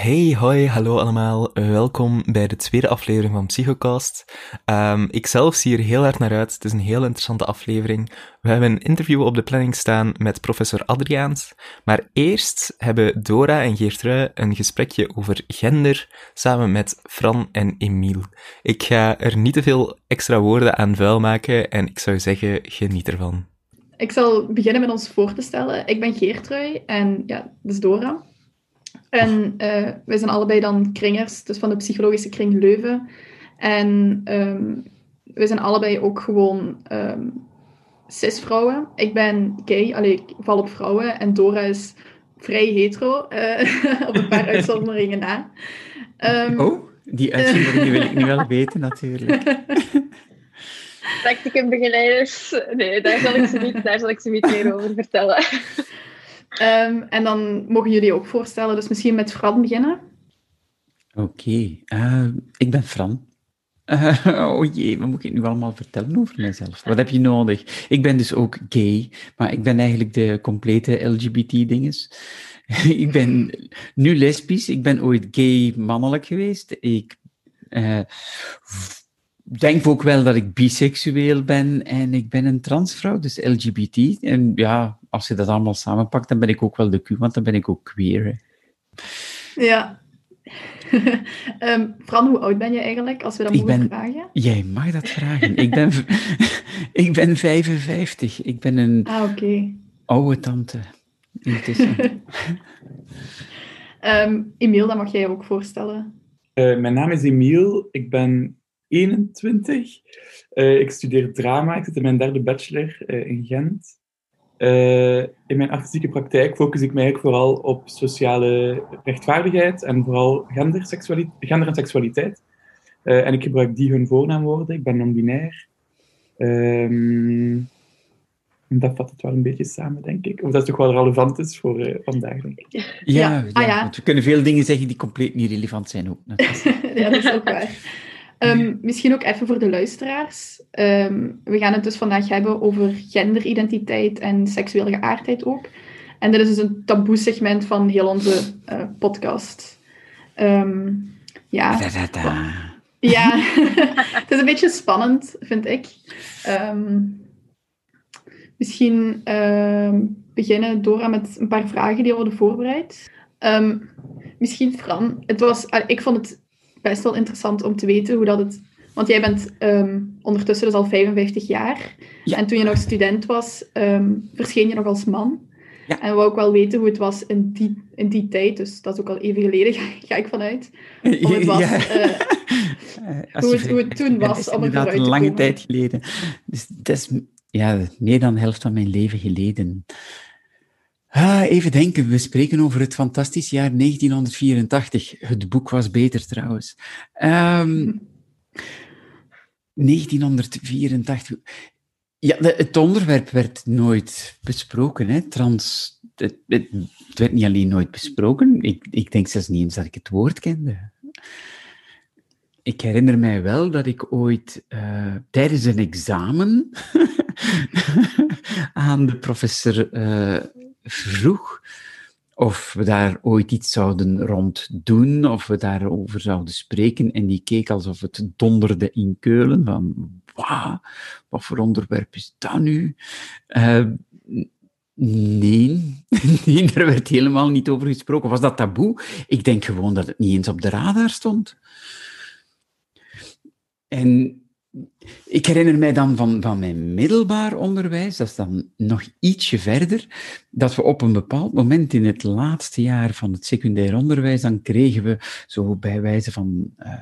Hey, hoi, hallo allemaal. Welkom bij de tweede aflevering van Psychocast. Um, ik zelf zie er heel erg naar uit. Het is een heel interessante aflevering. We hebben een interview op de planning staan met professor Adriaans. Maar eerst hebben Dora en Geertrui een gesprekje over gender samen met Fran en Emiel. Ik ga er niet te veel extra woorden aan vuil maken en ik zou zeggen, geniet ervan. Ik zal beginnen met ons voor te stellen. Ik ben Geertrui en ja, dat is Dora. En uh, wij zijn allebei dan kringers, dus van de psychologische kring Leuven. En um, we zijn allebei ook gewoon um, cisvrouwen. Ik ben gay, alleen ik val op vrouwen. En Dora is vrij hetero, uh, op een paar uitzonderingen na. Um, oh, die uitzonderingen wil ik nu wel weten, natuurlijk. Practicum-begeleiders, nee, daar zal, ik ze niet, daar zal ik ze niet meer over vertellen. Um, en dan mogen jullie ook voorstellen, dus misschien met Fran beginnen. Oké, uh, ik ben Fran. Oh jee, wat moet ik nu allemaal vertellen over mezelf? Wat heb je nodig? Ik ben dus ook gay, maar ik ben eigenlijk de complete LGBT-dinges. ik ben nu lesbisch, ik ben ooit gay mannelijk geweest. Ik uh, denk ook wel dat ik biseksueel ben en ik ben een transvrouw, dus LGBT. En ja, als je dat allemaal samenpakt, dan ben ik ook wel de Q, want dan ben ik ook queer. Hè. Ja. um, Fran, hoe oud ben je eigenlijk, als we dat mogen vragen? Jij mag dat vragen. ik, ben, ik ben 55. Ik ben een ah, okay. oude tante intussen. um, Emiel, dat mag jij ook voorstellen. Uh, mijn naam is Emiel. Ik ben 21. Uh, ik studeer drama. Ik zit in mijn derde bachelor uh, in Gent. Uh, in mijn artistieke praktijk focus ik mij eigenlijk vooral op sociale rechtvaardigheid en vooral gender, gender en seksualiteit. en ik gebruik die hun voornaamwoorden. Ik ben non-binair. Um, dat vat het wel een beetje samen, denk ik. Of dat is toch wel relevant is voor uh, vandaag, denk ik. Ja. Ah, ja. we kunnen veel dingen zeggen die compleet niet relevant zijn ook. ja, dat is ook waar. Um, misschien ook even voor de luisteraars. Um, we gaan het dus vandaag hebben over genderidentiteit en seksuele geaardheid ook. En dit is dus een taboe segment van heel onze uh, podcast. Um, ja. Da, da, da. Ja, het is een beetje spannend, vind ik. misschien beginnen Dora met een paar vragen die we hadden voorbereid. misschien Fran, het was, ik vond het best wel interessant om te weten hoe dat het... Want jij bent um, ondertussen dus al 55 jaar. Ja. En toen je nog student was, um, verscheen je nog als man. Ja. En we wou ook wel weten hoe het was in die, in die tijd. Dus dat is ook al even geleden, ga, ik vanuit. Hoe het, was, ja. uh, hoe, het, hoe het toen was. Dat is inderdaad een lange tijd geleden. Dus dat is ja, meer dan de helft van mijn leven geleden. Ah, even denken, we spreken over het fantastisch jaar 1984. Het boek was beter trouwens. Um, 1984. Ja, de, het onderwerp werd nooit besproken. Hè? Trans, het, het, werd niet alleen nooit besproken, ik, ik denk zelfs niet eens dat ik het woord kende. Ik herinner mij wel dat ik ooit uh, tijdens een examen aan de professor uh, vroeg of we daar ooit iets zouden rond doen, of we daarover zouden spreken. En die keek alsof het donderde in Keulen, van wat voor onderwerp is dat nu? Uh, nee, nee, er werd helemaal niet over gesproken. Was dat taboe? Ik denk gewoon dat het niet eens op de radar stond. En ik herinner mij dan van, van mijn middelbaar onderwijs, dat is dan nog ietsje verder, dat we op een bepaald moment in het laatste jaar van het secundair onderwijs, dan kregen we zo bij wijze van uh,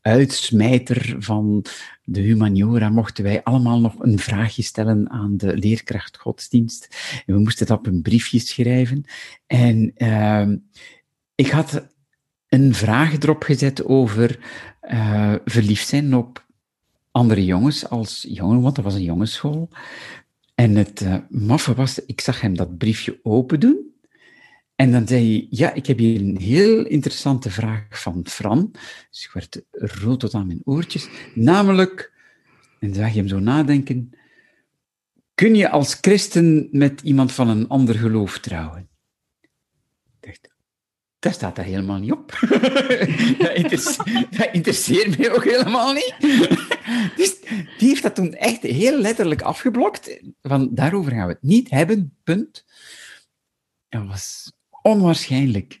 uitsmijter van de humaniora, mochten wij allemaal nog een vraagje stellen aan de leerkracht godsdienst. En we moesten het op een briefje schrijven. En uh, ik had een vraag erop gezet over uh, verliefd zijn op andere jongens als jongen, want dat was een jongensschool. En het uh, maffe was, ik zag hem dat briefje open doen. En dan zei hij, ja, ik heb hier een heel interessante vraag van Fran. Dus ik werd rood tot aan mijn oortjes. Namelijk, en dan zag je hem zo nadenken, kun je als christen met iemand van een ander geloof trouwen? Ik dacht, dat staat daar helemaal niet op. dat, interesseert, dat, interesseert mij ook helemaal niet. Dus die heeft dat toen echt heel letterlijk afgeblokt. Van, daarover gaan we het niet hebben, punt. Dat was onwaarschijnlijk.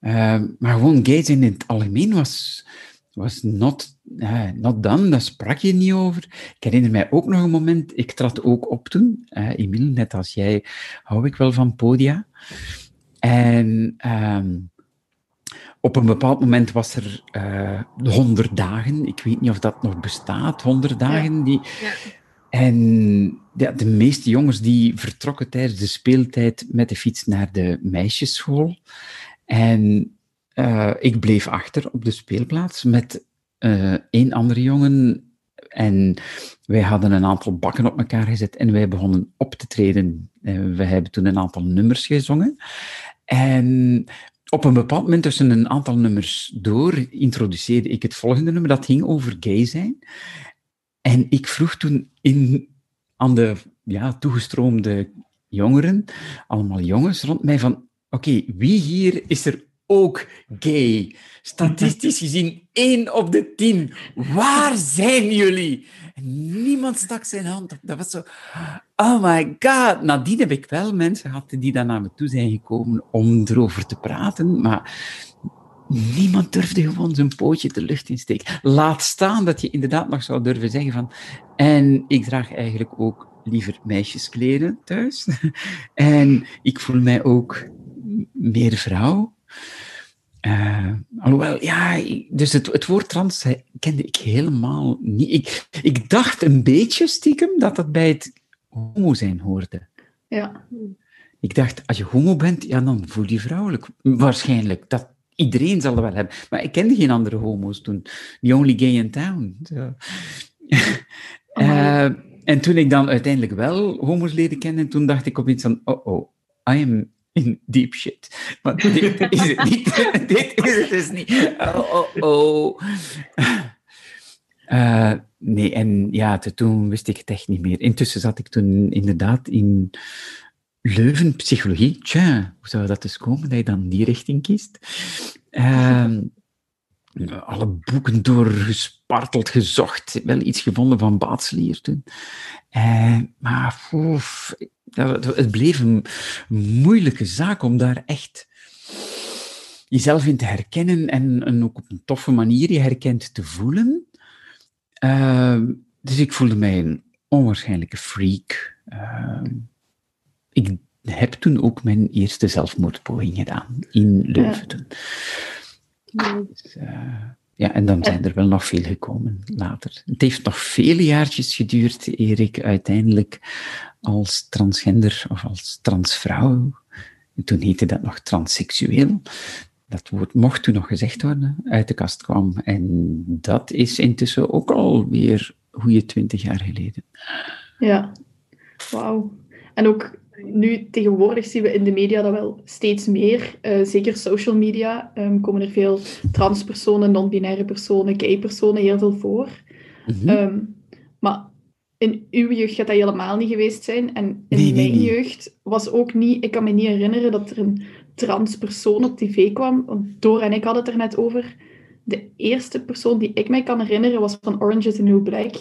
Uh, maar gewoon gays in het algemeen was, was not, uh, not done, daar sprak je niet over. Ik herinner mij ook nog een moment, ik trad ook op toen. Uh, net als jij, hou ik wel van podia. En um, op een bepaald moment was er uh, 100 dagen. Ik weet niet of dat nog bestaat, 100 dagen. Ja. Die... Ja. En ja, de meeste jongens die vertrokken tijdens de speeltijd met de fiets naar de meisjesschool. En uh, ik bleef achter op de speelplaats met uh, één andere jongen. En wij hadden een aantal bakken op elkaar gezet en wij begonnen op te treden. Uh, we hebben toen een aantal nummers gezongen. En op een bepaald moment, tussen een aantal nummers door, introduceerde ik het volgende nummer. Dat ging over gay zijn. En ik vroeg toen in, aan de ja, toegestroomde jongeren, allemaal jongens rond mij, van oké, wie hier is er ook gay? Statistisch gezien één op de tien. Waar zijn jullie? Niemand stak zijn hand op. Dat was zo, oh my god. Nadien heb ik wel mensen gehad die dan naar me toe zijn gekomen om erover te praten, maar niemand durfde gewoon zijn pootje de lucht in steken. Laat staan dat je inderdaad nog zou durven zeggen van, en ik draag eigenlijk ook liever meisjeskleren thuis. en ik voel mij ook meer vrouw. Uh, alhoewel, ja, dus het, het woord trans kende ik helemaal niet. Ik, ik dacht een beetje stiekem dat dat bij het homo zijn hoorde. Ja. Ik dacht, als je homo bent, ja, dan voel je vrouwelijk. Waarschijnlijk. Dat, iedereen zal dat wel hebben. Maar ik kende geen andere homo's toen. The only gay in town. Uh, en toen ik dan uiteindelijk wel homo's leerde kennen, toen dacht ik opeens van, oh oh, I am in deep shit. Maar dit is het niet. dit is het dus niet. Oh, oh, oh. Uh, nee, en ja, toen wist ik het echt niet meer. Intussen zat ik toen inderdaad in Leuven, psychologie. Tja, hoe zou dat dus komen dat je dan die richting kiest? Uh, alle boeken doorgesparteld, gezocht. Wel iets gevonden van Baatslier toen. Uh, maar oef, het bleef een moeilijke zaak om daar echt jezelf in te herkennen en, en ook op een toffe manier je herkend te voelen. Uh, dus ik voelde mij een onwaarschijnlijke freak. Uh, ik heb toen ook mijn eerste zelfmoordpoging gedaan in Leuven. Ja. Dus, uh, ja, en dan zijn er wel nog veel gekomen later. Het heeft nog vele jaartjes geduurd, Erik, uiteindelijk als transgender of als transvrouw. Toen heette dat nog transseksueel. Dat woord mocht toen nog gezegd worden, uit de kast kwam. En dat is intussen ook alweer goede twintig jaar geleden. Ja, wauw. En ook nu tegenwoordig zien we in de media dat wel steeds meer, uh, zeker social media, um, komen er veel transpersonen, non-binaire personen, gay personen heel veel voor. Mm -hmm. um, maar in uw jeugd gaat dat helemaal niet geweest zijn. En in nee, mijn nee, nee. jeugd was ook niet... Ik kan me niet herinneren dat er een transpersoon op tv kwam. Want Dora en ik hadden het er net over. De eerste persoon die ik mij kan herinneren was van Orange is the New Black.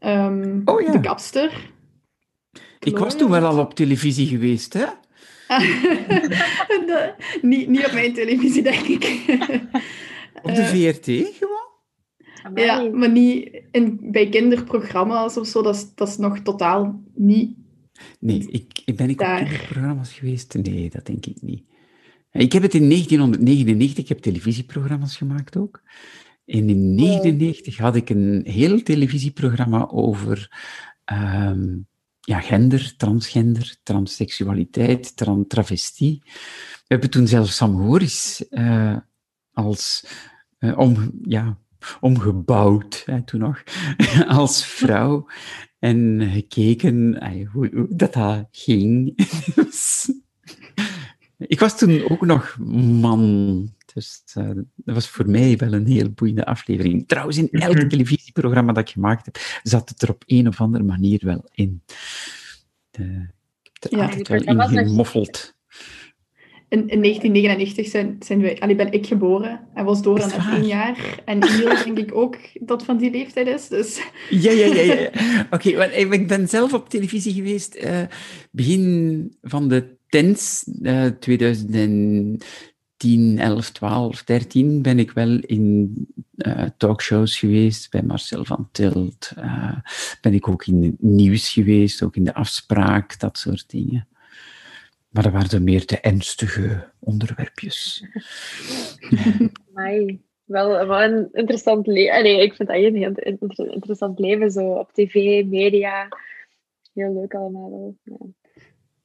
Um, oh, ja. De kapster. Ik was toen wel al op televisie geweest, hè? de, niet, niet op mijn televisie, denk ik. op de VRT gewoon? Ja, maar niet in, bij kinderprogramma's of zo. Dat is, dat is nog totaal niet. Nee, ik, ik ben ik daar. op kinderprogramma's geweest? Nee, dat denk ik niet. Ik heb het in 1999, ik heb televisieprogramma's gemaakt ook. En in 1999 had ik een heel televisieprogramma over um, ja, gender, transgender, transseksualiteit, tran travestie. We hebben toen zelfs Sam Horis uh, als uh, om, ja, omgebouwd, hè, toen nog, als vrouw. En gekeken hoe, hoe dat, dat ging. ik was toen ook nog man. Dus uh, dat was voor mij wel een heel boeiende aflevering. Trouwens, in elk televisieprogramma dat ik gemaakt heb, zat het er op een of andere manier wel in. De, ik heb er ja, altijd wel in gemoffeld. in, in 1999 zijn, zijn wij, allee, ben ik geboren en was Dora net waar? één jaar. En Emiel denk ik ook dat van die leeftijd is. Dus Ja, ja, ja. ja. Oké, want ik ik ben zelf op televisie geweest eh, begin van de tens, eh 2010, 11, 12, 13 ben ik wel in eh, talkshows geweest bij Marcel van Tilt. eh, ben ik ook in nieuws geweest, ook in de afspraak, dat soort dingen. Maar dat waren meer de ernstige onderwerpjes. Amai. Wel, wel een interessant leven. Nee, ik vind dat een heel inter- interessant leven, zo op tv, media. Heel leuk allemaal. Ja.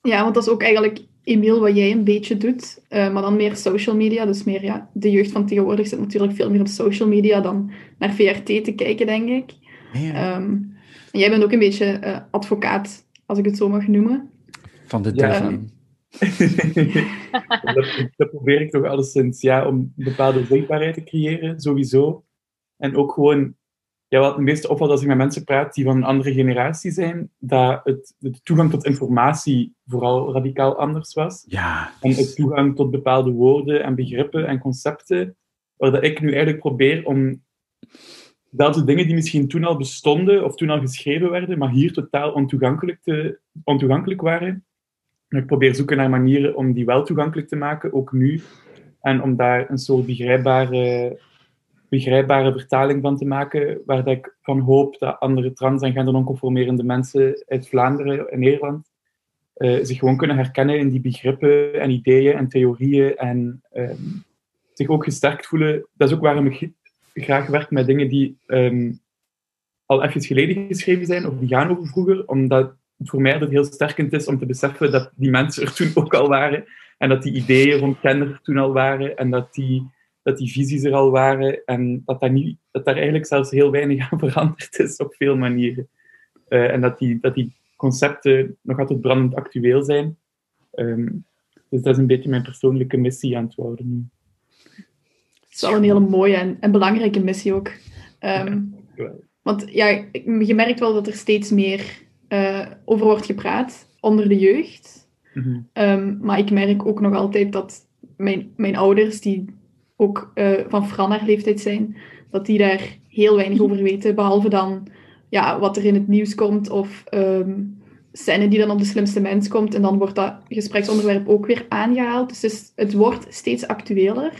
Ja, want dat is ook eigenlijk, Emiel, wat jij een beetje doet. eh, maar dan meer social media. Dus meer, ja, de jeugd van tegenwoordig zit natuurlijk veel meer op social media dan naar VRT te kijken, denk ik. Ja, Ehm, en jij bent ook een beetje eh, advocaat, als ik het zo mag noemen. van de Ja. duivel. dat, dat probeer ik toch alleszins, ja, om een bepaalde zichtbaarheid te creëren, sowieso. En ook gewoon, ja, wat het meeste opvalt als ik met mensen praat die van een andere generatie zijn, dat het, de toegang tot informatie vooral radicaal anders was. Ja, En het toegang tot bepaalde woorden en begrippen en concepten, waar dat ik nu eigenlijk probeer om dat de dingen die misschien toen al bestonden of toen al geschreven werden, maar hier totaal ontoegankelijk, te, ontoegankelijk waren. En ik probeer zoeken naar manieren om die wel toegankelijk te maken, ook nu. En om daar een soort begrijpbare, begrijpbare vertaling van te maken, waar dat ik van hoop dat andere trans- en gender-nonconformerende mensen uit Vlaanderen en Nederland eh, zich gewoon kunnen herkennen in die begrippen en ideeën en theorieën en ehm, zich ook gesterkt voelen. Dat is ook waarom ik graag werk met dingen die ehm, al even geleden geschreven zijn, of die gaan over vroeger, omdat het voor mij altijd heel sterkend is om te beseffen dat die mensen er toen ook al waren, en dat die ideeën rond gender er toen al waren, en dat die, dat die visies er al waren, en dat, dat, niet, dat daar eigenlijk zelfs heel weinig aan veranderd is op veel manieren. Eh, en dat die, dat die concepten nog altijd brandend actueel zijn. Ehm, dus dat is een beetje mijn persoonlijke missie aan het worden nu. Het is wel een hele mooie en, en belangrijke missie ook. Ehm, want ja, je merkt wel dat er steeds meer eh, over wordt gepraat onder de jeugd. Mhm. Ehm, maar ik merk ook nog altijd dat mijn, mijn ouders, die ook eh, van Fran haar leeftijd zijn, dat die daar heel weinig over weten, behalve dan ja, wat er in het nieuws komt of ehm scène die dan op de slimste mens komt. En dan wordt dat gespreksonderwerp ook weer aangehaald. Dus het, is- het wordt steeds actueler,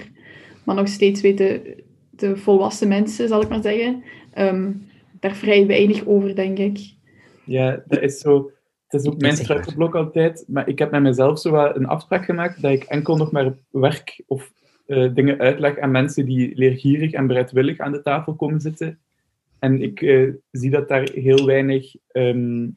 maar nog steeds weten de volwassen mensen, zal ik maar zeggen, ehm, daar vrij weinig over, denk ik. Ja, dat is zo. Het is ook mijn struikelblok altijd. Maar ik heb met mezelf zo wat een afspraak gemaakt dat ik enkel nog maar werk of eh, dingen uitleg aan mensen die leergierig en bereidwillig aan de tafel komen zitten. En ik eh, zie dat daar heel weinig ehm,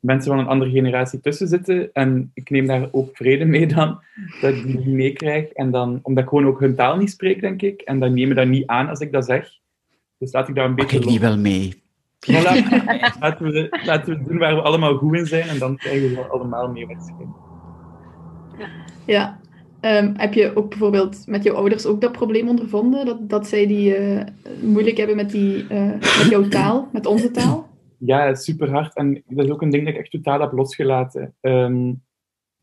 mensen van een andere generatie tussen zitten. En ik neem daar ook vrede mee dan, dat ik die niet meekrijg. En dan, omdat ik gewoon ook hun taal niet spreek, denk ik. En dan nemen dat niet aan als ik dat zeg. Dus laat ik daar een Pak beetje ik die wel mee? Voilà. laten, we, laten we doen waar we allemaal goed in zijn en dan krijgen we allemaal mee waarschijnlijk. Ja. Ehm, heb je ook bijvoorbeeld met jouw ouders ook dat probleem ondervonden? Dat, dat zij die eh, moeilijk hebben met, die, eh, met jouw taal, met onze taal? Ja, super hard. En dat is ook een ding dat ik echt totaal heb losgelaten. Ehm,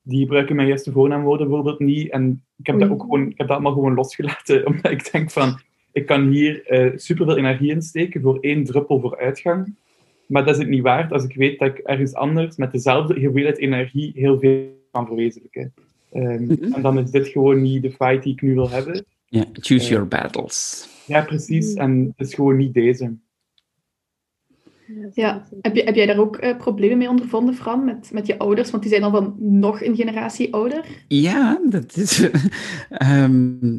die gebruiken mijn juiste voornaamwoorden bijvoorbeeld niet. En ik heb, dat ook gewoon, ik heb dat allemaal gewoon losgelaten, omdat ik denk van, ik kan hier eh superveel energie in steken voor één druppel vooruitgang. Maar dat is het niet waard als ik weet dat ik ergens anders met dezelfde hoeveelheid energie heel veel kan verwezenlijken. Ehm, Mhm. En dan is dit gewoon niet de fight die ik nu wil hebben. Ja, choose your battles. Ja, precies. En het is gewoon niet deze. Ja. Heb, je, heb jij daar ook eh, problemen mee ondervonden, Fran, met, met je ouders? Want die zijn al van nog een generatie ouder. Ja, dat is. ehm,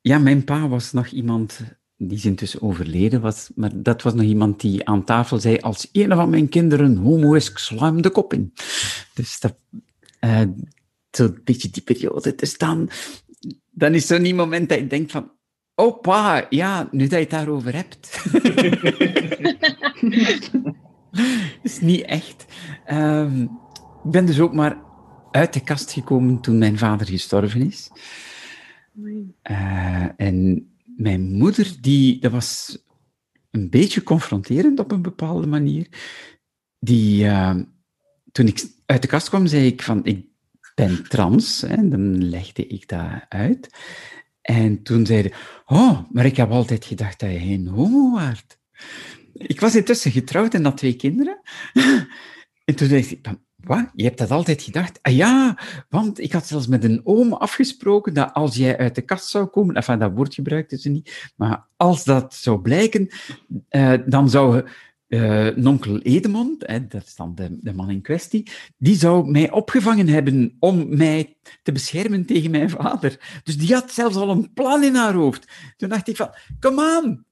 ja, mijn pa was nog iemand. Die is intussen overleden, was, maar dat was nog iemand die aan tafel zei: Als een van mijn kinderen homo is, ik sla hem de kop in. Dus dat. eh, Zo'n beetje die periode. Dus dan, dan is zo'n moment dat je denkt van. Oh, pa, ja, nu dat je het daarover hebt. is niet echt. Ehm, ik ben dus ook maar uit de kast gekomen toen mijn vader gestorven is. Eh, en mijn moeder, die, dat was een beetje confronterend op een bepaalde manier. Die, eh, toen ik uit de kast kwam, zei ik van, ik ben trans. En dan legde ik dat uit. En toen zeiden oh, maar ik heb altijd gedacht dat je geen homo waart. Ik was intussen getrouwd en had twee kinderen. En toen dacht ik, wat? Je hebt dat altijd gedacht? Ah ja, want ik had zelfs met een oom afgesproken dat als jij uit de kast zou komen, enfin, dat woord gebruikten ze niet, maar als dat zou blijken, uh, dan zou uh, nonkel Edemond, hè, dat is dan de, de, man in kwestie, die zou mij opgevangen hebben om mij te beschermen tegen mijn vader. Dus die had zelfs al een plan in haar hoofd. Toen dacht ik van, kom aan,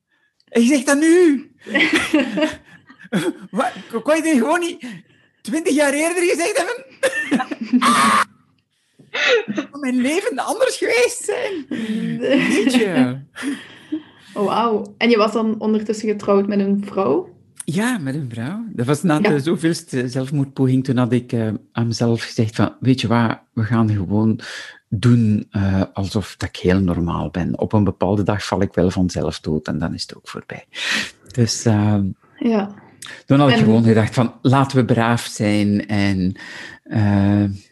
je zegt dat nu. Wat, kon je dit gewoon niet twintig jaar eerder gezegd hebben? Zou mijn leven anders geweest zijn? Weet je? Oh, wauw. En je was dan ondertussen getrouwd met een vrouw? Ja, met een vrouw. Dat was na de zoveelste zelfmoordpoging. Toen had ik uh, aan mezelf gezegd van, weet je wat, we gaan gewoon doen uh, alsof dat ik heel normaal ben. Op een bepaalde dag val ik wel vanzelf dood en dan is het ook voorbij. Dus uh, ja. toen had ik gewoon gedacht van, laten we braaf zijn en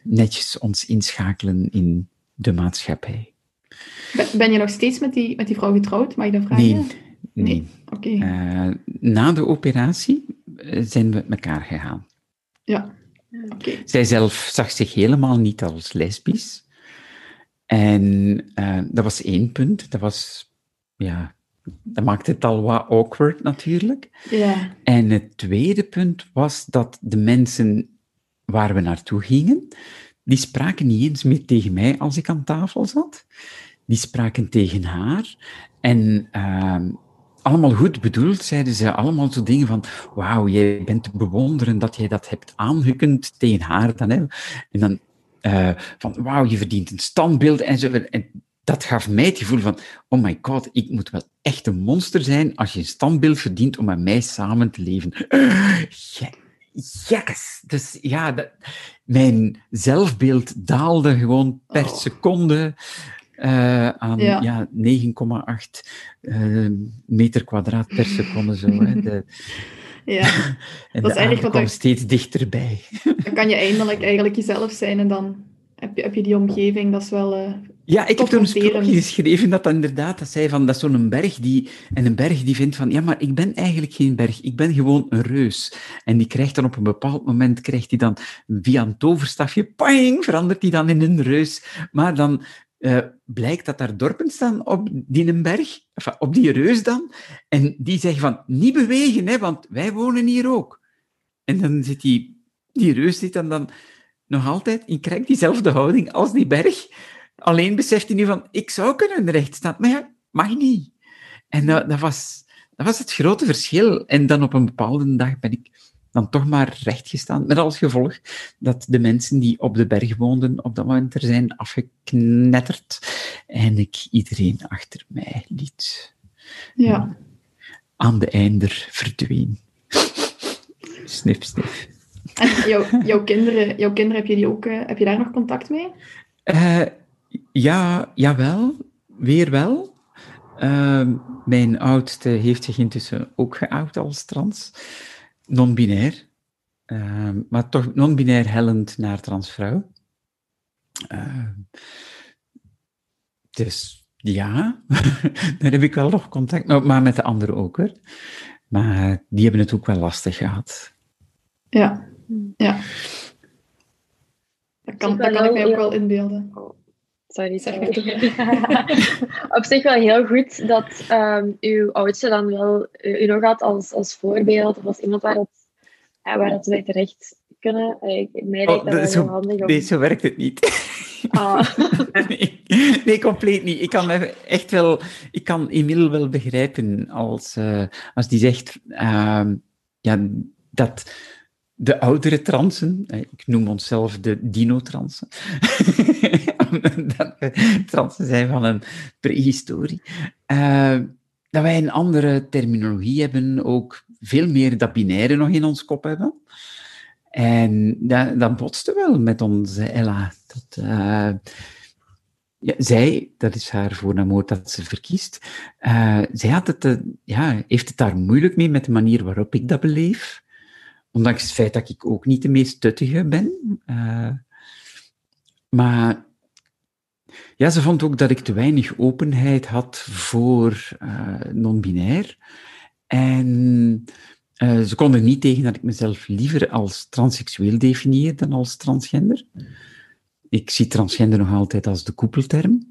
netjes ons inschakelen in de maatschappij. Ben je nog steeds met die, met die vrouw getrouwd? Mag je dat vragen? Nee. Nee. Oké. Uh, na de operatie zijn we met elkaar gegaan. Ja. Oké. Zij zelf zag zich helemaal niet als lesbisch. En uh, dat was één punt. Dat was, ja, dat maakte het al wat awkward natuurlijk. Ja. En het tweede punt was dat de mensen waar we naartoe gingen, die spraken niet eens meer tegen mij als ik aan tafel zat. Die spraken tegen haar. En uh, allemaal goed bedoeld, zeiden ze allemaal zo dingen van wauw, jij bent te bewonderen dat jij dat hebt aangekund tegen haar dan. Hè. En dan uh, van wauw, je verdient een standbeeld en zo. En dat gaf mij het gevoel van, oh my god, ik moet wel echt een monster zijn als je een standbeeld verdient om met mij samen te leven. Yes! Dus ja, dat, mijn zelfbeeld daalde gewoon per oh. seconde. Uh, aan ja. ja 9,8 uh, meter kwadraat per seconde. Zo, hè. De, ja, en dat is eigenlijk wat kwam steeds dichterbij. Dan kan je eindelijk eigenlijk jezelf zijn en dan heb je, heb je die omgeving, dat is wel... Uh, ja, ik heb toen een sprookje geschreven dat dat inderdaad, dat zei van, dat is zo'n berg die, en een berg die vindt van, ja, maar ik ben eigenlijk geen berg, ik ben gewoon een reus. En die krijgt dan op een bepaald moment, krijgt hij dan via een toverstafje, pang, verandert hij dan in een reus. Maar dan uh, blijkt dat daar dorpen staan op die berg, op die reus dan, en die zeggen van, niet bewegen, hè, want wij wonen hier ook. En dan zit die, die reus zit dan, dan nog altijd in krijgt diezelfde houding als die berg, alleen beseft hij nu van, ik zou kunnen recht staan, maar ja, mag niet. En dat, was, dat was het grote verschil. En dan op een bepaalde dag ben ik dan toch maar rechtgestaan. Met als gevolg dat de mensen die op de berg woonden op dat moment er zijn afgeknetterd en ik iedereen achter mij liet. Ja. Aan de einder verdween. snif, snif. En jouw, jouw, kinderen, jouw kinderen, heb je, die ook, uh, heb je daar nog contact mee? Uh, ja, jawel. Weer wel. Uh, mijn oudste heeft zich intussen ook geout als trans non-binair, uh, maar toch non-binair hellend naar transvrouw. Uh, dus ja, daar heb ik wel nog contact, maar, maar met de anderen ook hoor. Maar die hebben het ook wel lastig gehad. Ja, ja. Dat kan, dat kan ik mij ook wel inbeelden. Sorry, sorry. Op zich wel heel goed dat um, uw oudste dan wel u nog had als, als voorbeeld of als iemand waar, het, ja, waar het wij terecht kunnen. Ik, mij lijkt dat, oh, dat wel heel handig. Om... Nee, zo werkt het niet. Ah. nee, nee, compleet niet. Ik kan echt wel, ik kan Emile wel begrijpen als, uh, als die zegt uh, ja, dat de oudere transen, ik noem onszelf de dinotransen, dat we transen zijn van een prehistorie, uh, dat wij een andere terminologie hebben, ook veel meer dat binaire nog in ons kop hebben. En dat, dat botste wel met onze Ella. Dat, zij, dat is haar voornaamwoord dat ze verkiest, zij had het, ja, heeft het daar moeilijk mee met de manier waarop ik dat beleef ondanks het feit dat ik ook niet de meest tuttige ben. Uh, maar ja, ze vond ook dat ik te weinig openheid had voor uh, non-binair. En uh, ze konden niet tegen dat ik mezelf liever als transseksueel definieer dan als transgender. Ik zie transgender nog altijd als de koepelterm.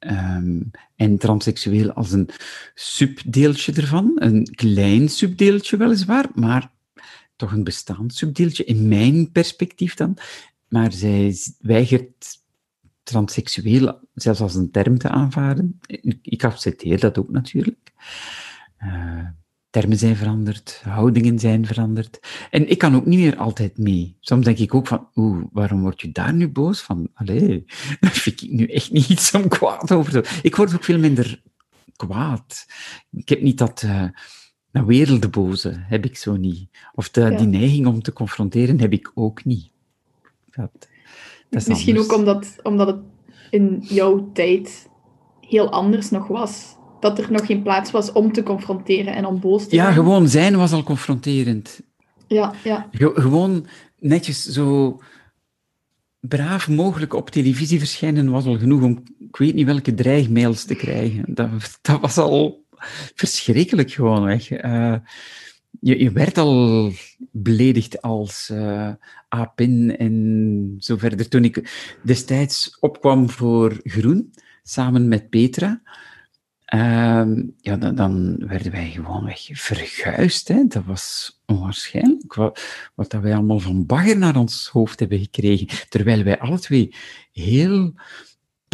Um, en transseksueel als een subdeeltje ervan. Een klein subdeeltje weliswaar, maar toch een bestaand subdeeltje, in mijn perspectief dan. Maar zij weigert transseksueel zelfs als een term te aanvaarden. Ik accepteer dat ook natuurlijk. Uh, termen zijn veranderd, houdingen zijn veranderd. En ik kan ook niet meer altijd mee. Soms denk ik ook van, oeh, waarom word je daar nu boos van? Allee, dat vind ik nu echt niet iets kwaad over Ik word ook veel minder kwaad. Ik heb niet dat... Uh, dat wereldboze heb ik zo niet. Of de, die neiging om te confronteren heb ik ook niet. Dat, dat Misschien ook omdat, omdat het in jouw tijd heel anders nog was dat er nog geen plaats was om te confronteren en om boos te zijn. Ja, gewoon zijn was al confronterend. Ja, ja. gewoon netjes zo braaf mogelijk op televisie verschijnen was al genoeg om, ik weet niet welke dreigmails te krijgen. Dat, dat was al verschrikkelijk gewoon weg. Uh, je, je, werd al beledigd als uh, apin en zo verder. Toen ik destijds opkwam voor Groen, samen met Petra, Ehm, ja, dan, dan, werden wij gewoonweg verguisd. Hè. Dat was onwaarschijnlijk wat, wat dat wij allemaal van bagger naar ons hoofd hebben gekregen. Terwijl wij alle twee heel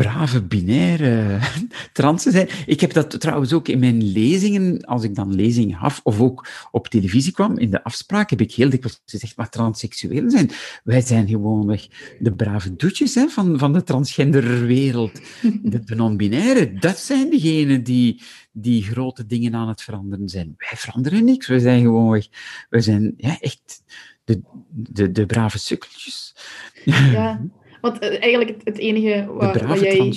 brave, binaire transen zijn. Ik heb dat trouwens ook in mijn lezingen, als ik dan lezingen gaf, of ook op televisie kwam, in de afspraak, heb ik heel dikwijls gezegd, maar transseksuelen zijn, wij zijn gewoonweg de brave doetjes hè, van, van de transgenderwereld. De, de non-binaire, dat zijn degenen die, die grote dingen aan het veranderen zijn. Wij veranderen niks, wij zijn gewoonweg, wij zijn ja, echt de, de, de brave sukkeltjes. Ja. Want eh, eigenlijk het, het enige wat, wat jij,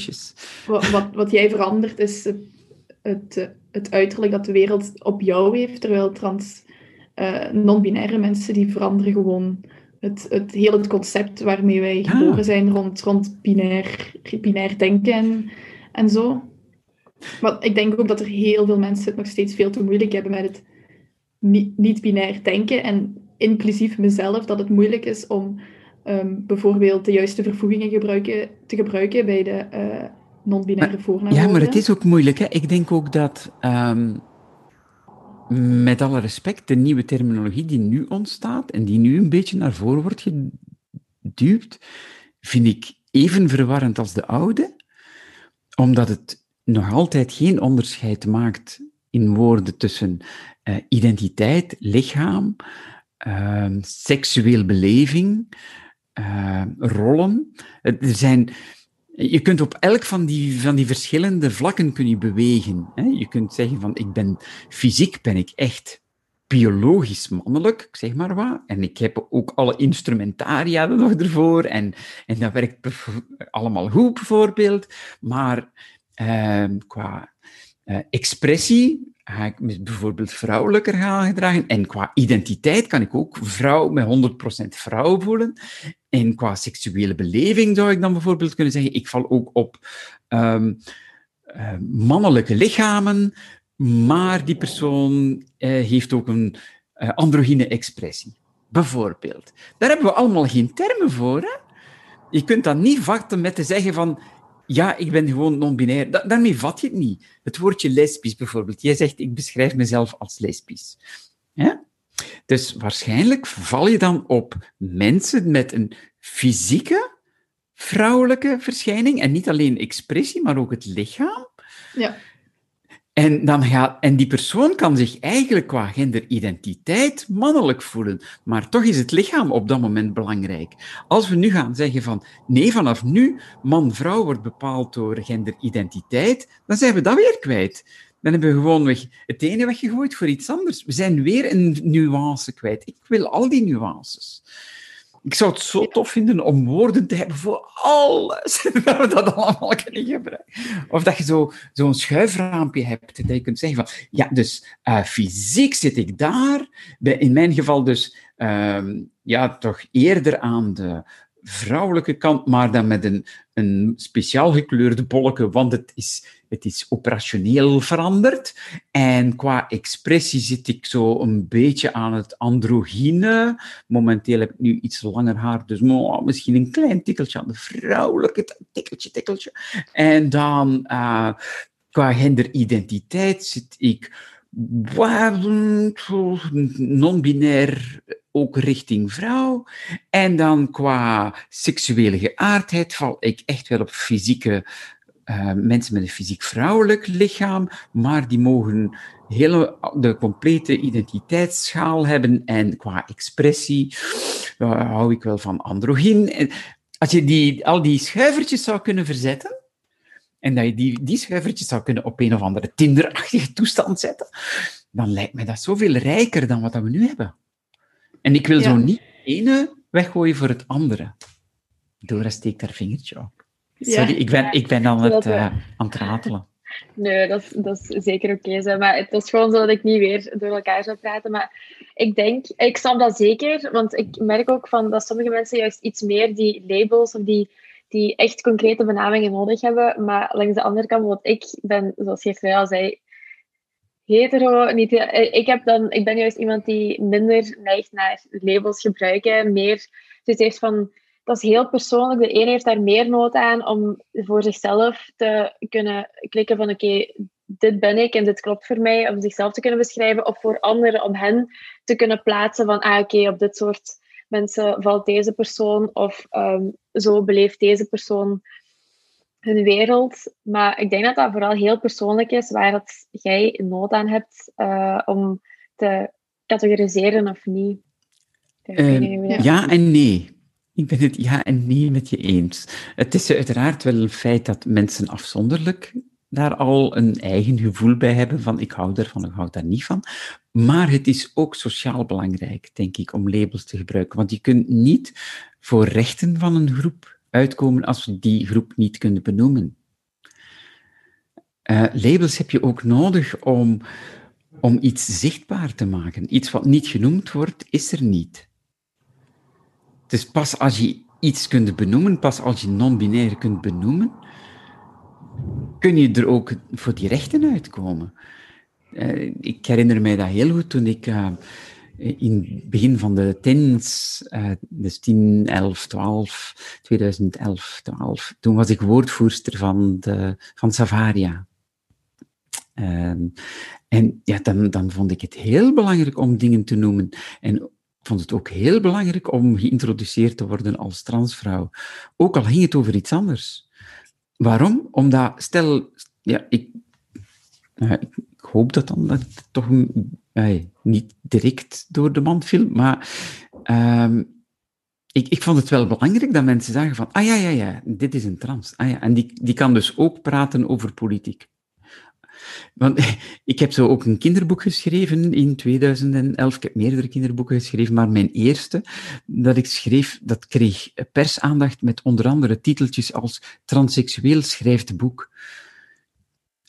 wat, wat, wat, jij verandert is het, het, het, uiterlijk dat de wereld op jou heeft, terwijl trans uh, non-binaire mensen die veranderen gewoon het, het hele het concept waarmee wij ah. geboren zijn rond, rond binair, binair denken en, en zo. Maar ik denk ook dat er heel veel mensen het nog steeds veel te moeilijk hebben met het niet-binair denken en inclusief mezelf, dat het moeilijk is om um, bijvoorbeeld de juiste vervoegingen gebruiken, te gebruiken bij de uh, non-binaire voornaamwoorden. Ja, maar het is ook moeilijk. Hè? Ik denk ook dat, um, met alle respect, de nieuwe terminologie die nu ontstaat en die nu een beetje naar voren wordt geduwd, vind ik even verwarrend als de oude, omdat het nog altijd geen onderscheid maakt in woorden tussen uh, identiteit, lichaam, uh, seksueel beleving, uh, rollen. Er zijn, je kunt op elk van die, van die verschillende vlakken kun je bewegen. Hè? Je kunt zeggen van, ik ben fysiek ben ik echt biologisch mannelijk, zeg maar wat. En ik heb ook alle instrumentaria er nog ervoor. En, en dat werkt allemaal goed, bijvoorbeeld. Maar uh, qua uh, expressie ga ik bijvoorbeeld vrouwelijker gaan gedragen. En qua identiteit kan ik ook vrouw met 100% vrouw voelen. En qua seksuele beleving zou ik dan bijvoorbeeld kunnen zeggen, ik val ook op um, uh, mannelijke lichamen, maar die persoon uh, heeft ook een uh, androgyne expressie. Bijvoorbeeld. Daar hebben we allemaal geen termen voor. Hè? Je kunt dat niet vatten met te zeggen van ja, ik ben gewoon non-binair. Da daarmee vat je het niet. Het woordje lesbisch bijvoorbeeld. Jij zegt, ik beschrijf mezelf als lesbisch. Dus waarschijnlijk val je dan op mensen met een fysieke vrouwelijke verschijning. En niet alleen expressie, maar ook het lichaam. Ja. En, dan gaat, en die persoon kan zich eigenlijk qua genderidentiteit mannelijk voelen, maar toch is het lichaam op dat moment belangrijk. Als we nu gaan zeggen van nee, vanaf nu man-vrouw wordt bepaald door genderidentiteit, dan zijn we dat weer kwijt. Dan hebben we gewoon het ene weggegooid voor iets anders. We zijn weer een nuance kwijt. Ik wil al die nuances. Ik zou het zo tof vinden om woorden te hebben voor alles. dat we dat allemaal kunnen gebruiken. Of dat je zo, zo'n schuifraampje hebt, dat je kunt zeggen van, ja, dus uh, fysiek zit ik daar. In mijn geval dus, um, ja, toch eerder aan de vrouwelijke kant, maar dan met een, een speciaal gekleurde bolleke, want het is, het is operationeel veranderd. En qua expressie zit ik zo een beetje aan het androgyne. Momenteel heb ik nu iets langer haar, dus misschien een klein tikkeltje aan de vrouwelijke, tikkeltje, tikkeltje. En dan uh, qua genderidentiteit zit ik non-binair ook richting vrouw. En dan qua seksuele geaardheid val ik echt wel op fysieke uh, mensen met een fysiek vrouwelijk lichaam, maar die mogen hele, de complete identiteitsschaal hebben en qua expressie uh, hou ik wel van androgyn. Als je die, al die schuivertjes zou kunnen verzetten, en dat je die, die schuivertjes zou kunnen op een of andere tinderachtige toestand zetten, dan lijkt mij dat zoveel rijker dan wat we nu hebben. En ik wil zo niet het ene weggooien voor het andere. Dora steekt haar vingertje op. Sorry, ik, ben, ik ben aan het, uh, aan het ratelen. Nee, dat is, dat is zeker oké. Okay, maar het was gewoon zo dat ik niet weer door elkaar zou praten. Maar ik denk, ik snap dat zeker. Want ik merk ook van dat sommige mensen juist iets meer die labels of die, die echt concrete benamingen nodig hebben. Maar langs de andere kant, want ik ben, zoals je al zei, hetero. Niet, ik, heb dan, ik ben juist iemand die minder neigt naar labels gebruiken. Meer dus heeft van, dat is heel persoonlijk. De een heeft daar meer nood aan om voor zichzelf te kunnen klikken van oké, dit ben ik en dit klopt voor mij. Om zichzelf te kunnen beschrijven. Of voor anderen om hen te kunnen plaatsen van ah oké, op dit soort mensen valt deze persoon. Of um, zo beleeft deze persoon hun wereld. Maar ik denk dat dat vooral heel persoonlijk is, waar dat jij nood aan hebt uh, om te categoriseren of niet. Uh, ja en nee. Ik ben het ja en nee met je eens. Het is uiteraard wel een feit dat mensen afzonderlijk daar al een eigen gevoel bij hebben van ik hou ervan, ik hou daar niet van. Maar het is ook sociaal belangrijk, denk ik, om labels te gebruiken. Want je kunt niet voor rechten van een groep uitkomen als we die groep niet kunnen benoemen. Uh, labels heb je ook nodig om, om iets zichtbaar te maken. Iets wat niet genoemd wordt, is er niet. Dus pas als je iets kunt benoemen, pas als je non-binair kunt benoemen, kun je er ook voor die rechten uitkomen. Uh, ik herinner mij dat heel goed toen ik uh, in het begin van de tens, uh, dus 10, 11, 12, 2011, 12, toen was ik woordvoerster van, de, van Savaria. Um, en ja, dan, dan vond ik het heel belangrijk om dingen te noemen. En vond het ook heel belangrijk om geïntroduceerd te worden als transvrouw. Ook al ging het over iets anders. Waarom? Omdat, stel, ja, ik, uh, ik hoop dat dan toch niet direct door de mand viel, maar uh, ik, ik vond het wel belangrijk dat mensen zagen van, ah ja, ja, ja, dit is een trans. Ah, ja. En die, die kan dus ook praten over politiek. Want ik heb zo ook een kinderboek geschreven in 2011. Ik heb meerdere kinderboeken geschreven, maar mijn eerste dat ik schreef, dat kreeg persaandacht met onder andere titeltjes als Transseksueel schrijft boek.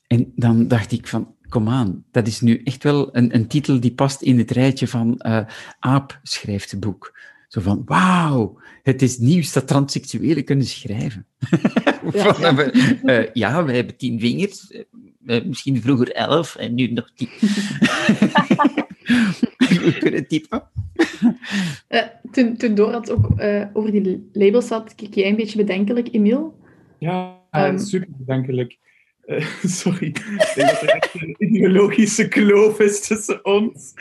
En dan dacht ik van, kom aan, dat is nu echt wel een, een titel die past in het rijtje van uh, Aap schrijft boek. Zo van, wauw, het is nieuws dat transseksuelen kunnen schrijven. Ja, ja. we, uh, ja, we hebben tien vingers, uh, misschien vroeger elf en nu nog tien. we kunnen typen. toen, toen Dorad ook over die labels zat, keek jij een beetje bedenkelijk, Emiel? Ja, um, super bedenkelijk. Uh, sorry, ik denk dat er echt een ideologische kloof is tussen ons.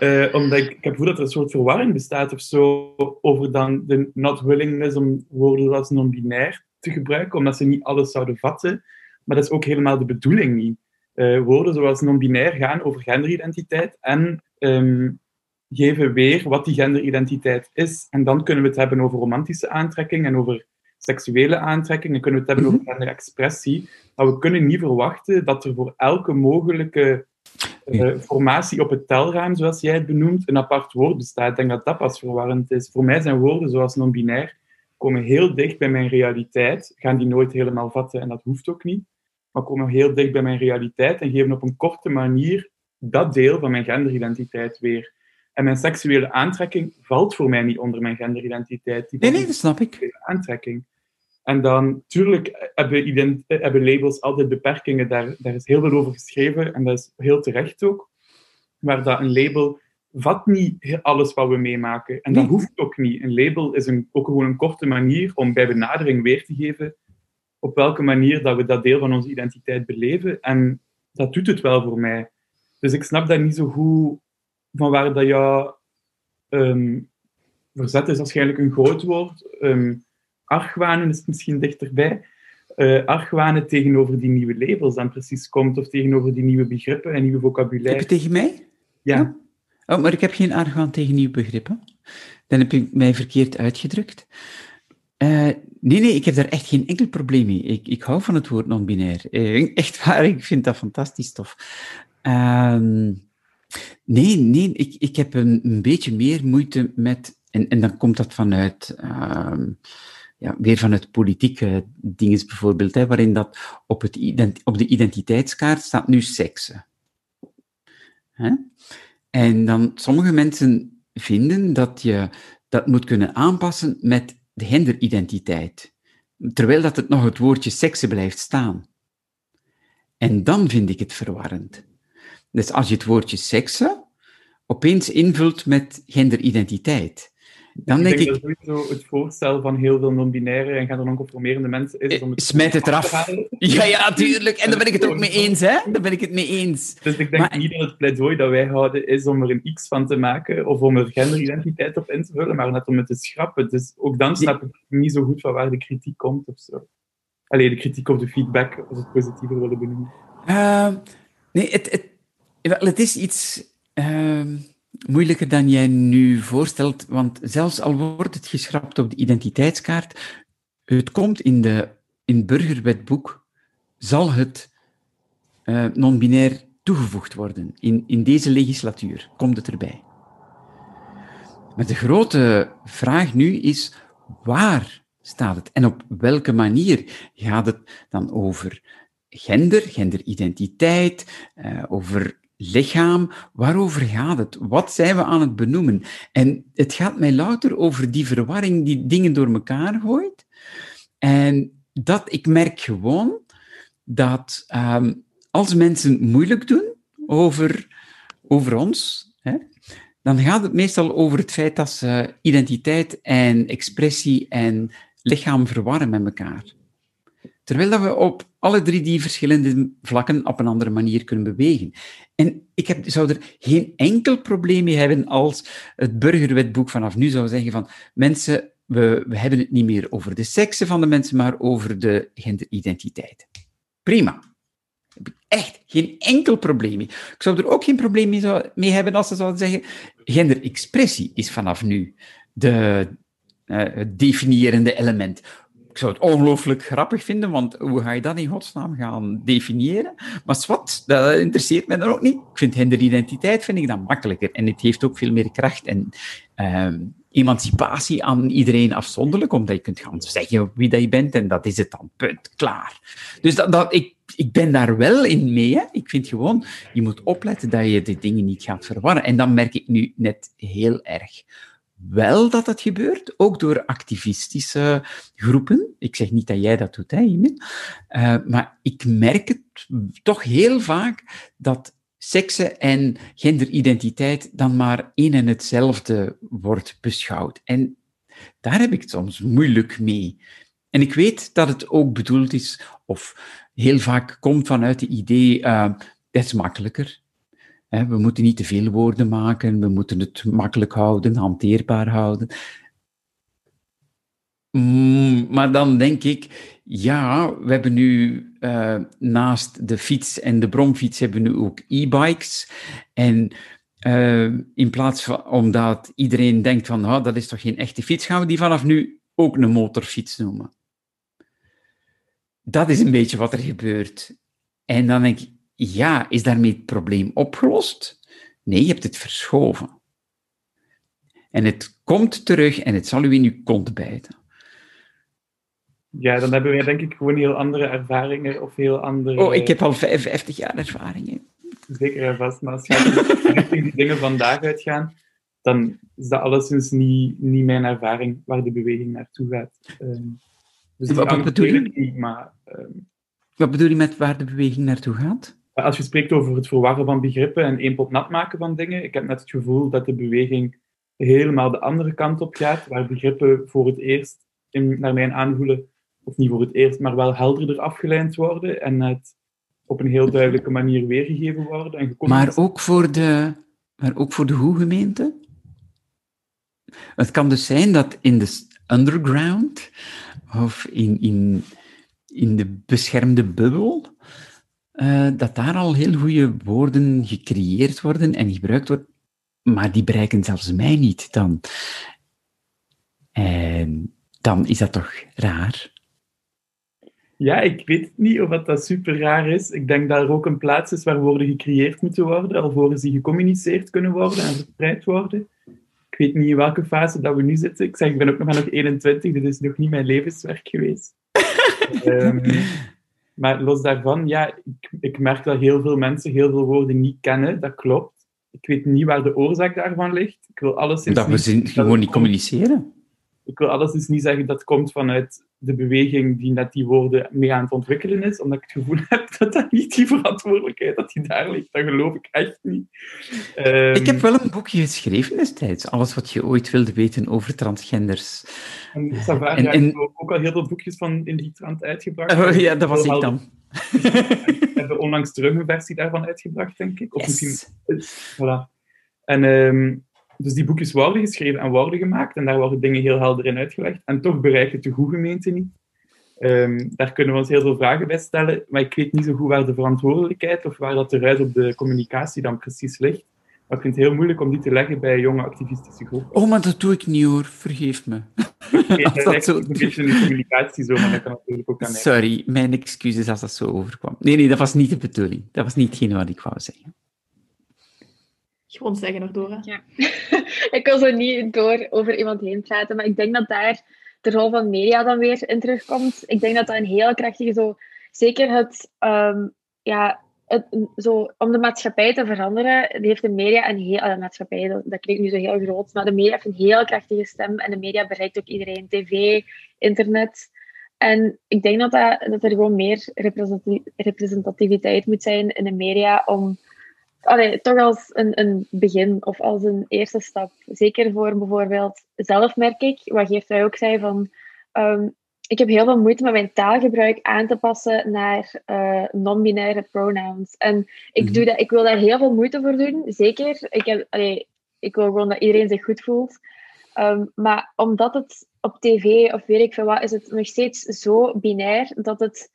Uh, omdat ik, ik heb gevoel dat er een soort verwarring bestaat of zo over dan de not willingness om woorden als non-binair te gebruiken, omdat ze niet alles zouden vatten. Maar dat is ook helemaal de bedoeling niet. Uh, woorden zoals non-binair gaan over genderidentiteit en um, geven weer wat die genderidentiteit is. En dan kunnen we het hebben over romantische aantrekking en over seksuele aantrekking, dan kunnen we het hebben over genderexpressie. Maar we kunnen niet verwachten dat er voor elke mogelijke uh, formatie op het telraam, zoals jij het benoemt, een apart woord bestaat. Ik denk dat dat pas verwarrend is. Voor mij zijn woorden zoals non-binair komen heel dicht bij mijn realiteit, gaan die nooit helemaal vatten en dat hoeft ook niet, maar komen heel dicht bij mijn realiteit en geven op een korte manier dat deel van mijn genderidentiteit weer. En mijn seksuele aantrekking valt voor mij niet onder mijn genderidentiteit. Die Nee, nee, dat snap ik. aantrekking. En dan, tuurlijk, hebben, ident- hebben labels altijd beperkingen. Daar, daar is heel veel over geschreven en dat is heel terecht ook. Maar dat een label vat niet alles wat we meemaken. En dat Nee. hoeft ook niet. Een label is een, ook gewoon een korte manier om bij benadering weer te geven op welke manier dat we dat deel van onze identiteit beleven. En dat doet het wel voor mij. Dus ik snap daar niet zo goed van waar dat jouw ehm, verzet is waarschijnlijk een groot woord. Ehm argwanen is misschien dichterbij. Eh argwanen tegenover die nieuwe labels dan precies komt, of tegenover die nieuwe begrippen en nieuwe Heb je vocabulaire. tegen mij? Ja, Oh, maar ik heb geen argwaan tegen nieuw begrippen. Dan heb ik mij verkeerd uitgedrukt. Eh, nee, nee, ik heb daar echt geen enkel probleem mee. Ik, ik hou van het woord non-binair. Eh, echt waar, ik vind dat fantastisch tof. Ehm, nee, nee, ik, ik heb een, een beetje meer moeite met... En, en dan komt dat vanuit... ja, weer vanuit politieke dingen bijvoorbeeld, hè, waarin dat op, het op de identiteitskaart staat nu seksen. Hè? En dan sommige mensen vinden dat je dat moet kunnen aanpassen met de genderidentiteit, terwijl dat het nog het woordje seksen blijft staan. En dan vind ik het verwarrend. Dus als je het woordje seksen opeens invult met genderidentiteit, dan ik denk denk ik, dat sowieso het voorstel van heel veel non-binaire en genderconformerende mensen is om Eh, smijt het af te eraf. ja, ja, tuurlijk, en daar ben ik het ook mee eens, hè? Daar ben ik het mee eens. Dus ik denk Maar- niet dat het pleidooi dat wij houden is om er een x van te maken of om er genderidentiteit op in te vullen, maar net om het te schrappen. Dus ook dan snap ik niet zo goed van waar de kritiek komt of zo. Allee, de kritiek of de feedback, als we het positiever willen benoemen. Ehm, nee, het, het, het is iets ehm, moeilijker dan jij nu voorstelt, want zelfs al wordt het geschrapt op de identiteitskaart, het komt in, de, in het burgerwetboek, zal het eh, non-binair toegevoegd worden. In, in deze legislatuur komt het erbij. Maar de grote vraag nu is, waar staat het? En op welke manier gaat het dan over gender, genderidentiteit, eh, over lichaam. Waarover gaat het? Wat zijn we aan het benoemen? En het gaat mij louter over die verwarring die dingen door elkaar gooit. En dat ik merk gewoon dat ehm, als mensen moeilijk doen over, over ons, hè, dan gaat het meestal over het feit dat ze identiteit en expressie en lichaam verwarren met elkaar. Terwijl dat we op alle drie die verschillende vlakken op een andere manier kunnen bewegen. En ik heb, zou er geen enkel probleem mee hebben als het burgerwetboek vanaf nu zou zeggen van mensen, we, we hebben het niet meer over de seksen van de mensen, maar over de genderidentiteit. Prima. Heb ik echt geen enkel probleem mee. Ik zou er ook geen probleem mee, hebben als ze zouden zeggen genderexpressie is vanaf nu de, eh, het definiërende element. Ik zou het ongelooflijk grappig vinden, want hoe ga je dat in godsnaam gaan definiëren? Maar wat, dat interesseert mij dan ook niet. Ik vind genderidentiteit vind ik dan makkelijker. En het heeft ook veel meer kracht en ehm, emancipatie aan iedereen afzonderlijk, omdat je kunt gaan zeggen wie dat je bent en dat is het dan, punt, klaar. Dus dat, dat, ik, ik ben daar wel in mee. Hè. Ik vind gewoon, je moet opletten dat je de dingen niet gaat verwarren. En dan merk ik nu net heel erg wel dat dat gebeurt, ook door activistische groepen. Ik zeg niet dat jij dat doet, hè, Imin. Eh, maar ik merk het toch heel vaak dat seksen en genderidentiteit dan maar één en hetzelfde wordt beschouwd. En daar heb ik het soms moeilijk mee. En ik weet dat het ook bedoeld is, of heel vaak komt vanuit het idee, eh het is makkelijker. We moeten niet te veel woorden maken, we moeten het makkelijk houden, hanteerbaar houden. Mm, maar dan denk ik, ja, we hebben nu eh, naast de fiets en de bromfiets hebben we nu ook e-bikes. En eh, in plaats van, omdat iedereen denkt van, nou, dat is toch geen echte fiets, gaan we die vanaf nu ook een motorfiets noemen. Dat is een beetje wat er gebeurt. En dan denk ik, ja, is daarmee het probleem opgelost? Nee, je hebt het verschoven. En het komt terug en het zal u in uw kont bijten. Ja, dan hebben wij denk ik gewoon heel andere ervaringen of heel andere... Oh, ik heb al 55 jaar ervaring. hè. Zeker en vast, maar als je richting die dingen vandaag uitgaan, dan is dat alleszins niet, niet mijn ervaring waar de beweging naartoe gaat. Um, dus wat, wat bedoel je? Niet, maar, um, wat bedoel je met waar de beweging naartoe gaat? Als je spreekt over het verwarren van begrippen en één nat maken van dingen, ik heb net het gevoel dat de beweging helemaal de andere kant op gaat, waar begrippen voor het eerst, in, naar mijn aanvoelen, of niet voor het eerst, maar wel helderder afgeleid worden en het op een heel duidelijke manier weergegeven worden. En maar, ook voor de, maar ook voor de hoe-gemeente? Het kan dus zijn dat in de underground of in, in, in de beschermde bubbel, uh, dat daar al heel goede woorden gecreëerd worden en gebruikt worden, maar die bereiken zelfs mij niet dan. En dan is dat toch raar? Ja, ik weet niet of dat super raar is. Ik denk dat er ook een plaats is waar woorden gecreëerd moeten worden, alvorens die gecommuniceerd kunnen worden en verspreid worden. Ik weet niet in welke fase dat we nu zitten. Ik zeg, ik ben ook nog maar nog 21, dit is nog niet mijn levenswerk geweest. um, maar los daarvan, ja, ik, ik merk dat heel veel mensen heel veel woorden niet kennen, dat klopt. Ik weet niet waar de oorzaak daarvan ligt. Ik wil alles dat we niet, gewoon niet communiceren. Ik wil alles dus niet zeggen dat komt vanuit de beweging die net die woorden mee aan het ontwikkelen is, omdat ik het gevoel heb dat dat niet die verantwoordelijkheid dat die daar ligt. Dat geloof ik echt niet. Um, ik heb wel een boekje geschreven destijds. Alles wat je ooit wilde weten over transgenders. En en, en, ook al heel veel boekjes van in die trant uitgebracht. Oh, ja, dat was ik dan. We hebben onlangs terug een versie daarvan uitgebracht, denk ik. Of misschien... Voilà. En... Um, dus die boekjes worden geschreven en worden gemaakt en daar worden dingen heel helder in uitgelegd. En toch bereikt het de goede gemeente niet. Um, daar kunnen we ons heel veel vragen bij stellen, maar ik weet niet zo goed waar de verantwoordelijkheid of waar dat eruit op de communicatie dan precies ligt. Maar ik vind het heel moeilijk om die te leggen bij jonge activistische groepen. Oh, maar dat doe ik niet hoor, vergeef me. Okay, dat, dat zo... een beetje een communicatie zo, maar dat kan natuurlijk ook aan mij. Sorry, mijn excuses als dat zo overkwam. Nee, nee, dat was niet de bedoeling. Dat was niet hetgene wat ik wou zeggen gewoon zeggen nog, Dora. Ja. ik wil zo niet door over iemand heen praten, maar ik denk dat daar de rol van media dan weer in terugkomt. Ik denk dat dat een heel krachtige, zo, zeker het, um, ja, het, zo, om de maatschappij te veranderen, heeft de media een heel, de maatschappij, dat, dat klinkt nu zo heel groot, maar de media heeft een heel krachtige stem en de media bereikt ook iedereen, tv, internet. En ik denk dat, dat, dat er gewoon meer representativiteit moet zijn in de media om allee, toch als een, een begin of als een eerste stap. Zeker voor bijvoorbeeld zelf merk ik, wat Geert ook zei, van ehm, ik heb heel veel moeite met mijn taalgebruik aan te passen naar uh, non-binaire pronouns. En ik, mhm. doe dat, ik wil daar heel veel moeite voor doen, zeker. Ik, heb, allee, ik wil gewoon dat iedereen zich goed voelt. Um, maar omdat het op tv of weet ik veel wat, is het nog steeds zo binair dat het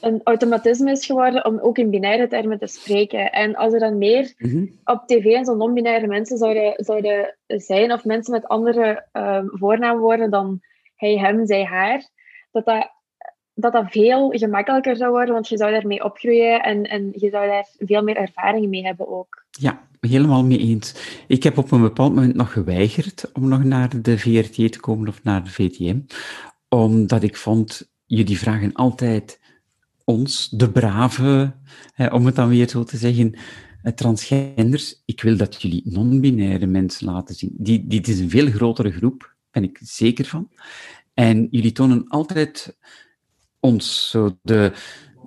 een automatisme is geworden om ook in binaire termen te spreken. En als er dan meer mhm. op tv en zo non-binaire mensen zouden, zouden zijn, of mensen met andere uh, voornaamwoorden dan hij, hem, zij, haar, dat dat, dat dat veel gemakkelijker zou worden, want je zou daarmee opgroeien en, en je zou daar veel meer ervaring mee hebben ook. Ja, helemaal mee eens. Ik heb op een bepaald moment nog geweigerd om nog naar de VRT te komen of naar de VTM, omdat ik vond, jullie vragen altijd ons, de brave, om het dan weer zo te zeggen, eh, transgenders, ik wil dat jullie non-binaire mensen laten zien. Die, dit is een veel grotere groep, ben ik zeker van. En jullie tonen altijd ons, zo de,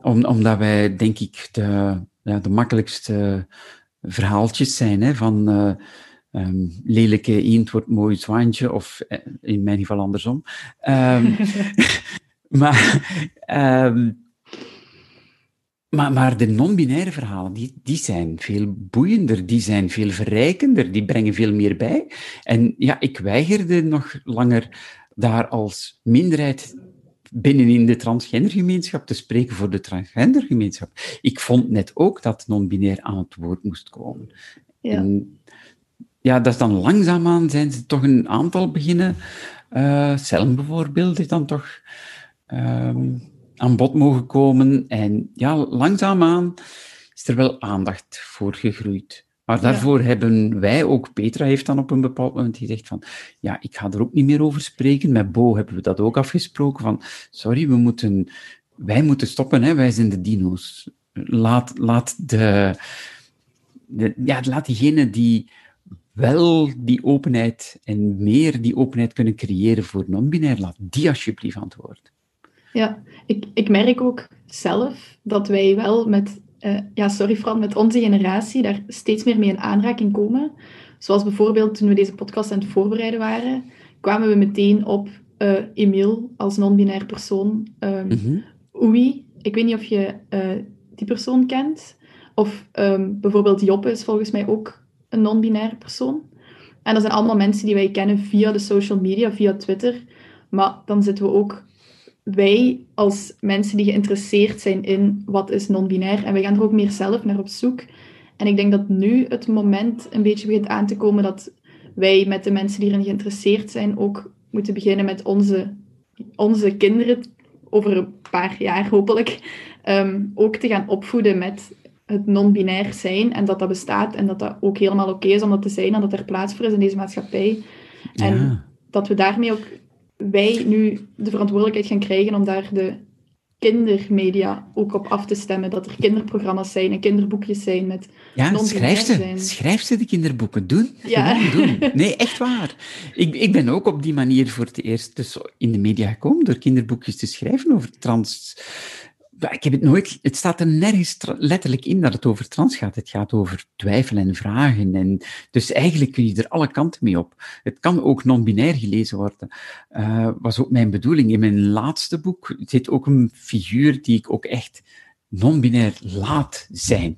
om, omdat wij, denk ik, de, ja, de makkelijkste verhaaltjes zijn hè, van uh, lelijke eend wordt mooi zwaantje, of eh, in mijn geval andersom. Um, maar um, maar, maar de non-binaire verhalen, die, die zijn veel boeiender, die zijn veel verrijkender, die brengen veel meer bij. En ja, ik weigerde nog langer daar als minderheid binnenin de transgendergemeenschap te spreken voor de transgendergemeenschap. Ik vond net ook dat non-binair aan het woord moest komen. Ja. En ja, dat is dan langzaamaan zijn ze toch een aantal beginnen. Uh, Selm bijvoorbeeld is dan toch... Um, aan bod mogen komen. En ja, langzaamaan is er wel aandacht voor gegroeid. Maar daarvoor hebben wij ook, Petra heeft dan op een bepaald moment gezegd van, ja, ik ga er ook niet meer over spreken. Met Bo hebben we dat ook afgesproken van, sorry, we moeten, wij moeten stoppen, hè, wij zijn de dino's. Laat, laat de, de ja, laat diegenen die wel die openheid en meer die openheid kunnen creëren voor non-binair? Laat die alsjeblieft antwoorden. Ja, ik, ik merk ook zelf dat wij wel met, uh, ja, sorry Fran, met onze generatie daar steeds meer mee in aanraking komen. Zoals bijvoorbeeld toen we deze podcast aan het voorbereiden waren, kwamen we meteen op uh, Emile als non-binair persoon. Um, mm Oei, ik weet niet of je uh, die persoon kent. Of um, bijvoorbeeld Joppe is volgens mij ook een non-binair persoon. En dat zijn allemaal mensen die wij kennen via de social media, via Twitter. Maar dan zitten we ook wij als mensen die geïnteresseerd zijn in wat is non-binair. En wij gaan er ook meer zelf naar op zoek. En ik denk dat nu het moment een beetje begint aan te komen dat wij met de mensen die erin geïnteresseerd zijn ook moeten beginnen met onze, onze kinderen, over een paar jaar hopelijk, um, ook te gaan opvoeden met het non-binair zijn en dat dat bestaat en dat dat ook helemaal oké is om dat te zijn en dat er plaats voor is in deze maatschappij. En ja. dat we daarmee ook wij nu de verantwoordelijkheid gaan krijgen om daar de kindermedia ook op af te stemmen. Dat er kinderprogramma's zijn en kinderboekjes zijn met Ja, schrijf ze. Zijn. Schrijf ze de kinderboeken. Doen. Ja. doen. Nee, echt waar. Ik, ik ben ook op die manier voor het eerst dus in de media gekomen door kinderboekjes te schrijven over trans ik heb het nooit, het staat er nergens letterlijk in dat het over trans gaat. Het gaat over twijfel en vragen. En dus eigenlijk kun je er alle kanten mee op. Het kan ook non-binair gelezen worden. Uh, was ook mijn bedoeling. In mijn laatste boek zit ook een figuur die ik ook echt non-binair laat zijn.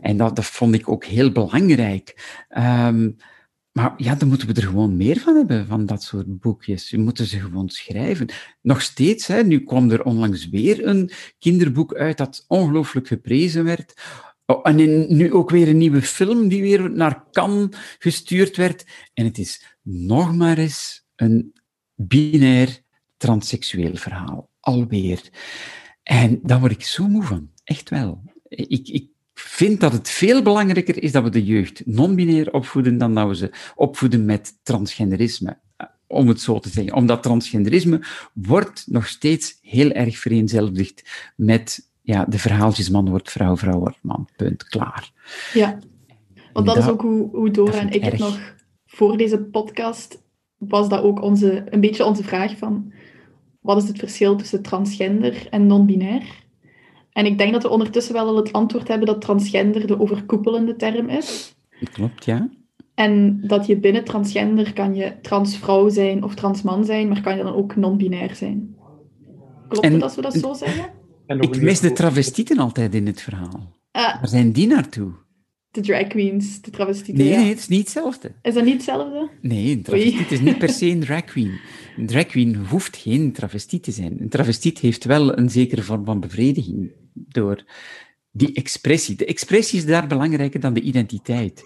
En dat, dat vond ik ook heel belangrijk. Um, maar ja, dan moeten we er gewoon meer van hebben, van dat soort boekjes. We moeten ze gewoon schrijven. Nog steeds, hè, nu kwam er onlangs weer een kinderboek uit dat ongelooflijk geprezen werd. Oh, en nu ook weer een nieuwe film die weer naar Cannes gestuurd werd. En het is nog maar eens een binair transseksueel verhaal. Alweer. En daar word ik zo moe van. Echt wel. Ik, ik vind dat het veel belangrijker is dat we de jeugd non-binair opvoeden dan dat we ze opvoeden met transgenderisme. Eh, om het zo te zeggen. Omdat transgenderisme wordt nog steeds heel erg vereenzelvigd met ja, de verhaaltjes man wordt vrouw, vrouw wordt man. Punt. Klaar. Ja, want dat, is ook hoe, hoe Dora en ik het nog voor deze podcast was dat ook onze, een beetje onze vraag van wat is het verschil tussen transgender en non-binair? En ik denk dat we ondertussen wel al het antwoord hebben dat transgender de overkoepelende term is. Klopt, ja. En dat je binnen transgender kan je transvrouw zijn of transman zijn, maar kan je dan ook non-binair zijn. Klopt en, het als we dat zo zeggen? Ik mis de travestieten altijd in het verhaal. Uh, Waar zijn die naartoe? De drag queens, de travestieten. Nee, nee, het is niet hetzelfde. Is dat niet hetzelfde? Nee, een travestiet is niet per se een drag queen. Een drag queen hoeft geen travestiet te zijn. Een travestiet heeft wel een zekere vorm van bevrediging door die expressie. De expressie is daar belangrijker dan de identiteit.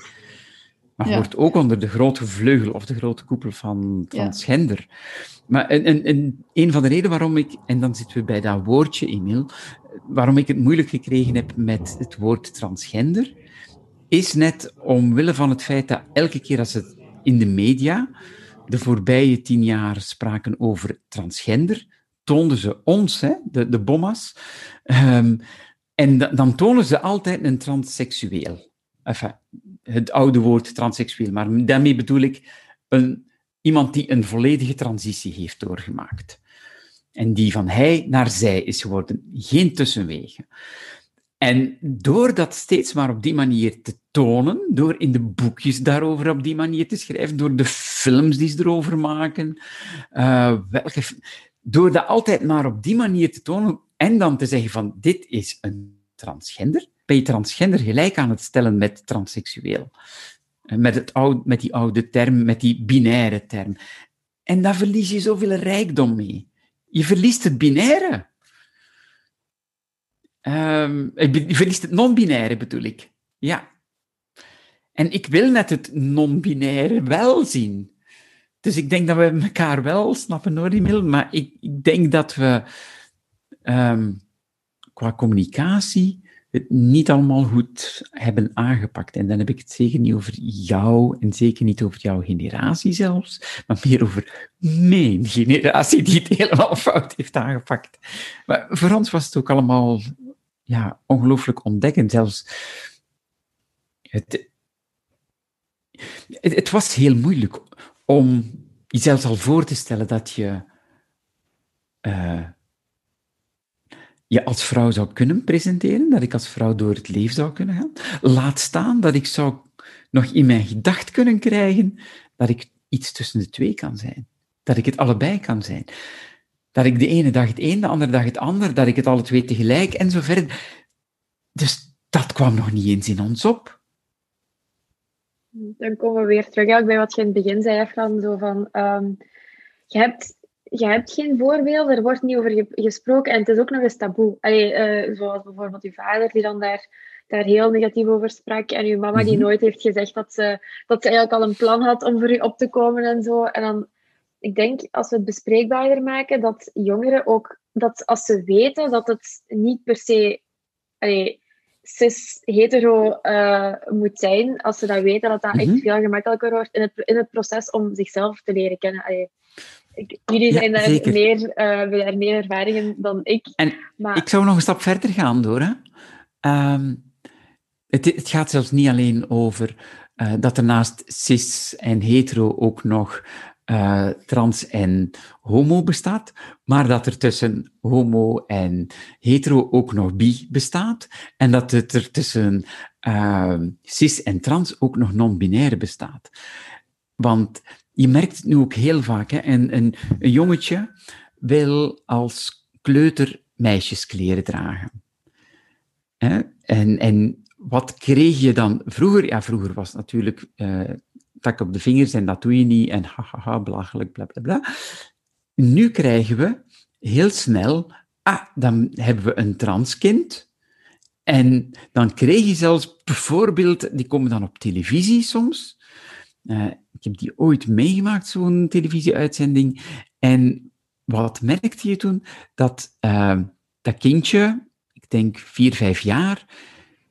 Maar hoort ook onder de grote vleugel of de grote koepel van transgender. Maar en, en, een van de redenen waarom ik, en dan zitten we bij dat woordje, Emil, waarom ik het moeilijk gekregen heb met het woord transgender, is net omwille van het feit dat elke keer als het in de media de voorbije tien jaar spraken over transgender, toonden ze ons, hè, de, de bommas, um, en dan tonen ze altijd een transseksueel. Enfin, het oude woord transseksueel, maar daarmee bedoel ik een, iemand die een volledige transitie heeft doorgemaakt. En die van hij naar zij is geworden, geen tussenwegen. En door dat steeds maar op die manier te tonen, door in de boekjes daarover op die manier te schrijven, door de films die ze erover maken, uh, welke, door dat altijd maar op die manier te tonen en dan te zeggen van dit is een transgender, ben je transgender gelijk aan het stellen met transseksueel. Eh, met, het oude, met die oude term, met die binaire term. En daar verlies je zoveel rijkdom mee. Je verliest het binaire. Um, je verliest het non-binaire, bedoel ik. Ja. En ik wil net het non-binaire wel zien. Dus ik denk dat we elkaar wel snappen, hoor, Emil. Maar ik, ik denk dat we um, qua communicatie het niet allemaal goed hebben aangepakt. En dan heb ik het zeker niet over jou en zeker niet over jouw generatie zelfs, maar meer over mijn generatie die het helemaal fout heeft aangepakt. Maar voor ons was het ook allemaal ja, ongelooflijk ontdekkend. Zelfs het, het was heel moeilijk om jezelf al voor te stellen dat je eh, je als vrouw zou kunnen presenteren, dat ik als vrouw door het leven zou kunnen gaan. Laat staan dat ik zou nog in mijn gedacht kunnen krijgen dat ik iets tussen de twee kan zijn. Dat ik het allebei kan zijn. Dat ik de ene dag het een, de andere dag het ander, dat ik het alle twee tegelijk en zo verder. Dus dat kwam nog niet eens in ons op. Dan komen we weer terug bij wat je in het begin zei, Efran, zo van... ehm, je, hebt, je hebt geen voorbeelden, er wordt niet over ge- gesproken en het is ook nog eens taboe. Allee, eh, zoals bijvoorbeeld uw vader, die dan daar, daar heel negatief over sprak, en uw mama, die Mhm. nooit heeft gezegd dat ze, dat ze eigenlijk al een plan had om voor u op te komen en zo. En dan, ik denk, als we het bespreekbaarder maken, dat jongeren ook, dat als ze weten dat het niet per se... Allee, cis-hetero eh, moet zijn, als ze dat weten, dat dat Mhm. echt veel gemakkelijker wordt in het, in het proces om zichzelf te leren kennen. Allee, ik- jullie Ja, zijn daar meer, hebben daar meer ervaring in dan ik. En Maar Ik zou nog een stap verder gaan, Dora. Ehm, het, het gaat zelfs niet alleen over eh, dat er naast cis en hetero ook nog eh, trans en homo bestaat, maar dat er tussen homo en hetero ook nog bi bestaat, en dat het er tussen ehm, cis en trans ook nog non-binair bestaat. Want je merkt het nu ook heel vaak, hè, een, een, jongetje wil als kleuter meisjeskleren dragen. Hè? En, en wat kreeg je dan vroeger? Ja, vroeger was natuurlijk eh tak op de vingers en dat doe je niet en hahaha, belachelijk, bla bla bla. Nu krijgen we heel snel, ah, dan hebben we een transkind. En dan kreeg je zelfs bijvoorbeeld, die komen dan op televisie soms. Eh, ik heb die ooit meegemaakt, zo'n televisieuitzending. En wat merkte je toen? Dat eh, dat kindje, ik denk vier, vijf jaar,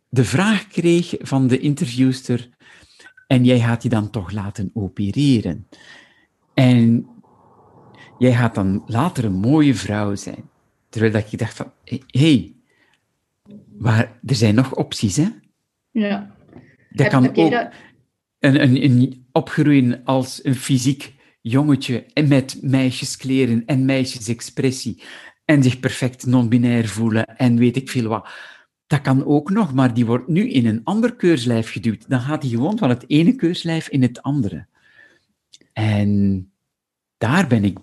de vraag kreeg van de interviewster, en jij gaat die dan toch laten opereren. En jij gaat dan later een mooie vrouw zijn. Terwijl dat je dacht van, hé, hey, maar er zijn nog opties, hè? Ja. Dat kan ook dat- een, een, een opgroeien als een fysiek jongetje en met meisjeskleren en meisjesexpressie en zich perfect non-binair voelen en weet ik veel wat. Dat kan ook nog, maar die wordt nu in een ander keurslijf geduwd. Dan gaat hij gewoon van het ene keurslijf in het andere. En daar ben ik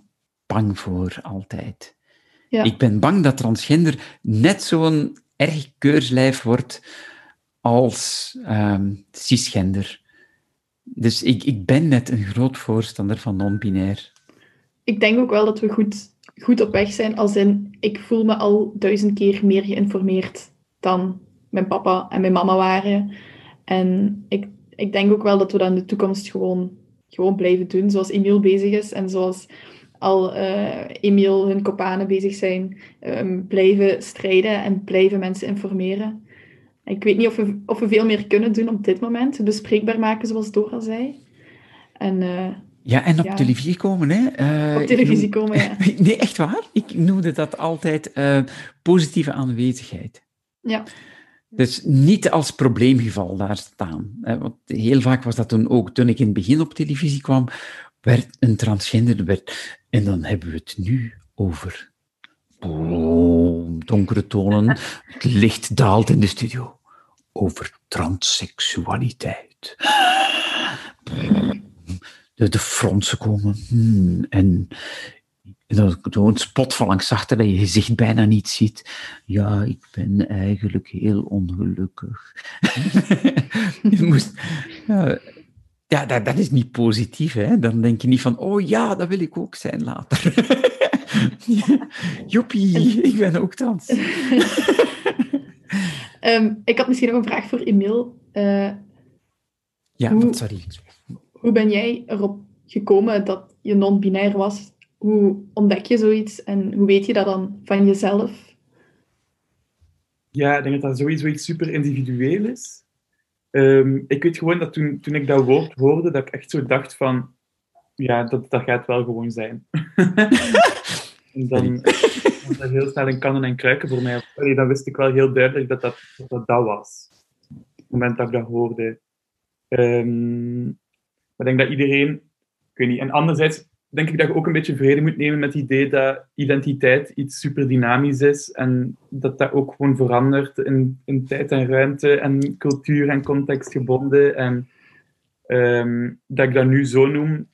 bang voor altijd. Ja. Ik ben bang dat transgender net zo'n erg keurslijf wordt als ehm, cisgender. Dus ik, ik ben net een groot voorstander van non-binair. Ik denk ook wel dat we goed, goed op weg zijn, als in, ik voel me al duizend keer meer geïnformeerd dan mijn papa en mijn mama waren. En ik, ik denk ook wel dat we dat in de toekomst gewoon, gewoon blijven doen, zoals Emiel bezig is en zoals al eh Emiel hun kopanen bezig zijn, ehm, blijven strijden en blijven mensen informeren. Ik weet niet of we, of we veel meer kunnen doen op dit moment, bespreekbaar maken, zoals Dora zei. En eh, Ja, en op Ja. televisie komen, hè? Eh, op televisie noem- komen, ja. Nee, echt waar. Ik noemde dat altijd positieve aanwezigheid. Ja. Dus niet als probleemgeval daar staan. Want heel vaak was dat toen ook, toen ik in het begin op televisie kwam, werd een transgender, werd, en dan hebben we het nu over boom, donkere tonen, het licht daalt in de studio, over transseksualiteit. De, de fronsen komen, hmm, en dan zo'n spot van langs achter dat je gezicht bijna niet ziet. Ja, ik ben eigenlijk heel ongelukkig. moest, ja, ja dat, dat is niet positief. Hè? Dan denk je niet van, oh ja, dat wil ik ook zijn later. Joepie, ik ben ook trans. Ehm, ik had misschien nog een vraag voor Emil. Eh, Ja, Hoe- sorry. hoe ben jij erop gekomen dat je non-binair was? Hoe ontdek je zoiets en hoe weet je dat dan van jezelf? Ja, ik denk dat dat sowieso iets super individueel is. Ehm, ik weet gewoon dat toen, toen ik dat woord hoorde, dat ik echt zo dacht van, ja, dat, dat gaat wel gewoon zijn. en dan was dat heel snel een kannen en kruiken voor mij. Allee, dan wist ik wel heel duidelijk dat dat dat, dat, dat was. Op het moment dat ik dat hoorde. Ehm, Maar ik denk dat iedereen, ik weet niet, en anderzijds denk ik dat je ook een beetje vrede moet nemen met het idee dat identiteit iets super dynamisch is en dat dat ook gewoon verandert in, in tijd en ruimte en cultuur en context gebonden. En ehm, dat ik dat nu zo noem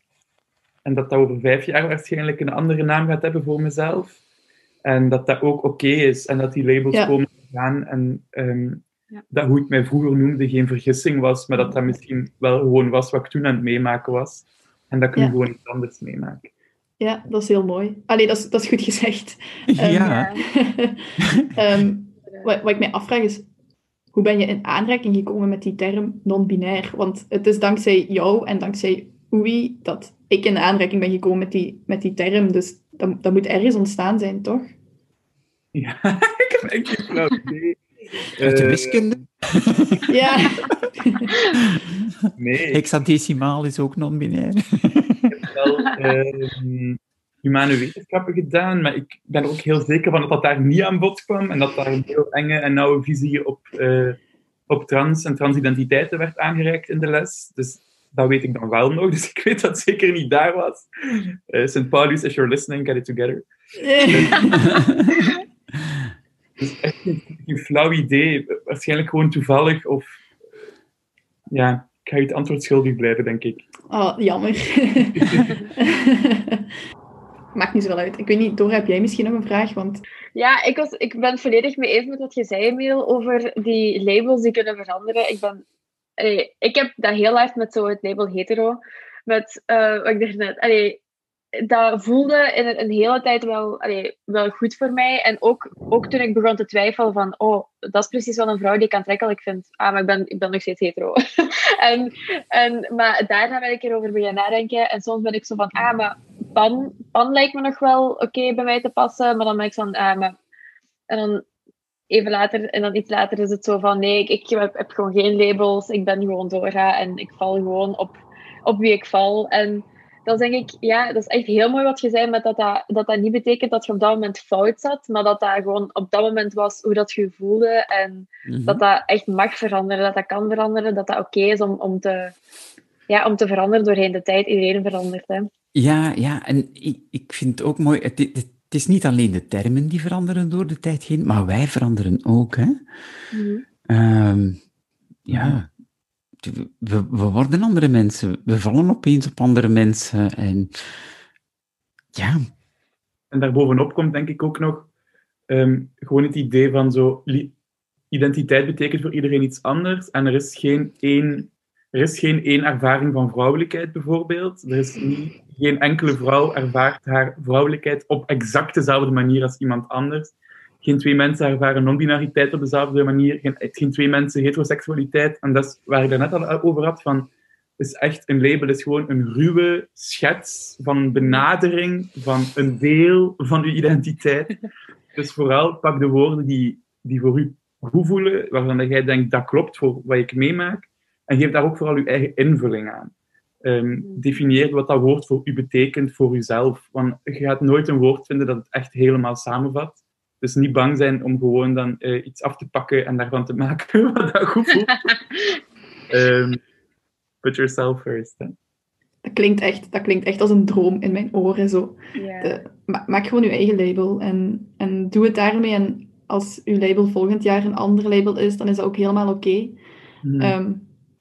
en dat dat over vijf jaar waarschijnlijk een andere naam gaat hebben voor mezelf. En dat dat ook oké is en dat die labels Ja. komen en gaan en ehm, Ja. dat hoe ik mij vroeger noemde geen vergissing was, maar dat dat misschien wel gewoon was wat ik toen aan het meemaken was. En dat nu Ja. gewoon iets anders meemaak. Ja, dat is heel mooi. Allee, dat is, dat is goed gezegd. Ehm, ja. Ehm, wat, wat ik mij afvraag is, hoe ben je in aanraking gekomen met die term non-binair? Want het is dankzij jou en dankzij Oei dat ik in aanraking ben gekomen met die, met die term. Dus dat, dat moet ergens ontstaan zijn, toch? Ja, ik heb geen flauw idee. Uit de Eh, wiskunde. Ja, Nee, ik Hexadecimaal is ook non-binair. heb wel ehm, humane wetenschappen gedaan, maar ik ben er ook heel zeker van dat dat daar niet aan bod kwam en dat daar een heel enge en nauwe visie op, eh, op trans en transidentiteiten werd aangereikt in de les. Dus dat weet ik dan wel nog, dus ik weet dat het zeker niet daar was. Eh St. Paulus, if you're listening, get it together. Dus echt geen, geen flauw idee. Waarschijnlijk gewoon toevallig of... Ja, ik ga je het antwoord schuldig blijven, denk ik. Oh, jammer. Maakt niet zoveel uit. Ik weet niet, Dora, heb jij misschien nog een vraag? Want Ja, ik, was, ik ben het volledig mee eens met wat je zei, Emiel, over die labels die kunnen veranderen. Ik, ben, allee, ik heb dat heel hard met zo het label hetero. Met, eh, wat ik daarnet... Allee, dat voelde in een, hele tijd wel, wel goed voor mij. En ook, ook toen ik begon te twijfelen van... Oh, dat is precies wat een vrouw die ik aantrekkelijk vind. Ah, maar ik ben, ik ben nog steeds hetero. en, en, maar daarna ben ik erover beginnen nadenken. En soms ben ik zo van... Ah, maar pan, pan lijkt me nog wel oké bij mij te passen. Maar dan ben ik zo van... Ah, maar... En dan even later, en dan iets later is het zo van... Nee, ik, ik heb, heb gewoon geen labels. Ik ben gewoon Dora. En ik val gewoon op, op wie ik val. En dan denk ik... Ja, dat is echt heel mooi wat je zei. Met dat, dat, dat dat niet betekent dat je op dat moment fout zat. Maar dat dat gewoon op dat moment was hoe dat je voelde. En Mhm. dat dat echt mag veranderen, dat dat kan veranderen, dat dat oké is om, om, te, ja, om te veranderen doorheen de tijd. Iedereen verandert, hè. Ja, ja, en ik, ik vind het ook mooi. Het, het, het is niet alleen de termen die veranderen door de tijd heen, maar wij veranderen ook. Hè? Ehm, ja, we, we worden andere mensen. We vallen opeens op andere mensen. En ja, En daarbovenop komt denk ik ook nog ehm, gewoon het idee van zo... Identiteit betekent voor iedereen iets anders. En er is geen één, er is geen één ervaring van vrouwelijkheid, bijvoorbeeld. Er is geen enkele vrouw ervaart haar vrouwelijkheid op exact dezelfde manier als iemand anders. Geen twee mensen ervaren non-binariteit op dezelfde manier. Geen, geen twee mensen heteroseksualiteit. En dat is waar ik daarnet al over had, van is echt een label, is gewoon een ruwe schets van een benadering van een deel van uw identiteit. Dus vooral pak de woorden die, die voor u goed voelen, waarvan jij denkt dat klopt voor wat ik meemaak, en geef daar ook vooral uw eigen invulling aan. Ehm, definieer wat dat woord voor u betekent, voor uzelf. Want je gaat nooit een woord vinden dat het echt helemaal samenvat. Dus niet bang zijn om gewoon dan eh, iets af te pakken en daarvan te maken wat dat goed voelt. Ehm, put yourself first. Hè. dat klinkt, echt, dat klinkt echt als een droom in mijn oren. Zo. Ja. De- ma- maak gewoon je eigen label en, en doe het daarmee. En als uw label volgend jaar een ander label is, dan is dat ook helemaal oké. Hmm. Ehm,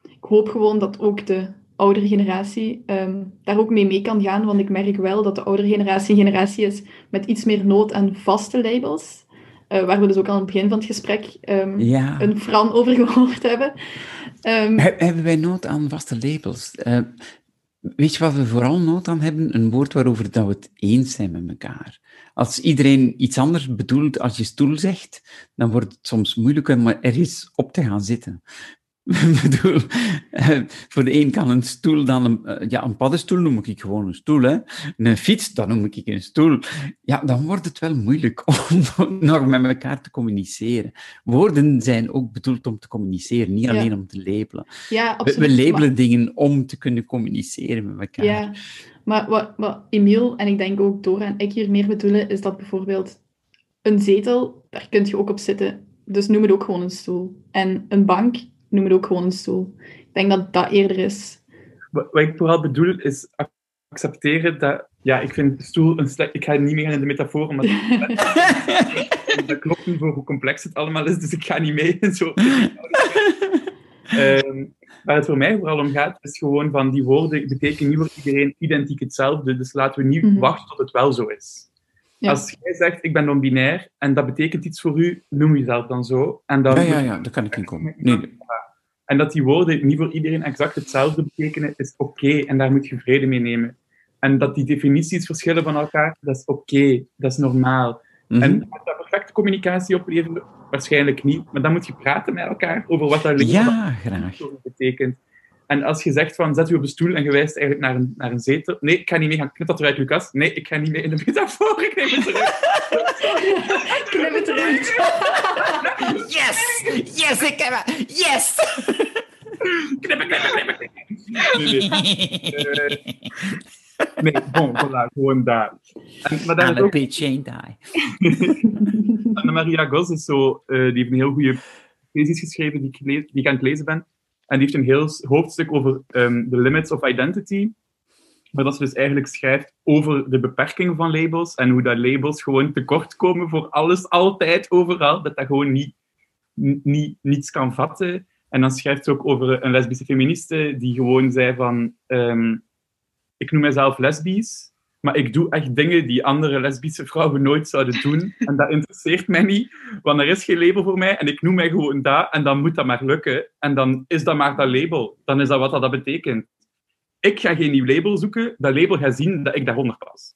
ik hoop gewoon dat ook de oudere generatie ehm, daar ook mee mee kan gaan, want ik merk wel dat de oudere generatie een generatie is met iets meer nood aan vaste labels, eh, waar we dus ook aan het begin van het gesprek ehm, ja. een Fran over gehoord hebben. Ehm, He- hebben wij nood aan vaste labels? Eh, weet je wat we vooral nood aan hebben? Een woord waarover dat we het eens zijn met elkaar. Als iedereen iets anders bedoelt als je stoel zegt, dan wordt het soms moeilijk om ergens op te gaan zitten. Ik bedoel, eh, voor de een kan een stoel dan een, eh, ja, een paddenstoel noem ik gewoon een stoel, hè. Een fiets, dan noem ik een stoel. Ja, dan wordt het wel moeilijk om nog met elkaar te communiceren. Woorden zijn ook bedoeld om te communiceren, niet Ja. alleen om te labelen. ja, We, absoluut. we labelen dingen om te kunnen communiceren met elkaar. Ja, maar wat, wat Emiel en ik denk ook Dora en ik hier meer bedoelen, is dat bijvoorbeeld een zetel, daar kun je ook op zitten. Dus noem het ook gewoon een stoel. En een bank, noem het ook gewoon een stoel. Ik denk dat dat eerder is. wat, wat ik vooral bedoel is accepteren dat... Ja, ik vind stoel een slecht... Ik ga niet meer in de metafoor, maar dat klopt niet voor hoe complex het allemaal is, dus ik ga niet mee in zo. Ehm, waar het voor mij vooral om gaat, is gewoon van die woorden betekenen niet voor iedereen identiek hetzelfde, dus laten we niet Mhm. wachten tot het wel zo is. Ja. Als jij zegt, ik ben non-binair, en dat betekent iets voor u, noem jezelf dan zo. En dan Ja, ja, ja, daar kan ik in komen. Nee, En dat die woorden niet voor iedereen exact hetzelfde betekenen, is oké. en daar moet je vrede mee nemen. En dat die definities verschillen van elkaar, dat is oké. dat is normaal. mhm. En gaat dat perfecte communicatie opleveren? Waarschijnlijk niet. Maar dan moet je praten met elkaar over wat dat ja, graag. betekent. En als je zegt van, zet u op een stoel en je wijst eigenlijk naar een, naar een zetel. Nee, ik ga niet mee gaan. Knip dat eruit, Lucas. Nee, ik ga niet mee in de metafoor. Ik neem het terug. Knip het eruit. Yes! Yes, ik heb het! Yes! Knippen, knippen, knippen. Nee, nee. Eh, nee, bon, voilà, gewoon daar. En, maar daar I'm is a ook bitch, ain't I? Anna-Maria Gos is zo, eh, die heeft een heel goede thesis geschreven die ik, die ik aan het lezen ben. En die heeft een heel hoofdstuk over ehm the limits of identity. Maar dat ze dus eigenlijk schrijft over de beperking van labels en hoe dat labels gewoon tekort komen voor alles, altijd, overal. Dat dat gewoon niet, niet, niets kan vatten. En dan schrijft ze ook over een lesbische feministe die gewoon zei van... ehm, ik noem mezelf lesbisch, maar ik doe echt dingen die andere lesbische vrouwen nooit zouden doen. En dat interesseert mij niet, want er is geen label voor mij en ik noem mij gewoon dat en dan moet dat maar lukken. En dan is dat maar dat label. Dan is dat wat dat betekent. Ik ga geen nieuw label zoeken, dat label gaat zien dat ik daaronder pas.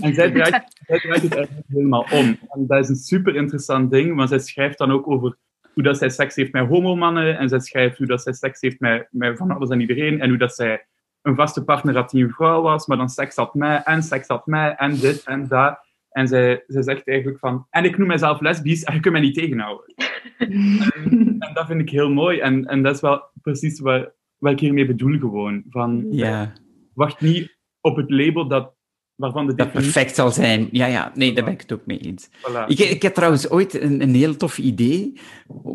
En zij draait, zij draait het eigenlijk helemaal om. En dat is een super interessant ding, want zij schrijft dan ook over hoe dat zij seks heeft met homomannen en zij schrijft hoe dat zij seks heeft met, met van alles en iedereen en hoe dat zij een vaste partner had die een vrouw was, maar dan seks had mij en seks had mij en dit en dat. En zij, zij zegt eigenlijk van, en ik noem mezelf lesbisch en je kunt mij niet tegenhouden. en, en dat vind ik heel mooi. En, en dat is wel precies wat, wat ik hiermee bedoel gewoon. Van, Ja, Wacht niet op het label dat, waarvan de dat definitie... perfect zal zijn. Ja, ja, nee, daar ben ik het ook mee eens. Voilà. Ik, ik heb trouwens ooit een, een heel tof idee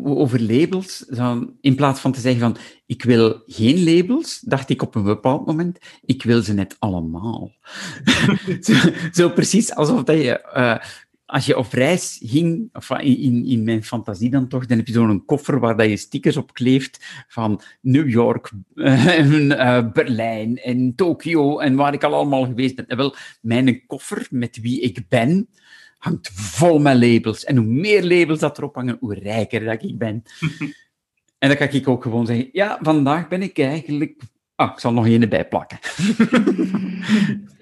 over labels. Zo, in plaats van te zeggen van, ik wil geen labels, dacht ik op een bepaald moment, ik wil ze net allemaal. zo, zo precies alsof dat je, eh, als je op reis ging, of in, in, in mijn fantasie dan toch, dan heb je zo'n koffer waar dat je stickers op kleeft van New York, eh, en, eh, Berlijn en Tokio en waar ik al allemaal geweest ben. En wel, mijn koffer met wie ik ben, hangt vol met labels. En hoe meer labels dat erop hangen, hoe rijker dat ik ben. en dan kan ik ook gewoon zeggen, ja, vandaag ben ik eigenlijk... Ah, ik zal nog één erbij plakken.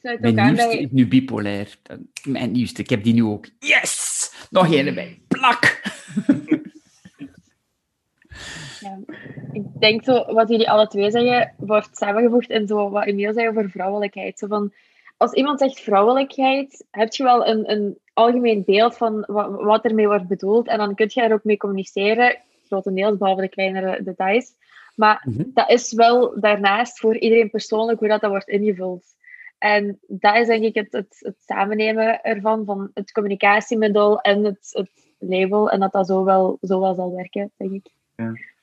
Sluit Mijn nieuwste bij... is nu bipolair. Mijn nieuwste, ik heb die nu ook. Yes! Nog één erbij. Plak! Ja. Ik denk zo, wat jullie alle twee zeggen, wordt samengevoegd in zo wat Emiel zei over vrouwelijkheid. Zo van, als iemand zegt vrouwelijkheid, heb je wel een, een algemeen beeld van wat, wat ermee wordt bedoeld. En dan kun je er ook mee communiceren, grotendeels, behalve de kleinere details. Maar Mhm. dat is wel daarnaast voor iedereen persoonlijk hoe dat, dat wordt ingevuld. En dat is denk ik het, het, samennemen ervan, van het communicatiemiddel en het, het label. En dat dat zo wel, zo wel zal werken, denk ik.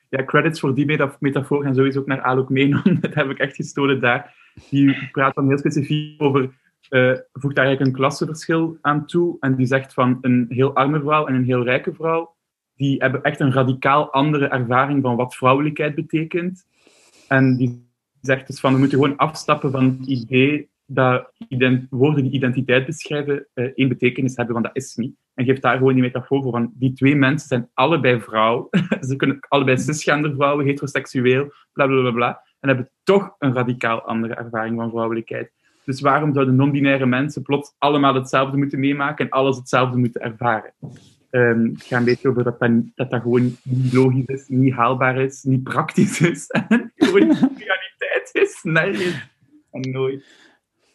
Ja, credits voor die meta- metafoor gaan sowieso ook naar Alok Menon. Dat heb ik echt gestolen daar. Die praat dan heel specifiek over, eh voegt daar eigenlijk een klassenverschil aan toe. En die zegt van een heel arme vrouw en een heel rijke vrouw, die hebben echt een radicaal andere ervaring van wat vrouwelijkheid betekent. En die zegt dus van, we moeten gewoon afstappen van het idee dat woorden die identiteit beschrijven eh, één betekenis hebben, want dat is niet. En geeft daar gewoon die metafoor voor van, die twee mensen zijn allebei vrouw. Ze kunnen allebei cisgender vrouwen, heteroseksueel, bla bla bla bla. En hebben toch een radicaal andere ervaring van vrouwelijkheid. Dus waarom zouden non-binaire mensen plots allemaal hetzelfde moeten meemaken en alles hetzelfde moeten ervaren? Ehm, het gaat een beetje over dat dat, dat dat gewoon niet logisch is, niet haalbaar is, niet praktisch is. En gewoon niet realiteit is. Nee, en nooit.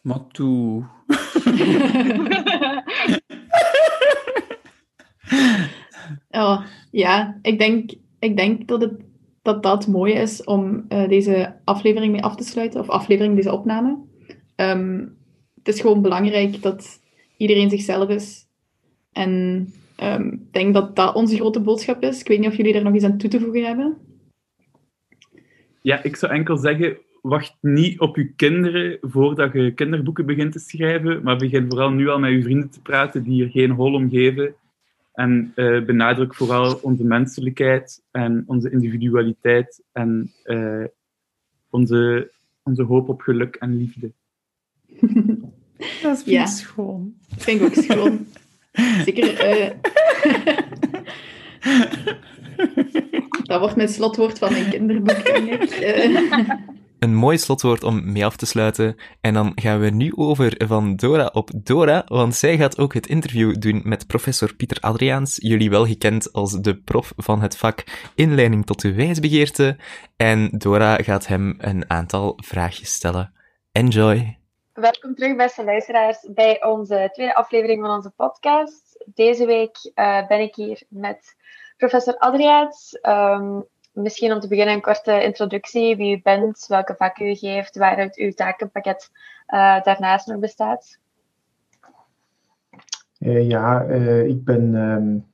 Maar toe. Oh, ja, ik denk, ik denk dat, het, dat dat mooi is om eh, deze aflevering mee af te sluiten, of aflevering, deze opname. Ehm, het is gewoon belangrijk dat iedereen zichzelf is. En ehm, ik denk dat dat onze grote boodschap is. Ik weet niet of jullie daar nog iets aan toe te voegen hebben. ja, ik zou enkel zeggen, wacht niet op je kinderen voordat je kinderboeken begint te schrijven, maar begin vooral nu al met je vrienden te praten die er geen hol om geven. En uh, benadruk vooral onze menselijkheid en onze individualiteit en uh, onze, onze hoop op geluk en liefde. Dat is ja. schoon. Dat vind ik ook schoon. Zeker. Uh... dat wordt mijn slotwoord van mijn kinderboek, denk ik een mooi slotwoord om mee af te sluiten. En dan gaan we nu over van Dora op Dora, want zij gaat ook het interview doen met professor Pieter Adriaans, jullie wel gekend als de prof van het vak Inleiding tot de wijsbegeerte. En Dora gaat hem een aantal vraagjes stellen. Enjoy! Welkom terug, beste luisteraars, bij onze tweede aflevering van onze podcast. Deze week uh, ben ik hier met professor Adriaans. Um, misschien om te beginnen een korte introductie. Wie u bent, welke vak u geeft, waaruit uw takenpakket uh, daarnaast nog bestaat. Uh, ja, uh, ik ben um,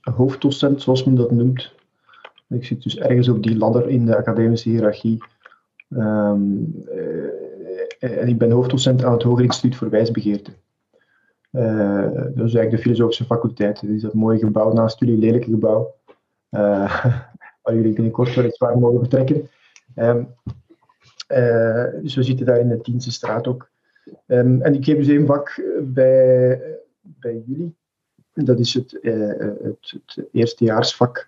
hoofddocent, zoals men dat noemt. Ik zit dus ergens op die ladder in de academische hiërarchie. Um, en ik ben hoofddocent aan het Hoger Instituut voor Wijsbegeerte. dat is eigenlijk de filosofische faculteit. Dat is dat mooie gebouw naast jullie lelijke gebouw. jullie binnenkort weliswaar mogen vertrekken. Um, uh, dus we zitten daar in de Tienste straat ook. Um, en ik geef dus één vak bij, bij jullie. Dat is het, uh, het, het eerstejaarsvak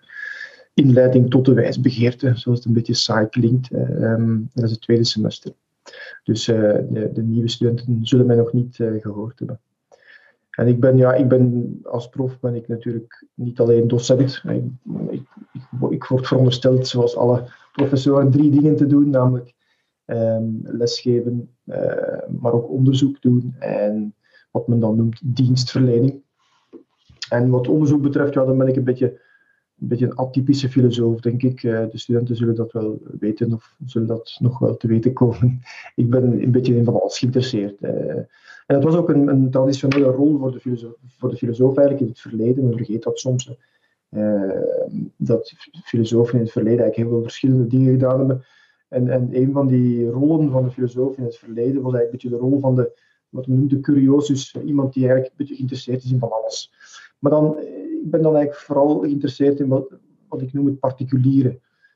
inleiding tot de wijsbegeerte, zoals het een beetje saai klinkt. Um, dat is het tweede semester. Dus de, de, nieuwe studenten zullen mij nog niet gehoord hebben. En ik ben, ja, ik ben als prof ben ik natuurlijk niet alleen docent. Ik, ik, word verondersteld, zoals alle professoren, drie dingen te doen, namelijk um, lesgeven, uh, maar ook onderzoek doen en wat men dan noemt dienstverlening. En wat onderzoek betreft, ja, dan ben ik een beetje, een beetje een atypische filosoof, denk ik. Uh, de studenten zullen dat wel weten of zullen dat nog wel te weten komen. Ik ben een beetje in van alles geïnteresseerd. Uh, en dat was ook een, een traditionele rol voor de, filosoof, voor de filosoof eigenlijk in het verleden. Men vergeet dat soms. Uh, dat filosofen in het verleden eigenlijk heel veel verschillende dingen gedaan hebben. En, en een van die rollen van de filosoof in het verleden was eigenlijk een beetje de rol van de, wat we noemen de curiosus. Iemand die eigenlijk een beetje geïnteresseerd is in van alles. Maar dan, eh, ik ben dan eigenlijk vooral geïnteresseerd in wat, wat ik noem het particuliere.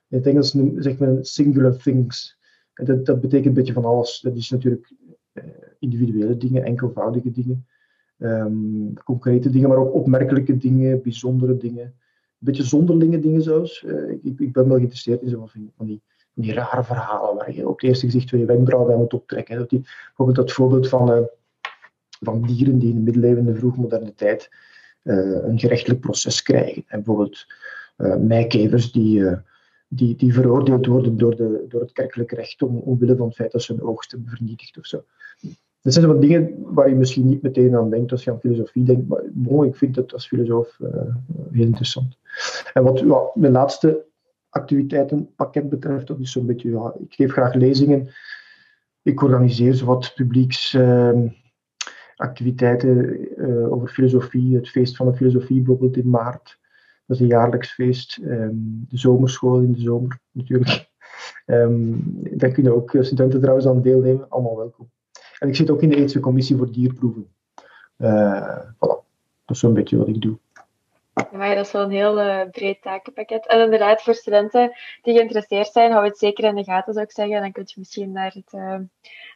In het Engels zegt men singular things. En dat, dat betekent een beetje van alles. Dat is natuurlijk eh, individuele dingen, enkelvoudige dingen, um, concrete dingen, maar ook opmerkelijke dingen, bijzondere dingen, een beetje zonderlinge dingen zelfs. Uh, ik, ik, ben wel geïnteresseerd in zo van, die, die rare verhalen waar je op het eerste gezicht je wenkbrauwen bij moet optrekken. Dat die, bijvoorbeeld dat voorbeeld van, uh, van dieren die in de middeleeuwen en de vroegmoderne tijd een gerechtelijk proces krijgen. En bijvoorbeeld meikevers die die, die veroordeeld worden door, de, door het kerkelijk recht om, omwille van het feit dat ze hun oogst hebben vernietigd of zo. Dat zijn wat dingen waar je misschien niet meteen aan denkt als je aan filosofie denkt, maar bon, ik vind het als filosoof heel interessant. En wat mijn laatste activiteitenpakket betreft, dat is zo'n beetje, ik geef graag lezingen, ik organiseer zowat publieksactiviteiten uh, uh, over filosofie, het feest van de filosofie bijvoorbeeld in maart. Dat is een jaarlijks feest. Um, de zomerschool in de zomer natuurlijk. Um, daar kunnen ook studenten trouwens aan deelnemen. Allemaal welkom. En ik zit ook in de Eetse Commissie voor Dierproeven. Uh, voilà. Dat is zo'n beetje wat ik doe. Ja, dat is wel een heel breed takenpakket. En inderdaad, voor studenten die geïnteresseerd zijn, hou het zeker in de gaten, zou ik zeggen. Dan kun je misschien naar het,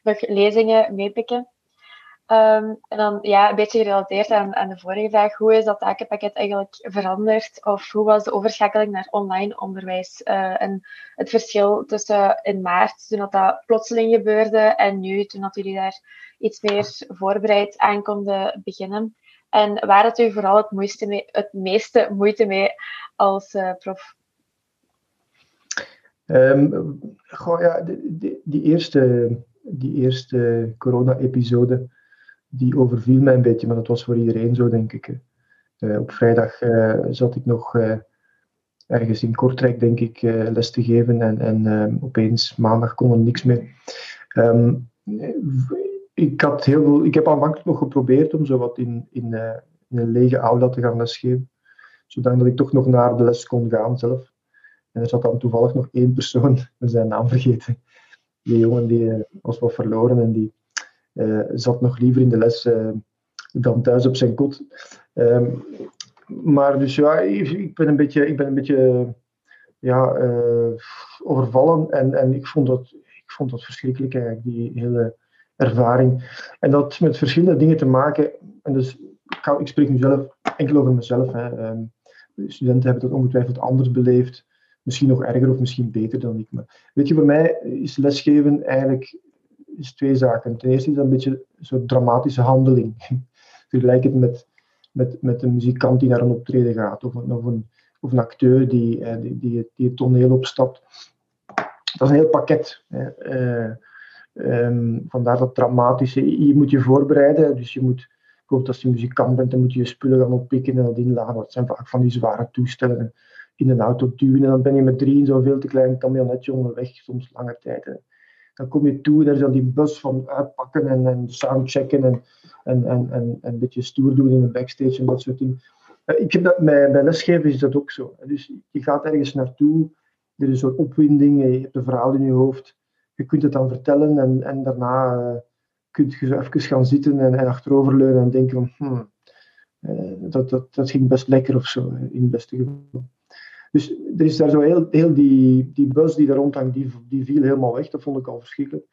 nog lezingen meepikken. Um, en dan ja, een beetje gerelateerd aan, aan de vorige vraag, hoe is dat takenpakket eigenlijk veranderd? Of hoe was de overschakeling naar online onderwijs? Uh, en het verschil tussen in maart, toen dat, dat plotseling gebeurde, en nu, toen dat jullie daar iets meer voorbereid aan konden beginnen. En waar had u vooral het, het meeste moeite mee als uh, prof? Um, goh, ja, die, eerste, die eerste corona-episode die overviel mij een beetje, maar dat was voor iedereen zo, denk ik. Uh, op vrijdag uh, zat ik nog uh, ergens in Kortrijk, denk ik, les te geven en, en ehm, opeens maandag kon er niks meer. Um, ik, had heel veel, ik heb aanvankelijk nog geprobeerd om zo wat in, in, in een lege aula te gaan lesgeven, zodat ik toch nog naar de les kon gaan zelf. En er zat dan toevallig nog één persoon, we zijn naam vergeten. Die jongen die was wat verloren en die zat nog liever in de les dan thuis op zijn kot. Ehm, maar dus ja, ik ben een beetje, ik ben een beetje ja, overvallen en, en ik, vond dat, ik vond dat verschrikkelijk eigenlijk, die hele ervaring. En dat met verschillende dingen te maken. En dus, ik, spreek nu zelf enkel over mezelf. Hè. Ehm, studenten hebben dat ongetwijfeld anders beleefd. Misschien nog erger of misschien beter dan ik. Weet je, voor mij is lesgeven eigenlijk is twee zaken. Ten eerste is dat een beetje een soort dramatische handeling. Vergelijk het met, met, met een muzikant die naar een optreden gaat. Of, of, een, of een acteur die, eh, die, die, die het toneel opstapt. Dat is een heel pakket. Uh, Um, vandaar dat dramatische. Je moet je voorbereiden, dus je moet, bijvoorbeeld als je muzikant bent, dan moet je je spullen gaan oppikken en dat inladen. Dat zijn vaak van die zware toestellen. In een auto duwen en dan ben je met drie in zo'n veel te klein camionetje onderweg, soms lange tijd. Dan kom je toe er is dan die bus van uitpakken en, en soundchecken en, en, en, en, een beetje stoer doen in de backstage en dat soort dingen. Eh, ik heb dat, bij, bij lesgeven is dat ook zo. Dus je gaat ergens naartoe, er is een soort opwinding, je hebt een verhaal in je hoofd je kunt het dan vertellen en, en daarna uh, kun je zo even gaan zitten en, en achteroverleunen en denken van, hmm, uh, dat, dat, dat ging best lekker of zo, in het beste geval. Dus er is daar zo heel, heel die, die bus die daar rondhangt, die, die viel helemaal weg. Dat vond ik al verschrikkelijk.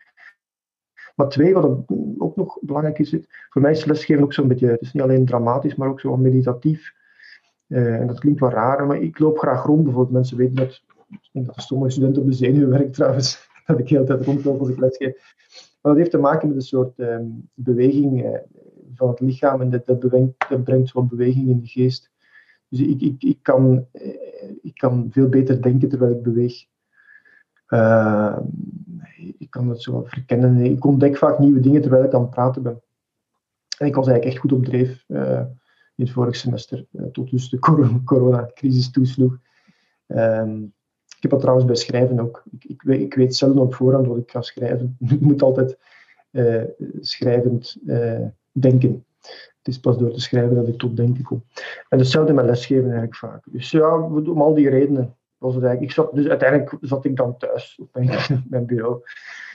Maar twee, wat ook nog belangrijk is, voor mij is lesgeven ook zo'n beetje, het is niet alleen dramatisch, maar ook zo meditatief. Uh, en dat klinkt wel raar, maar ik loop graag rond. Bijvoorbeeld mensen weten dat, ik denk dat sommige studenten op de zenuwen werken trouwens. dat ik de tijd rondloop als ik lesgeef. Maar dat heeft te maken met een soort ehm, beweging uh, van het lichaam en dat, dat, dat, brengt wat beweging in de geest. Dus ik, ik, ik, kan, uh, ik kan veel beter denken terwijl ik beweeg. Uh, ik kan het zo verkennen. Ik ontdek vaak nieuwe dingen terwijl ik aan het praten ben. En ik was eigenlijk echt goed op dreef in het vorige semester, tot dus de coronacrisis toesloeg. Um, ik heb dat trouwens bij schrijven ook. Ik, ik, weet, ik weet zelden op voorhand wat ik ga schrijven. Ik moet altijd schrijvend denken. Het is pas door te schrijven dat ik tot denken kom. En hetzelfde met lesgeven eigenlijk vaak. Dus ja, om al die redenen was het eigenlijk. Ik dus uiteindelijk zat ik dan thuis op mijn, bureau,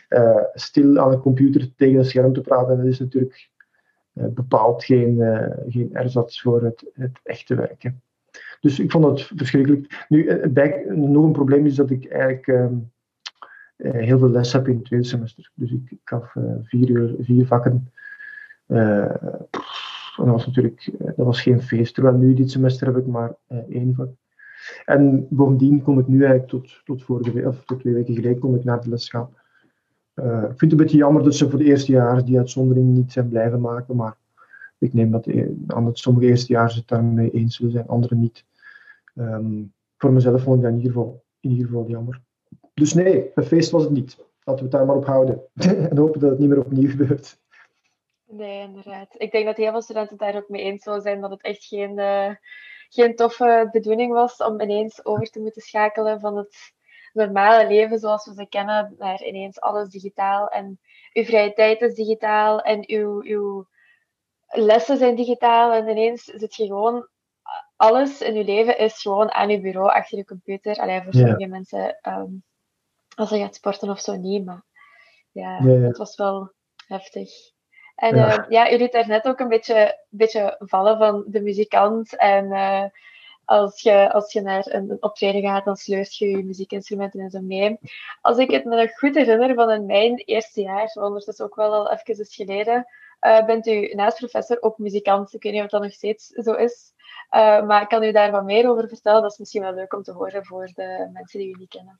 uh, stil aan de computer tegen een scherm te praten. En dat is natuurlijk bepaald geen, geen erzats voor het, het echte werken. Dus ik vond dat verschrikkelijk. Nu, eh, nog een probleem is dat ik eigenlijk uh, heel veel les heb in het tweede semester. Dus ik, gaf uh, vier, uur, vier vakken. Uh, dat was natuurlijk dat was geen feest. Terwijl nu, dit semester, heb ik maar één vak. En bovendien kom ik nu eigenlijk tot, tot, vorige week, of tot twee weken geleden kom ik naar de les gaan. ik vind het een beetje jammer dat ze voor de eerste jaar die uitzondering niet zijn blijven maken, maar ik neem dat aan dat sommige eerstejaars het daarmee eens zullen zijn, anderen niet. Um, voor mezelf vond ik dat in ieder, geval, in ieder geval jammer. Dus nee, een feest was het niet. Laten we het daar maar op houden. en hopen dat het niet meer opnieuw gebeurt. Nee, inderdaad. Ik denk dat heel veel studenten daar ook mee eens zullen zijn dat het echt geen, uh, geen toffe bedoeling was om ineens over te moeten schakelen van het normale leven zoals we ze kennen naar ineens alles digitaal en uw vrije tijd is digitaal en uw, uw lessen zijn digitaal en ineens zit je gewoon alles in je leven is gewoon aan je bureau, achter je computer. Alleen voor sommige mensen, um, als je gaat sporten of zo, niet. Maar ja, het was wel heftig. En ja, uh, ja u liet daar net ook een beetje, beetje vallen van de muzikant. En uh, als, je, als je naar een, optreden gaat, dan sleurt je je muziekinstrumenten en zo mee. Als ik het me nog goed herinner van in mijn eerste jaar, ondertussen ook wel al even is geleden, uh, bent u naast professor ook muzikant. Ik weet niet of dat nog steeds zo is. Maar kan u daar wat meer over vertellen? Dat is misschien wel leuk om te horen voor de mensen die u niet kennen.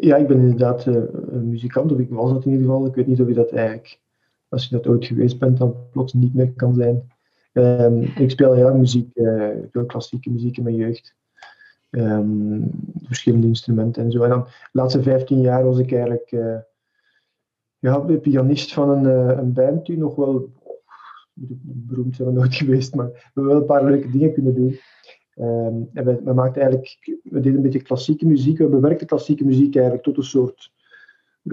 Ja, ik ben inderdaad muzikant, of ik was dat in ieder geval. Ik weet niet of je dat eigenlijk, als je dat ooit geweest bent, dan plots niet meer kan zijn. Um, ik speel heel muziek, uh, veel klassieke muziek in mijn jeugd. Um, verschillende instrumenten en zo. En dan de laatste 15 jaar was ik eigenlijk ja, pianist van een, een band die nog wel beroemd zijn we nooit geweest, maar we hebben wel een paar leuke dingen kunnen doen. Um, en we, eigenlijk, we deden een beetje klassieke muziek, we bewerkten klassieke muziek eigenlijk tot een soort,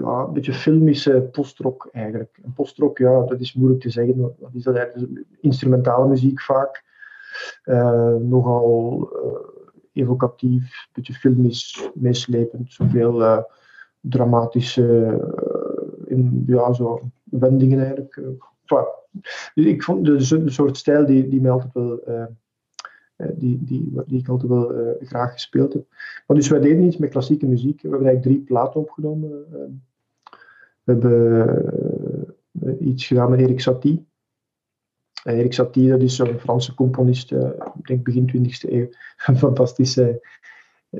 ja, een beetje filmische postrock eigenlijk. En postrock, ja, dat is moeilijk te zeggen, wat is dat eigenlijk? Instrumentale muziek vaak, uh, nogal uh, evocatief, een beetje filmisch, meeslepend, zoveel uh, dramatische in, ja, zo wendingen eigenlijk. Dus ik vond de, soort stijl die, die mij altijd wel die, die, die ik altijd wel graag gespeeld heb. Maar dus wij deden iets met klassieke muziek. We hebben eigenlijk drie platen opgenomen. We hebben iets gedaan met Erik Satie. Erik Satie, dat is zo'n Franse componist, ik denk begin 20e eeuw. Een fantastische,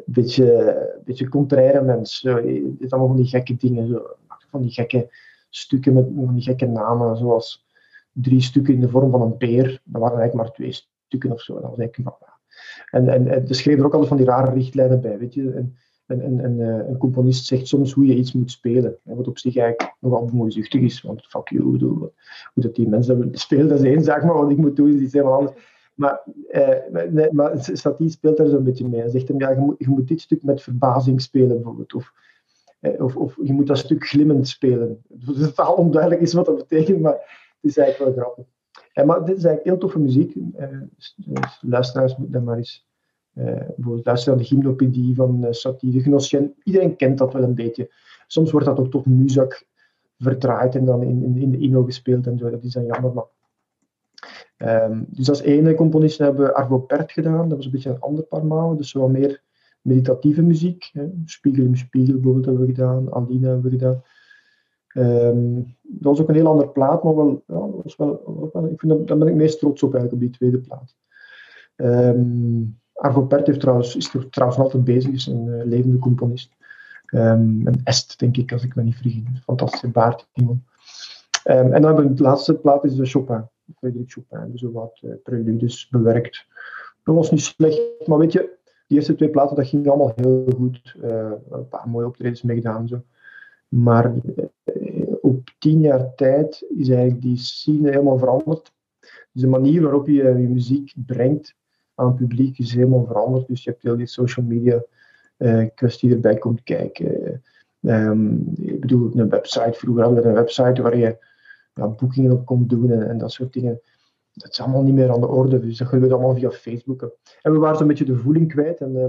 beetje, beetje contraire mens. Het is allemaal van die gekke dingen. Zo. Van die gekke stukken met van die gekke namen, zoals drie stukken in de vorm van een peer. Dat waren eigenlijk maar twee stukken of zo. Dat was eigenlijk en, en, en schreef er ook altijd van die rare richtlijnen bij, weet je. En, en, en, en uh, een componist zegt soms hoe je iets moet spelen. Wat op zich eigenlijk nogal bemoeizuchtig is. Want fuck you, bedoel, hoe dat die mensen dat spelen, dat is één zaak, maar wat ik moet doen is iets helemaal anders. Maar, eh, nee, maar Satie speelt daar zo'n beetje mee. Hij zegt hem, ja, je moet, je moet dit stuk met verbazing spelen, bijvoorbeeld. Of, eh, of, of je moet dat stuk glimmend spelen. Het totaal onduidelijk is wat dat betekent, maar het is eigenlijk wel grappig. Eh, maar dit is eigenlijk heel toffe muziek. Eh, dus luisteraars moeten dat maar eens bijvoorbeeld luisteren naar de gymnopedie van uh, Satie, de. Iedereen kent dat wel een beetje. Soms wordt dat ook tot muzak verdraaid en dan in, in, in de Inno gespeeld en zo. Dat is dan jammer, maar... Um, dus als ene componist hebben we Arvo Pärt gedaan. Dat was een beetje een ander paar Dus wat meer meditatieve muziek. Hè. Spiegel in Spiegel bijvoorbeeld hebben we gedaan. Aline hebben we gedaan. Um, dat was ook een heel ander plaat, maar wel, ja, was wel ik vind dat, daar ben ik meest trots op eigenlijk, op die tweede plaat. Um, Arvo Pärt heeft trouwens, is er trouwens altijd bezig, is een uh, levende componist. Een est, denk ik, als ik me niet vergis. Fantastische baard, iemand. en dan hebben we de laatste plaat, is de Chopin. Frédéric Chopin, dus wat uh, preludes bewerkt. Dat was niet slecht, maar weet je, die eerste twee platen, dat ging allemaal heel goed. Uh, een paar mooie optredens meegedaan. Zo. Maar op tien jaar tijd is eigenlijk die scene helemaal veranderd. Dus de manier waarop je je muziek brengt aan het publiek is helemaal veranderd. Dus je hebt heel die social media uh, kwestie erbij komt kijken. Um, ik bedoel, een website. Vroeger hadden we een website waar je boekingen op kon doen en, dat soort dingen. Dat is allemaal niet meer aan de orde. Dus dat gebeurt allemaal via Facebook. En we waren zo'n beetje de voeling kwijt. En uh,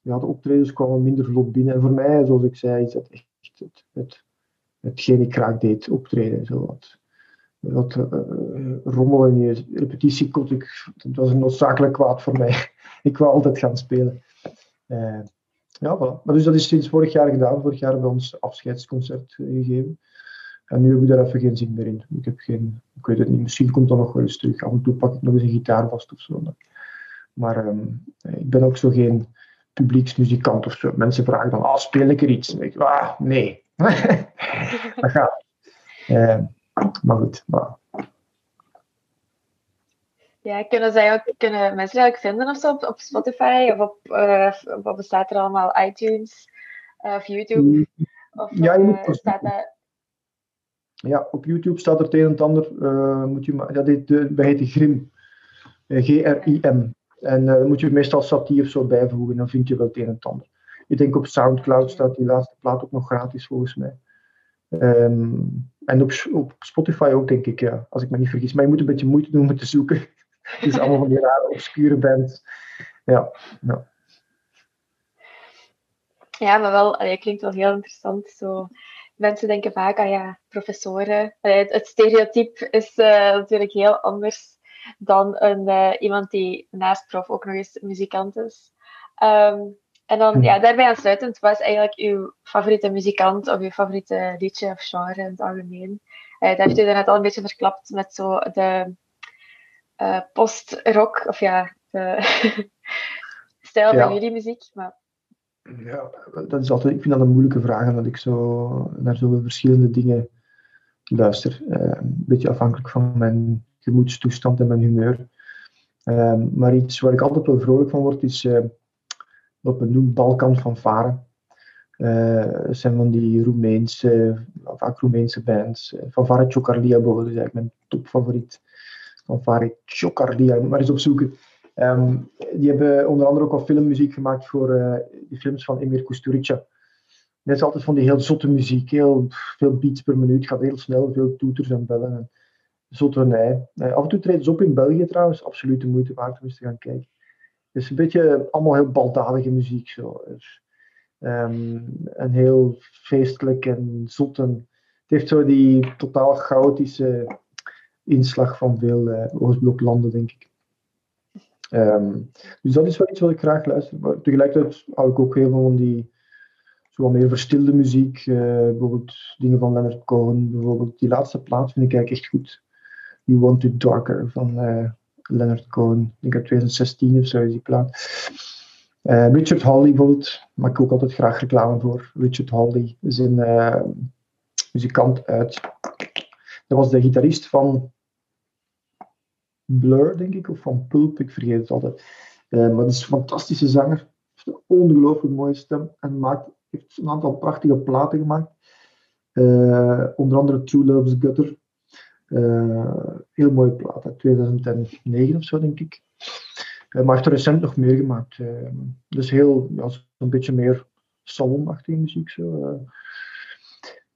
ja, de optredens kwamen minder vlot binnen. En voor mij, zoals ik zei, is dat echt het, het hetgeen ik graag deed, optreden. Zo wat, wat uh, rommel in je repetitiekot, ik, dat was een noodzakelijk kwaad voor mij. ik wou altijd gaan spelen. Uh, ja. Maar dus dat is sinds vorig jaar gedaan. Vorig jaar hebben we ons afscheidsconcert gegeven. En nu heb ik daar even geen zin meer in. Ik heb geen, ik weet het niet, misschien komt dat nog wel eens terug. Af en toe pak ik nog eens een gitaar vast of zo. Maar um, ik ben ook zo geen publieksmuzikant of zo. Mensen vragen dan, ah, speel ik er iets? En ik, ah, nee, dat gaat. Maar goed. Maar... Ja, kunnen, zij ook, kunnen mensen eigenlijk vinden of zo op, op Spotify of op, uh, wat bestaat er allemaal? iTunes uh, of YouTube? Of, ja, je moet staat dat... Ja, op YouTube staat er het een en het ander. moet je maar, dat heet, de, heet Grim. G-R-I-M. En dan moet je meestal satie of zo bijvoegen, dan vind je wel het een en het ander. Ik denk op Soundcloud staat die laatste plaat ook nog gratis volgens mij. Um, en op, op, Spotify ook, denk ik, ja, als ik me niet vergis. Maar je moet een beetje moeite doen om te zoeken. Het is allemaal van die rare, obscure bands. Ja, ja. Maar wel, allee, klinkt wel heel interessant. Zo. Mensen denken vaak, ah ja, professoren. Het, stereotype is uh, natuurlijk heel anders dan een, uh, iemand die naast prof ook nog eens muzikant is. Um, en dan, ja, daarbij aansluitend, was eigenlijk uw favoriete muzikant of uw favoriete liedje of genre in het algemeen? Uh, dat heeft u net al een beetje verklapt met zo de uh, post-rock, of ja, de stijl van jullie muziek. Maar... Ja, dat is altijd, ik vind dat een moeilijke vraag, omdat ik zo naar zoveel verschillende dingen luister. Uh, een beetje afhankelijk van mijn gemoedstoestand en mijn humeur. maar iets waar ik altijd wel vrolijk van word, is wat we noemen Balkan van Varen. Uh, zijn van die Roemeense, vaak Roemeense bands. Uh, van Vare Chocarlia bijvoorbeeld is eigenlijk mijn topfavoriet. Van Vare Chocarlia, moet maar eens opzoeken. Um, die hebben onder andere ook al filmmuziek gemaakt voor uh, de films van Emir Kusturica. Dat is altijd van die heel zotte muziek, heel veel beats per minuut, gaat heel snel, veel toeters en bellen. En zotternij. af en toe treden ze op in België trouwens, absoluut de moeite waard om eens te gaan kijken. Het is een beetje allemaal heel baldadige muziek. Zo. Dus, ehm, en heel feestelijk en zot. En het heeft zo die totaal chaotische inslag van veel uh, Oostbloklanden, denk ik. Ehm, dus dat is wel iets wat ik graag luister. Maar tegelijkertijd hou ik ook heel veel van die zo wat meer verstilde muziek. Uh, bijvoorbeeld dingen van Leonard Cohen. Bijvoorbeeld die laatste plaat vind ik eigenlijk echt goed. You Want It Darker van uh, Leonard Cohen. Ik denk uit 2016 of zo is die plaat. Uh, Richard Hawley bijvoorbeeld, maak ik ook altijd graag reclame voor. Richard Hawley is een muzikant uit. Dat was de gitarist van Blur, denk ik, of van Pulp, ik vergeet het altijd. Uh, maar het is een fantastische zanger. Heeft een ongelooflijk mooie stem en maakt, heeft een aantal prachtige platen gemaakt. Onder andere True Love's Gutter. Uh, heel mooie plaat uit 2009 of zo, denk ik. maar heeft er recent nog meer gemaakt. dus heel, ja, een beetje meer salonachtige muziek. Zo.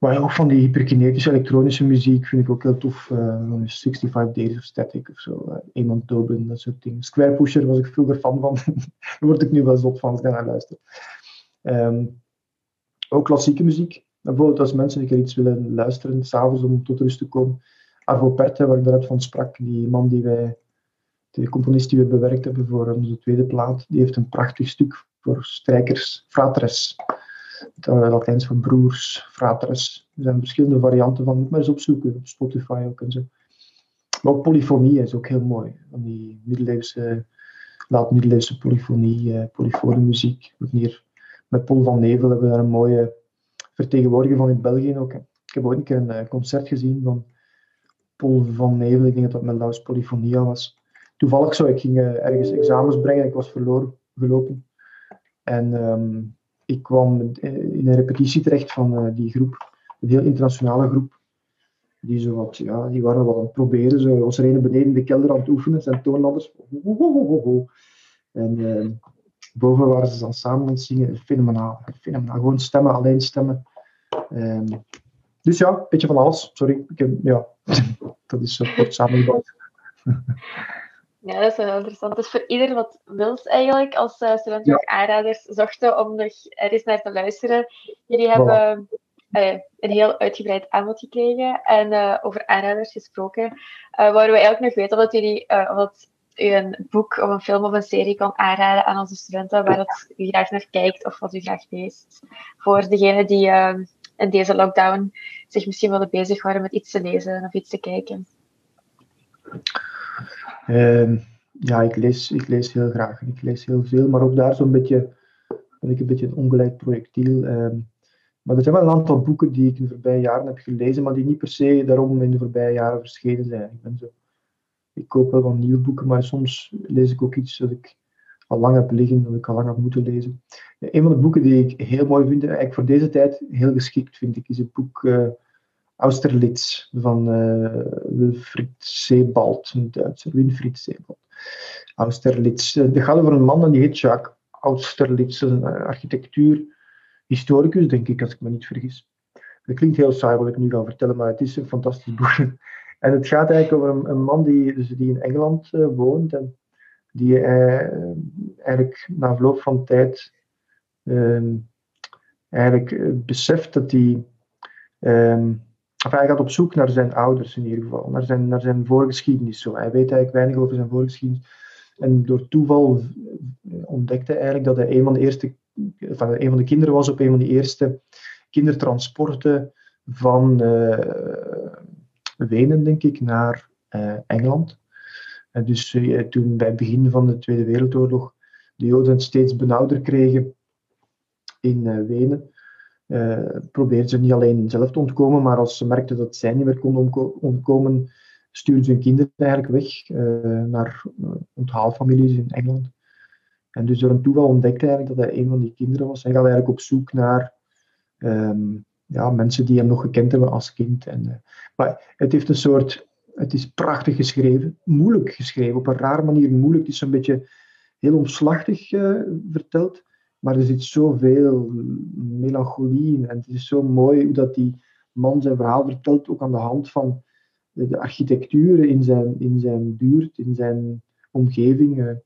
Maar ook van die hyperkinetische elektronische muziek vind ik ook heel tof. Uh, 65 Days of Static of zo. Uh, Eamon dat soort dingen. Square Pusher was ik vroeger fan van. Daar word ik nu wel zot van als ik naar luister. Um, ook klassieke muziek. Bijvoorbeeld als mensen een keer iets willen luisteren, s'avonds om tot rust te komen. Arvo Perte, waar ik daarnet van sprak, die man die wij, de componist die we bewerkt hebben voor onze tweede plaat, die heeft een prachtig stuk voor strijkers, fratres het Latijns voor broers, fratres. Er zijn verschillende varianten van, maar eens opzoeken op Spotify ook en zo. Maar ook polyfonie is ook heel mooi. Van die middeleeuwse, laat-middeleeuwse polyfonie, uh, polyfone muziek. Hier met Paul van Nevel hebben we daar een mooie vertegenwoordiger van in België ook. Ik heb ooit een keer een concert gezien van Paul van Nevel. Ik denk dat dat met Laus Polyfonia was. Toevallig zo, ik ging uh, ergens examens brengen. Ik was verloren gelopen. En um, ik kwam in een repetitie terecht van uh, die groep, een heel internationale groep. Die, zo wat, ja, die waren wat aan het proberen. Zo er een beneden in de kelder aan het oefenen, zijn toonladders. En uh, boven waren ze dan samen aan het zingen. Fenomenaal, fenomenaal. Gewoon stemmen, alleen stemmen. Um, dus ja, een beetje van alles. Sorry, ik heb, ja, dat is zo kort samengevat. Ja, dat is wel interessant. Dus voor ieder wat wils eigenlijk, als uh, studenten ja. aanraders zochten om nog eens naar te luisteren. Jullie hebben uh, een heel uitgebreid aanbod gekregen en uh, over aanraders gesproken. Uh, waar we eigenlijk nog weten dat jullie u een boek of een film of een serie kan aanraden aan onze studenten waar dat u graag naar kijkt of wat u graag leest. Voor degenen die in deze lockdown zich misschien willen bezighouden met iets te lezen of iets te kijken. Uh, ja, ik lees, ik lees heel graag. Ik lees heel veel, maar ook daar zo'n beetje, ben ik een beetje een ongeleid projectiel. Uh, maar er zijn wel een aantal boeken die ik in de voorbije jaren heb gelezen, maar die niet per se daarom in de voorbije jaren verschenen zijn. Ik, ben zo, ik koop wel wat nieuwe boeken, maar soms lees ik ook iets dat ik al lang liggen, dat ik al lang heb moeten lezen. Een van de boeken die ik heel mooi vind, eigenlijk voor deze tijd heel geschikt vind ik, is het boek uh, Austerlitz van uh, Wilfried Sebald, een Duitser, Winfried Sebald. Austerlitz. Het gaat over een man en die heet Jacques Austerlitz, een architectuurhistoricus, denk ik, als ik me niet vergis. Dat klinkt heel saai wat ik nu ga vertellen, maar het is een fantastisch boek. En het gaat eigenlijk over een, man die, dus die in Engeland woont en die uh, eigenlijk na verloop van tijd uh, eigenlijk beseft dat hij Enfin, hij gaat op zoek naar zijn ouders in ieder geval, naar zijn, naar zijn voorgeschiedenis. Zo. Hij weet eigenlijk weinig over zijn voorgeschiedenis. En door toeval ontdekte hij eigenlijk dat hij een van de eerste, van een van de kinderen was op een van de eerste kindertransporten van Wenen, denk ik, naar Engeland. En dus uh, toen bij het begin van de Tweede Wereldoorlog de Joden steeds benauwder kregen in Wenen, uh, probeerden ze niet alleen zelf te ontkomen, maar als ze merkten dat zij niet meer konden ontkomen, stuurden ze hun kinderen eigenlijk weg naar onthaalfamilies in Engeland. En dus door een toeval ontdekte hij dat hij een van die kinderen was. Hij gaat eigenlijk op zoek naar um, ja, mensen die hem nog gekend hebben als kind. En, maar het heeft een soort, het is prachtig geschreven, moeilijk geschreven, op een rare manier moeilijk. Het is een beetje heel omslachtig verteld. Maar er zit zoveel melancholie in. En het is zo mooi hoe dat die man zijn verhaal vertelt, ook aan de hand van de architectuur in zijn, in zijn buurt, in zijn omgeving.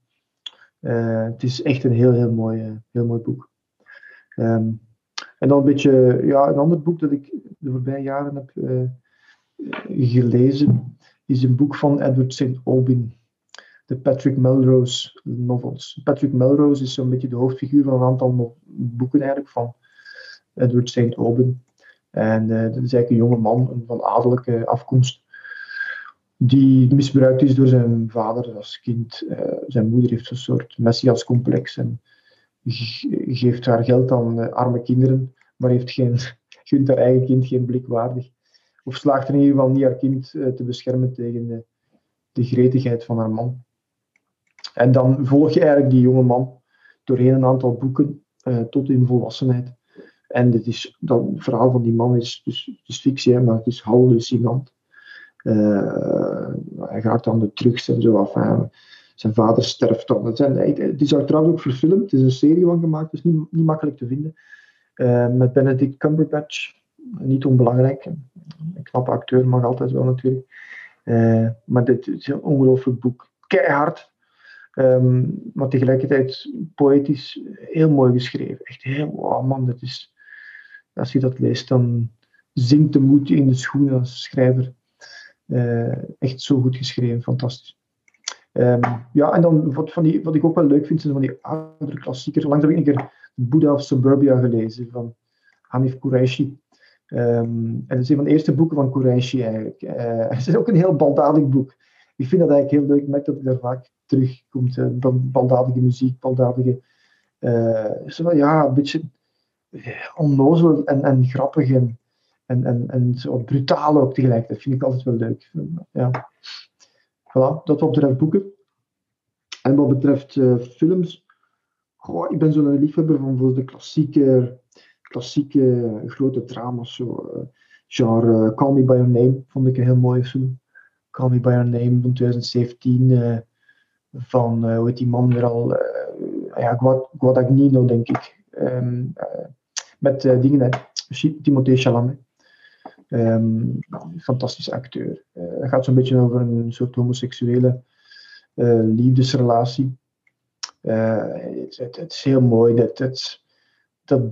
het is echt een heel, heel mooi, heel mooi boek. Ehm, en dan een beetje ja, een ander boek dat ik de voorbije jaren heb gelezen, is een boek van Edward St. Aubin de Patrick Melrose novels. Patrick Melrose is zo'n beetje de hoofdfiguur van een aantal boeken eigenlijk van Edward St. Aubin. En uh, dat is eigenlijk een jonge man van adellijke afkomst die misbruikt is door zijn vader als kind. Uh, zijn moeder heeft een soort messiascomplex en geeft haar geld aan uh, arme kinderen, maar heeft geen, gunt haar eigen kind geen blik waardig. Of slaagt er in ieder geval niet haar kind te beschermen tegen de, de gretigheid van haar man. En dan volg je eigenlijk die jonge man doorheen een aantal boeken uh, tot in volwassenheid. En dit is, dat, het verhaal van die man is, dus, fictie, maar het is hallucinant. Uh, hij gaat dan de drugs en zo af. Zijn vader sterft dan. Het, zijn, het is trouwens ook verfilmd. Het is een serie van gemaakt, dus niet, niet makkelijk te vinden. Met Benedict Cumberbatch. Niet onbelangrijk. Een knappe acteur mag altijd wel natuurlijk. Uh, maar dit is een ongelooflijk boek. Keihard. Um, maar tegelijkertijd poëtisch heel mooi geschreven. Echt heel, wow man, dat is, als je dat leest, dan zinkt de moed in de schoenen als schrijver. Uh, echt zo goed geschreven, fantastisch. Um, ja, en dan wat, van die, wat ik ook wel leuk vind, zijn van die oudere klassiekers. Langs heb ik een keer Buddha of Suburbia gelezen van Hanif Kureishi. Um, en dat is een van de eerste boeken van Kureishi eigenlijk. Uh, het is ook een heel baldadig boek. Ik vind dat eigenlijk heel leuk. Ik merk dat ik daar vaak terugkomt. Uh, baldadige muziek, baldadige... Uh, ja, een beetje onnozel en, en grappig en, en, en, en zo brutaal ook tegelijk. Dat vind ik altijd wel leuk. Ja. Voilà, dat wat betreft boeken. En wat betreft films, goh, ik ben zo'n liefhebber van voor de klassieke, klassieke grote drama's. Zo, uh, genre Call Me By Your Name vond ik een heel mooie film. Call Me By Your Name van 2017. Uh, van, hoe heet die man weer al? ja, Guadagnino, denk ik. Um, met dingen. Timothée Chalamet. Um, fantastische acteur. Het gaat zo'n beetje over een soort homoseksuele liefdesrelatie. Het, het, het, is heel mooi. Dat, het, dat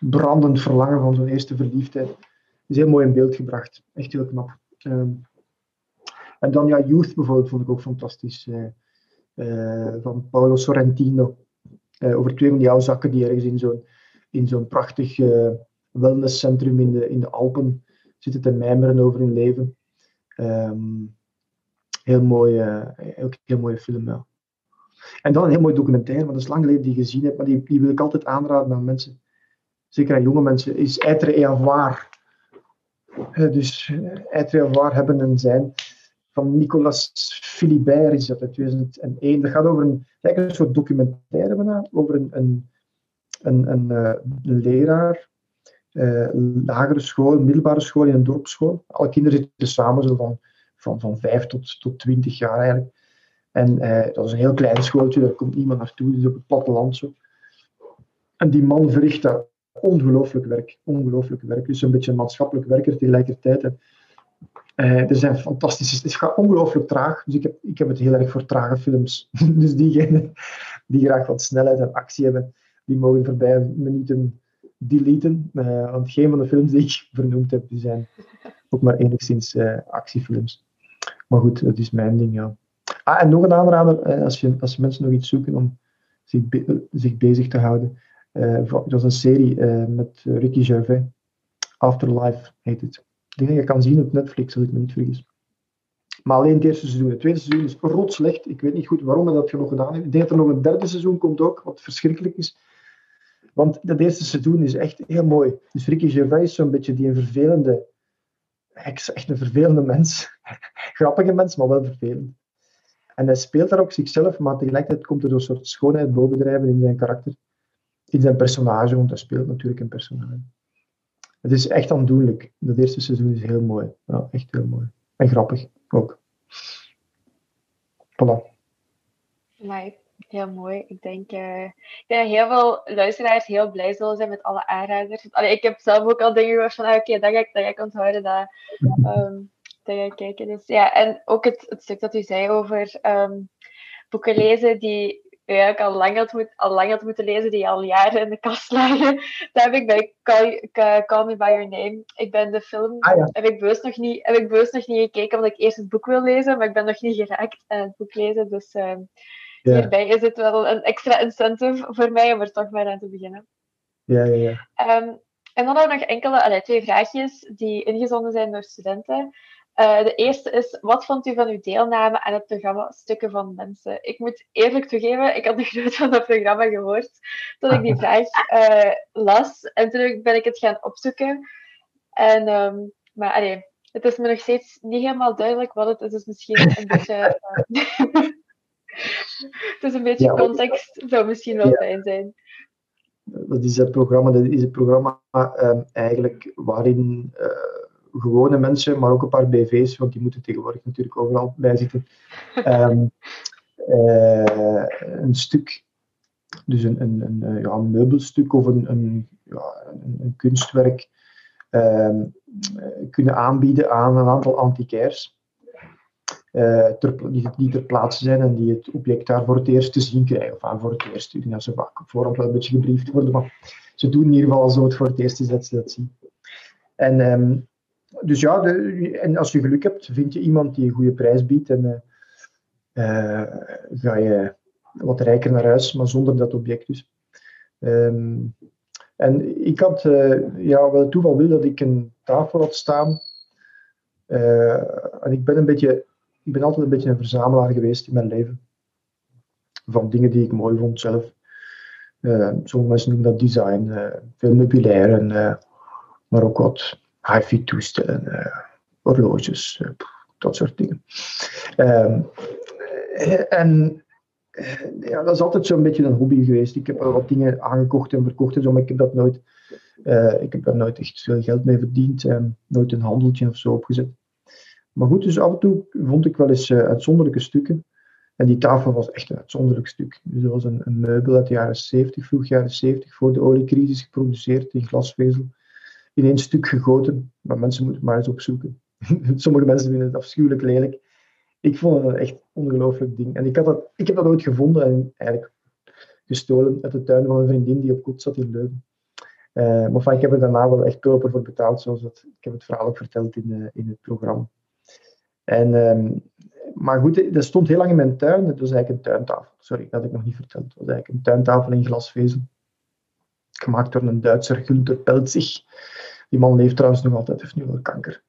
brandend verlangen van zo'n eerste verliefdheid is heel mooi in beeld gebracht. Echt heel knap. Um, en dan ja, Youth bijvoorbeeld vond ik ook fantastisch. van Paolo Sorrentino. over twee van die zakken die ergens in zo'n in zo'n prachtig wellnesscentrum in de, in de Alpen zitten te mijmeren over hun leven. Um, heel, mooie, heel, heel mooie film, ja. En dan een heel mooi documentaire, want dat is lang geleden die je gezien hebt, maar die, die wil ik altijd aanraden aan mensen, zeker aan jonge mensen, is Être et avoir. Dus Être et avoir hebben en zijn. Van Nicolas Philibert is dat uit 2001. Dat gaat over een, eigenlijk een soort documentaire bijna, over een, een, een, een, een leraar lagere school, middelbare school en een dorpsschool. Alle kinderen zitten samen, zo van, van, van 5 tot, tot 20 jaar eigenlijk. En uh, dat is een heel klein schooltje, daar komt niemand naartoe, is op het platteland zo. En die man verricht daar ongelooflijk werk, ongelooflijk werk. Dus een beetje een maatschappelijk werker tegelijkertijd. En, uh, er zijn fantastische... Het gaat ongelooflijk traag, dus ik heb, ik heb het heel erg voor trage films. dus diegenen die graag wat snelheid en actie hebben, die mogen voorbij minuten deleten. Uh, want geen van de films die ik vernoemd heb, die zijn ook maar enigszins uh, actiefilms. Maar goed, dat is mijn ding, ja. Ah, en nog een aanrader, uh, als, je, als mensen nog iets zoeken om zich, be zich bezig te houden. dat was een serie met Ricky Gervais. Afterlife heet het. Dat je kan zien op Netflix, als ik me niet vergis. Maar alleen het eerste seizoen. Het tweede seizoen is rot slecht. Ik weet niet goed waarom hij dat nog gedaan heeft. Ik denk dat er nog een derde seizoen komt ook, wat verschrikkelijk is. Want dat eerste seizoen is echt heel mooi. Dus Ricky Gervais is zo'n beetje die een vervelende, echt een vervelende mens. Grappige mens, maar wel vervelend. En hij speelt daar ook zichzelf, maar tegelijkertijd komt er een soort schoonheid bovendrijven in zijn karakter. In zijn personage, want hij speelt natuurlijk een personage. Het is echt aandoenlijk. Dat eerste seizoen is heel mooi. Ja, echt heel mooi. En grappig ook. Voilà. Nee, Heel mooi. Ik denk, uh, ik denk dat heel veel luisteraars heel blij zullen zijn met alle aanraders. Allee, ik heb zelf ook al dingen gehoord van, ah, oké, okay, dat, ga ik, dat ga ik onthouden, dat, um, kijken. Dus, ja, en ook het, het stuk dat u zei over um, boeken lezen die ja, al lang had, moet, al lang had moeten lezen, die al jaren in de kast lagen. Dat heb ik bij Call, Call Me By Your Name. Ik ben de film, Ah, ja. heb, ik bewust nog niet, heb ik bewust nog niet gekeken, omdat ik eerst het boek wil lezen, maar ik ben nog niet geraakt aan het boek lezen. Dus eh, Ja, hierbij is het wel een extra incentive voor mij om er toch maar aan te beginnen. ja, ja. ja. Ehm, en dan hebben we nog enkele, allee, twee vraagjes die ingezonden zijn door studenten. Eh, de eerste is, wat vond u van uw deelname aan het programma Stukken van Mensen? Ik moet eerlijk toegeven, ik had nog nooit van dat programma gehoord tot ik die vraag eh, las. En toen ben ik het gaan opzoeken. En, ehm, maar allee, het is me nog steeds niet helemaal duidelijk wat het is. Dus misschien een beetje... het is een beetje Ja. context, zou misschien wel Ja. fijn zijn. Dat is het programma, dat is het programma ehm, eigenlijk waarin gewone mensen, maar ook een paar BV's, want die moeten tegenwoordig natuurlijk overal bij zitten, ehm, eh, een stuk, dus een, een, een, eh, ja, een meubelstuk of een, een, ja, een, kunstwerk ehm, eh, kunnen aanbieden aan een aantal antiquairs. ter, die, die ter plaatse zijn en die het object daar voor het eerst te zien krijgen. Of aan voor het eerst. Dat ze vaak op voorhand wel een beetje gebriefd worden, maar ze doen in ieder geval zo het voor het eerst is dat ze dat zien. En, ehm, dus ja, en als je geluk hebt, vind je iemand die een goede prijs biedt en eh, eh, ga je wat rijker naar huis, maar zonder dat object dus. Ehm, en ik had, eh, ja, wel het toeval wil dat ik een tafel had staan. En ik ben een beetje, ik ben altijd een beetje een verzamelaar geweest in mijn leven. Van dingen die ik mooi vond zelf. Eh, sommige mensen noemen dat design, eh, veel meubilair, en, maar ook wat hi-fi toestellen, eh, horloges, eh, dat soort dingen. Ehm, eh, en ja, dat is altijd zo'n beetje een hobby geweest. Ik heb wel wat dingen aangekocht en verkocht en zo, maar ik heb dat nooit, ik heb daar nooit echt veel geld mee verdiend, eh, nooit een handeltje of zo opgezet. Maar goed, dus af en toe vond ik wel eens uitzonderlijke stukken. En die tafel was echt een uitzonderlijk stuk. Dus dat was een, een meubel uit de jaren 70, vroeg jaren 70, voor de oliecrisis geproduceerd in glasvezel. In één stuk gegoten. Maar mensen moeten maar eens opzoeken. Sommige mensen vinden het afschuwelijk lelijk. Ik vond het een echt ongelooflijk ding. En ik, had dat, ik heb dat ooit gevonden en eigenlijk gestolen uit de tuin van een vriendin die op kot zat in Leuven. Eh, maar enfin, ik heb er daarna wel echt koper voor betaald, zoals dat, ik heb het verhaal ook verteld in, eh, in het programma. En, ehm, maar goed, dat stond heel lang in mijn tuin. Het was eigenlijk een tuintafel. Sorry, dat had ik nog niet verteld. Het was eigenlijk een tuintafel in glasvezel. Gemaakt door een Duitser, Günther Pelzig. Die man leeft trouwens nog altijd, heeft nu wel kanker.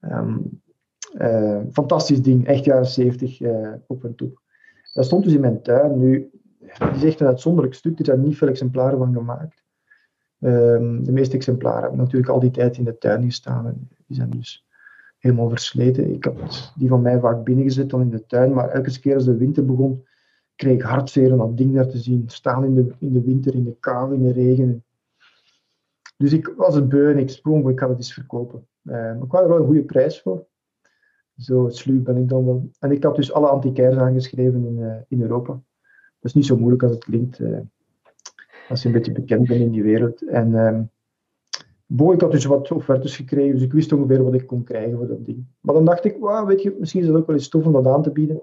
Ehm, eh, fantastisch ding, echt jaren 70 eh, op en top. Dat stond dus in mijn tuin. Nu, het is echt een uitzonderlijk stuk. Er zijn niet veel exemplaren van gemaakt. Ehm, de meeste exemplaren hebben natuurlijk al die tijd in de tuin gestaan. En die zijn dus helemaal versleten. Ik had die van mij vaak binnengezet dan in de tuin, maar elke keer als de winter begon, kreeg ik om dat ding daar te zien staan in de, in de winter, in de kou, in de regen. Dus ik was het beu en ik sprong, ik ga het eens verkopen. Maar ik had er wel een goede prijs voor. Zo sluw ben ik dan wel. En ik had dus alle antiquairs aangeschreven in, eh, in Europa. Dat is niet zo moeilijk als het klinkt, eh, als je een beetje bekend bent in die wereld. En Bo, ik had dus wat offertes gekregen, dus ik wist ongeveer wat ik kon krijgen voor dat ding. Maar dan dacht ik, weet je, misschien is het ook wel eens tof om dat aan te bieden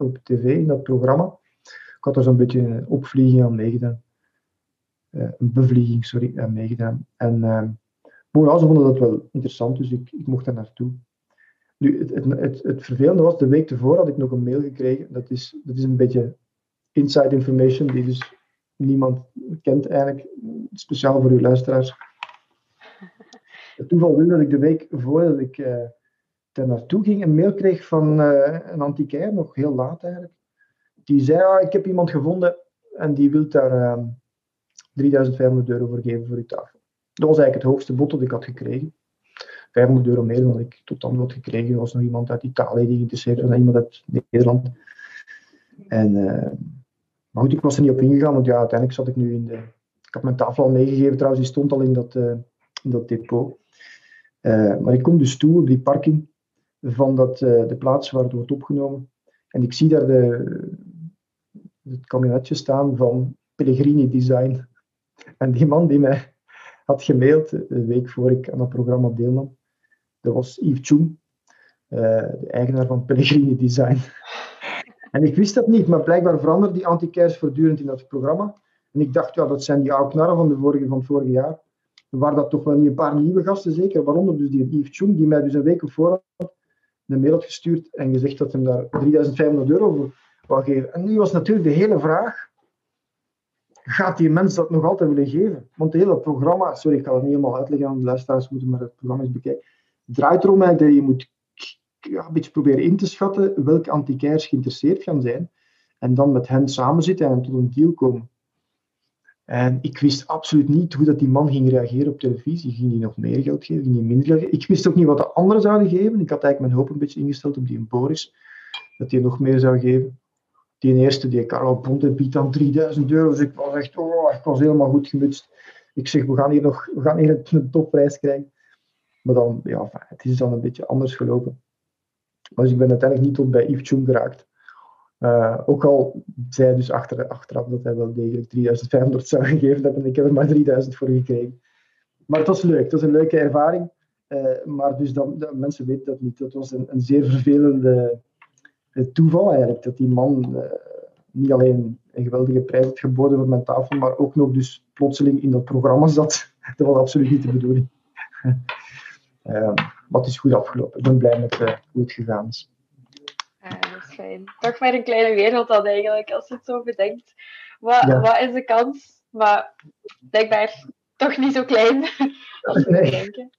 op tv, in dat programma. Ik had er zo'n beetje een opvlieging aan meegedaan. Eh, een bevlieging, sorry, aan meegedaan. En uh, ze vonden dat wel interessant, dus ik, ik mocht daar naartoe. Nu, het, het, het, het vervelende was, de week ervoor had ik nog een mail gekregen. Dat is, dat is een beetje inside information, die dus niemand kent eigenlijk, speciaal voor uw luisteraars. Het toeval wil dat ik de week voordat ik uh, daar naartoe ging, een mail kreeg van uh, een antiquair, nog heel laat eigenlijk. Die zei, ah, ik heb iemand gevonden en die wil daar uh, 3500 euro voor geven voor uw tafel. Dat was eigenlijk het hoogste bod dat ik had gekregen. 500 euro meer dan ik tot dan had gekregen. Er was nog iemand uit Italië die geïnteresseerd was en iemand uit Nederland. En, uh, maar goed, ik was er niet op ingegaan, want ja, uiteindelijk zat ik nu in de... Ik had mijn tafel al meegegeven trouwens, die stond al in dat, uh, in dat depot. Uh, maar ik kom dus toe op die parking van dat, de plaats waar het wordt opgenomen. En ik zie daar de, het camionetje staan van Pellegrini Design. En die man die mij had gemaild de week voor ik aan dat programma deelnam, dat was Yves Chung, uh, de eigenaar van Pellegrini Design. En ik wist dat niet, maar blijkbaar veranderde die anticares voortdurend in dat programma. En ik dacht, ja, dat zijn die oude knarren van, de vorige, van het vorige jaar. Er waren dat toch wel een paar nieuwe gasten, zeker. Waaronder dus die Yves Chung, die mij dus een week op voorhand een mail had gestuurd en gezegd dat hij daar 3500 euro voor wou geven. En nu was natuurlijk de hele vraag, gaat die mens dat nog altijd willen geven? Want het hele programma, sorry, ik ga het niet helemaal uitleggen aan de luisteraars, moeten maar het programma eens bekijken, draait erom dat je moet ja, een beetje proberen in te schatten welke antiquairs geïnteresseerd gaan zijn en dan met hen samen zitten en tot een deal komen. En ik wist absoluut niet hoe dat die man ging reageren op televisie. Ging hij nog meer geld geven? Ging hij minder geld geven? Ik wist ook niet wat de anderen zouden geven. Ik had eigenlijk mijn hoop een beetje ingesteld op die Boris. Dat hij nog meer zou geven. Die eerste, die Carlo Ponte, biedt dan 3000 euro. Dus ik was echt, oh, ik was helemaal goed gemutst. Ik zeg, we gaan hier nog we gaan hier een topprijs krijgen. Maar dan, ja, het is dan een beetje anders gelopen. Dus ik ben uiteindelijk niet tot bij Yves Chung geraakt. Uh, ook al zei dus achter, achteraf dat hij wel degelijk 3500 zou gegeven hebben. Ik heb er maar 3000 voor gekregen. Maar het was leuk. Het was een leuke ervaring. Uh, maar dus dan, mensen weten dat niet. Dat was een, een zeer vervelende uh, toeval eigenlijk. Dat die man niet alleen een geweldige prijs had geboden voor mijn tafel, maar ook nog dus plotseling in dat programma zat. dat was absoluut niet de bedoeling. het is goed afgelopen. Ik ben blij met hoe het gegaan is. Toch maar een kleine wereld dan eigenlijk, als je het zo bedenkt. Wat, wat is de kans? Maar blijkbaar toch niet zo klein. als we nee. denken.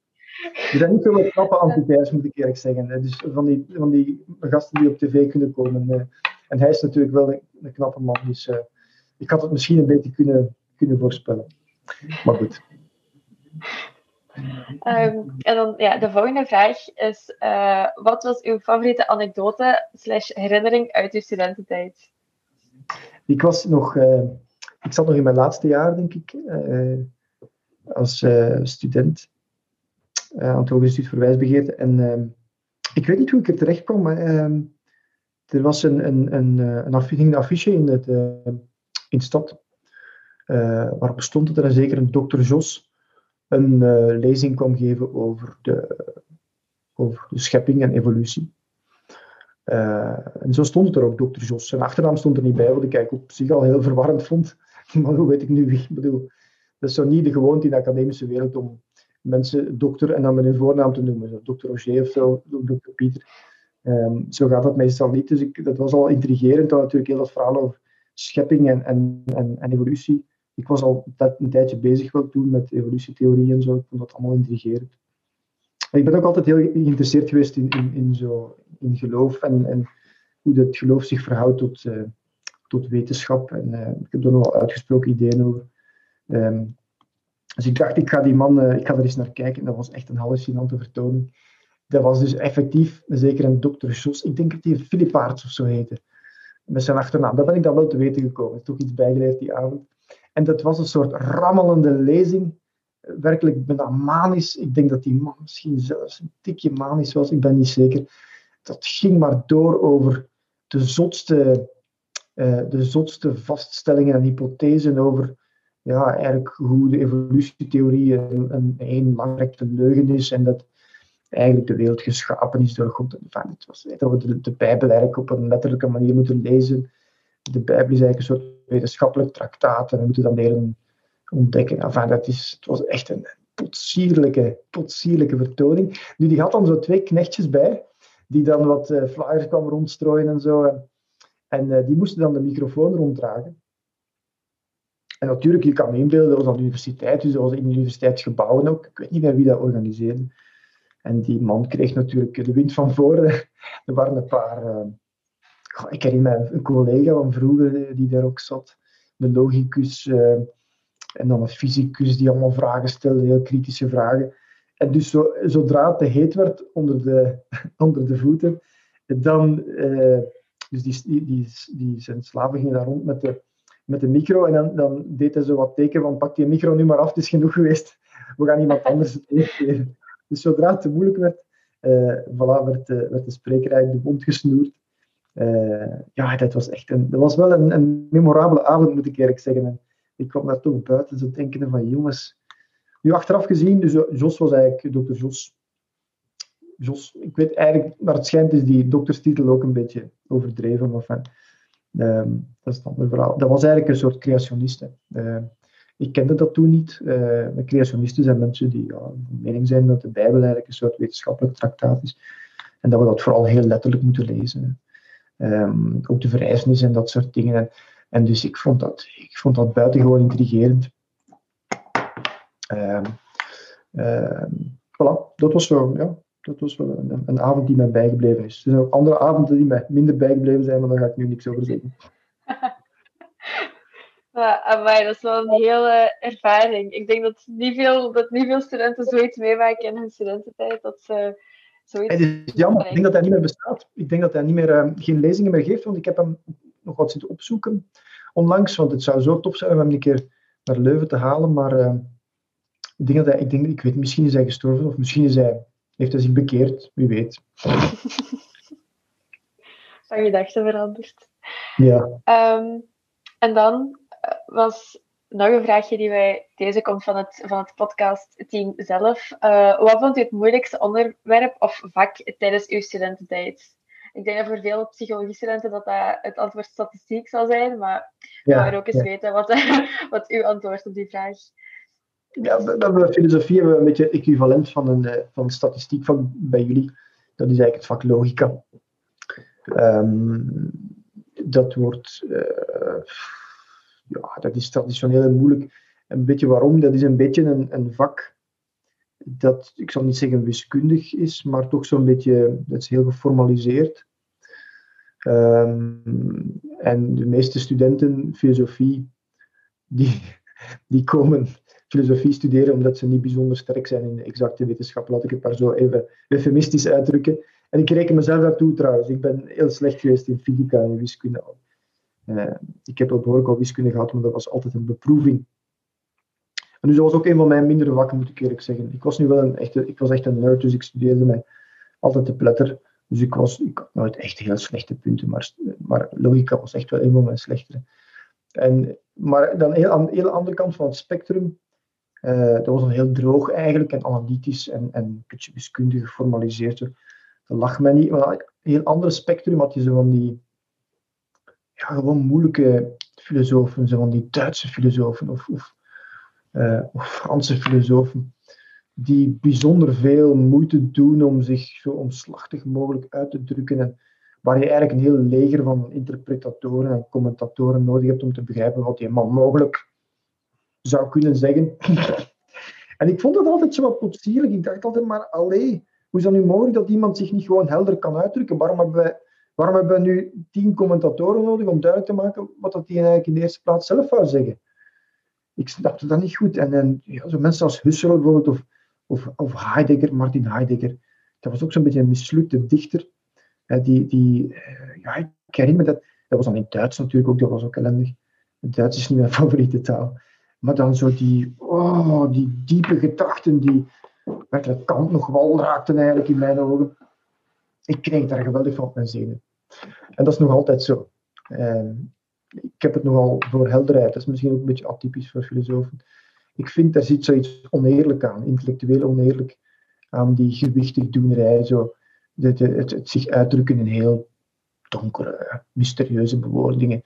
Er zijn niet veel knappe antiquairs, moet ik eerlijk zeggen. Dus van die, van die gasten die op tv kunnen komen. Eh. En hij is natuurlijk wel een, knappe man. Dus uh, ik had het misschien een beetje kunnen, kunnen voorspellen. Maar goed. Um, en dan ja, de volgende vraag is: uh, wat was uw favoriete anekdote slash herinnering uit uw studententijd? Ik was nog, uh, ik zat nog in mijn laatste jaar, denk ik, uh, als student Hoge Instituut voor Wijsbegeerte. En ehm, ik weet niet hoe ik er terecht kwam, maar ehm, er was een, een, een, een, een affiche in, het, in de stad waarop stond dat er zeker een dokter Jos een uh, lezing kwam geven over de, over de schepping en evolutie. Uh, en zo stond het er ook, Dr. Jos. Zijn achternaam stond er niet bij, wat ik op zich al heel verwarrend vond. Maar hoe weet ik nu wie? Ik bedoel, dat is zo niet de gewoonte in de academische wereld om mensen dokter en dan met hun voornaam te noemen. Dr. Roger of zo, Dr. Pieter. Um, zo gaat dat meestal niet. Dus ik, dat was al intrigerend, dan natuurlijk heel dat verhaal over schepping en, en, en evolutie ik was al een tijdje bezig wel toen met evolutietheorie en zo. Ik vond dat allemaal intrigerend. ik ben ook altijd heel geïnteresseerd geweest in, in, in, zo, in geloof en, en hoe dat geloof zich verhoudt tot, uh, tot wetenschap. En uh, ik heb er nogal uitgesproken ideeën over. Um, dus ik dacht, ik ga die man, uh, ik ga er eens naar kijken. Dat was echt een hallucinante vertoning. Dat was dus effectief, zeker een dokter Jos, ik denk dat hij Philip Aarts of zo heette, met zijn achternaam. Dat ben ik dan wel te weten gekomen. Toch iets bijgeleerd die avond. En dat was een soort rammelende lezing. Werkelijk bijna manisch. Ik denk dat die man misschien zelfs een tikje manisch was, ik ben niet zeker. Dat ging maar door over de zotste, uh, de zotste vaststellingen en hypothesen over ja, eigenlijk hoe de evolutietheorie een, een, een leugen is en dat eigenlijk de wereld geschapen is door God. Was, dat we de, de Bijbel eigenlijk op een letterlijke manier moeten lezen. De Bijbel is eigenlijk een soort wetenschappelijk traktaat en we moeten dan leren ontdekken. Dat is, het was echt een potsierlijke, potsierlijke vertoning. Nu, die had dan zo twee knechtjes bij, die dan wat uh, flyers kwamen rondstrooien en zo. En uh, die moesten dan de microfoon ronddragen. En natuurlijk, je kan inbeelden, dat was aan de universiteit, dus dat was in universiteitsgebouwen ook. Ik weet niet meer wie dat organiseerde. En die man kreeg natuurlijk de wind van voren. er waren een paar... Uh, ik herinner me een collega van vroeger eh, die daar ook zat, een logicus uh, en dan een fysicus die allemaal vragen stelde, heel kritische vragen. En dus zo, zodra het te heet werd onder de, onder de voeten, dan, uh, dus die, die, die, zijn slaven gingen daar rond met de, met de micro en dan, dan deed hij zo wat teken van pak die micro nu maar af, het is genoeg geweest, we gaan iemand anders het. Dus zodra het te moeilijk werd, uh, voilà, werd, werd de spreker eigenlijk de mond gesnoerd uh, ja, dat was echt een, dat was wel een, een, memorabele avond, moet ik eerlijk zeggen. En ik kwam daar toch buiten zo denken van, jongens... Nu, achteraf gezien, dus Jos was eigenlijk dokter Jos. Jos, ik weet eigenlijk, maar het schijnt is die dokterstitel ook een beetje overdreven. Maar enfin, ehm, dat is een ander verhaal. Dat was eigenlijk een soort creationist. Uh, ik kende dat toen niet. Creationisten zijn mensen die ja, van mening zijn dat de Bijbel eigenlijk een soort wetenschappelijk traktaat is. En dat we dat vooral heel letterlijk moeten lezen. Um, ook de vereisnis en dat soort dingen. En, en, dus ik vond dat, ik vond dat buitengewoon intrigerend. Um, voilà, dat was zo, ja, dat was wel een, een, avond die mij bijgebleven is. Er zijn ook andere avonden die mij minder bijgebleven zijn, maar daar ga ik nu niks over zeggen. Ja, dat is wel een hele ervaring. Ik denk dat niet veel, dat niet veel studenten zoiets meemaken in hun studententijd. Dat ze zoiets... Het is jammer. Ik denk dat hij niet meer bestaat. Ik denk dat hij niet meer, uh, geen lezingen meer geeft, want ik heb hem nog wat zitten opzoeken onlangs. Want het zou zo tof zijn om hem een keer naar Leuven te halen. Maar uh, ik denk dat hij, ik, denk, ik weet, misschien is hij gestorven of misschien is hij, heeft hij zich bekeerd. Wie weet. Van gedachten veranderd. Ja. Um, en dan was nog een vraagje die wij... Deze komt van het, van het podcastteam zelf. Uh, wat vond u het moeilijkste onderwerp of vak tijdens uw studententijd? Ik denk dat voor veel psychologie-studenten dat, dat het antwoord statistiek zal zijn, maar ja, ik ook eens weten wat, wat uw antwoord op die vraag ja, we hebben filosofie hebben we een beetje equivalent van een, eh, van statistiek van bij jullie. Dat is eigenlijk het vak logica. Um, dat wordt uh, ja, dat is traditioneel moeilijk. Een beetje waarom? Dat is een beetje een, een vak dat, ik zal niet zeggen wiskundig is, maar toch zo'n beetje, dat is heel geformaliseerd. Um, en de meeste studenten filosofie, die, die komen filosofie studeren omdat ze niet bijzonder sterk zijn in de exacte wetenschap. Laat ik het maar zo even eufemistisch uitdrukken. En ik reken mezelf daartoe trouwens. Ik ben heel slecht geweest in fysica en wiskunde. Uh, ik heb behoorlijk al wiskunde gehad, maar dat was altijd een beproeving. En dus dat was ook een van mijn mindere vakken, moet ik eerlijk zeggen. Ik was nu wel een echte, ik was echt een nerd, dus ik studeerde mij altijd te pletter. Dus ik, was, ik had nooit echt heel slechte punten, maar, maar logica was echt wel een van mijn slechtere. En, maar dan heel, aan de hele andere kant van het spectrum, uh, dat was dan heel droog eigenlijk en analytisch en, en een beetje wiskundig geformaliseerd. Dat lag mij niet. Een heel ander spectrum had je zo van die gewoon moeilijke filosofen, zo van die Duitse filosofen of, of, uh, of Franse filosofen, die bijzonder veel moeite doen om zich zo omslachtig mogelijk uit te drukken. En waar je eigenlijk een heel leger van interpretatoren en commentatoren nodig hebt om te begrijpen wat die man mogelijk zou kunnen zeggen. en ik vond dat altijd zo wat potsierlijk. Ik dacht altijd maar, allee, hoe is dat nu mogelijk dat iemand zich niet gewoon helder kan uitdrukken? Waarom hebben wij Waarom hebben we nu tien commentatoren nodig om duidelijk te maken wat dat die eigenlijk in de eerste plaats zelf zou zeggen? Ik snapte dat niet goed. En, en ja, zo mensen als Husserl bijvoorbeeld, of, of, Heidegger, Martin Heidegger, dat was ook zo'n beetje een mislukte dichter. die, die, eh, ja, ik herinner me dat, dat was dan in Duits natuurlijk ook, dat was ook ellendig. Duits is niet mijn favoriete taal. Maar dan zo die, oh, die diepe gedachten die werkelijk kant nog wel raakten eigenlijk in mijn ogen ik kreeg daar geweldig van op mijn zenuwen. En dat is nog altijd zo. Ehm, ik heb het nogal voor helderheid. Dat is misschien ook een beetje atypisch voor filosofen. Ik vind, daar zit zoiets oneerlijk aan, intellectueel oneerlijk, aan die gewichtig doenerij. Zo, het, het, zich uitdrukken in heel donkere, mysterieuze bewoordingen.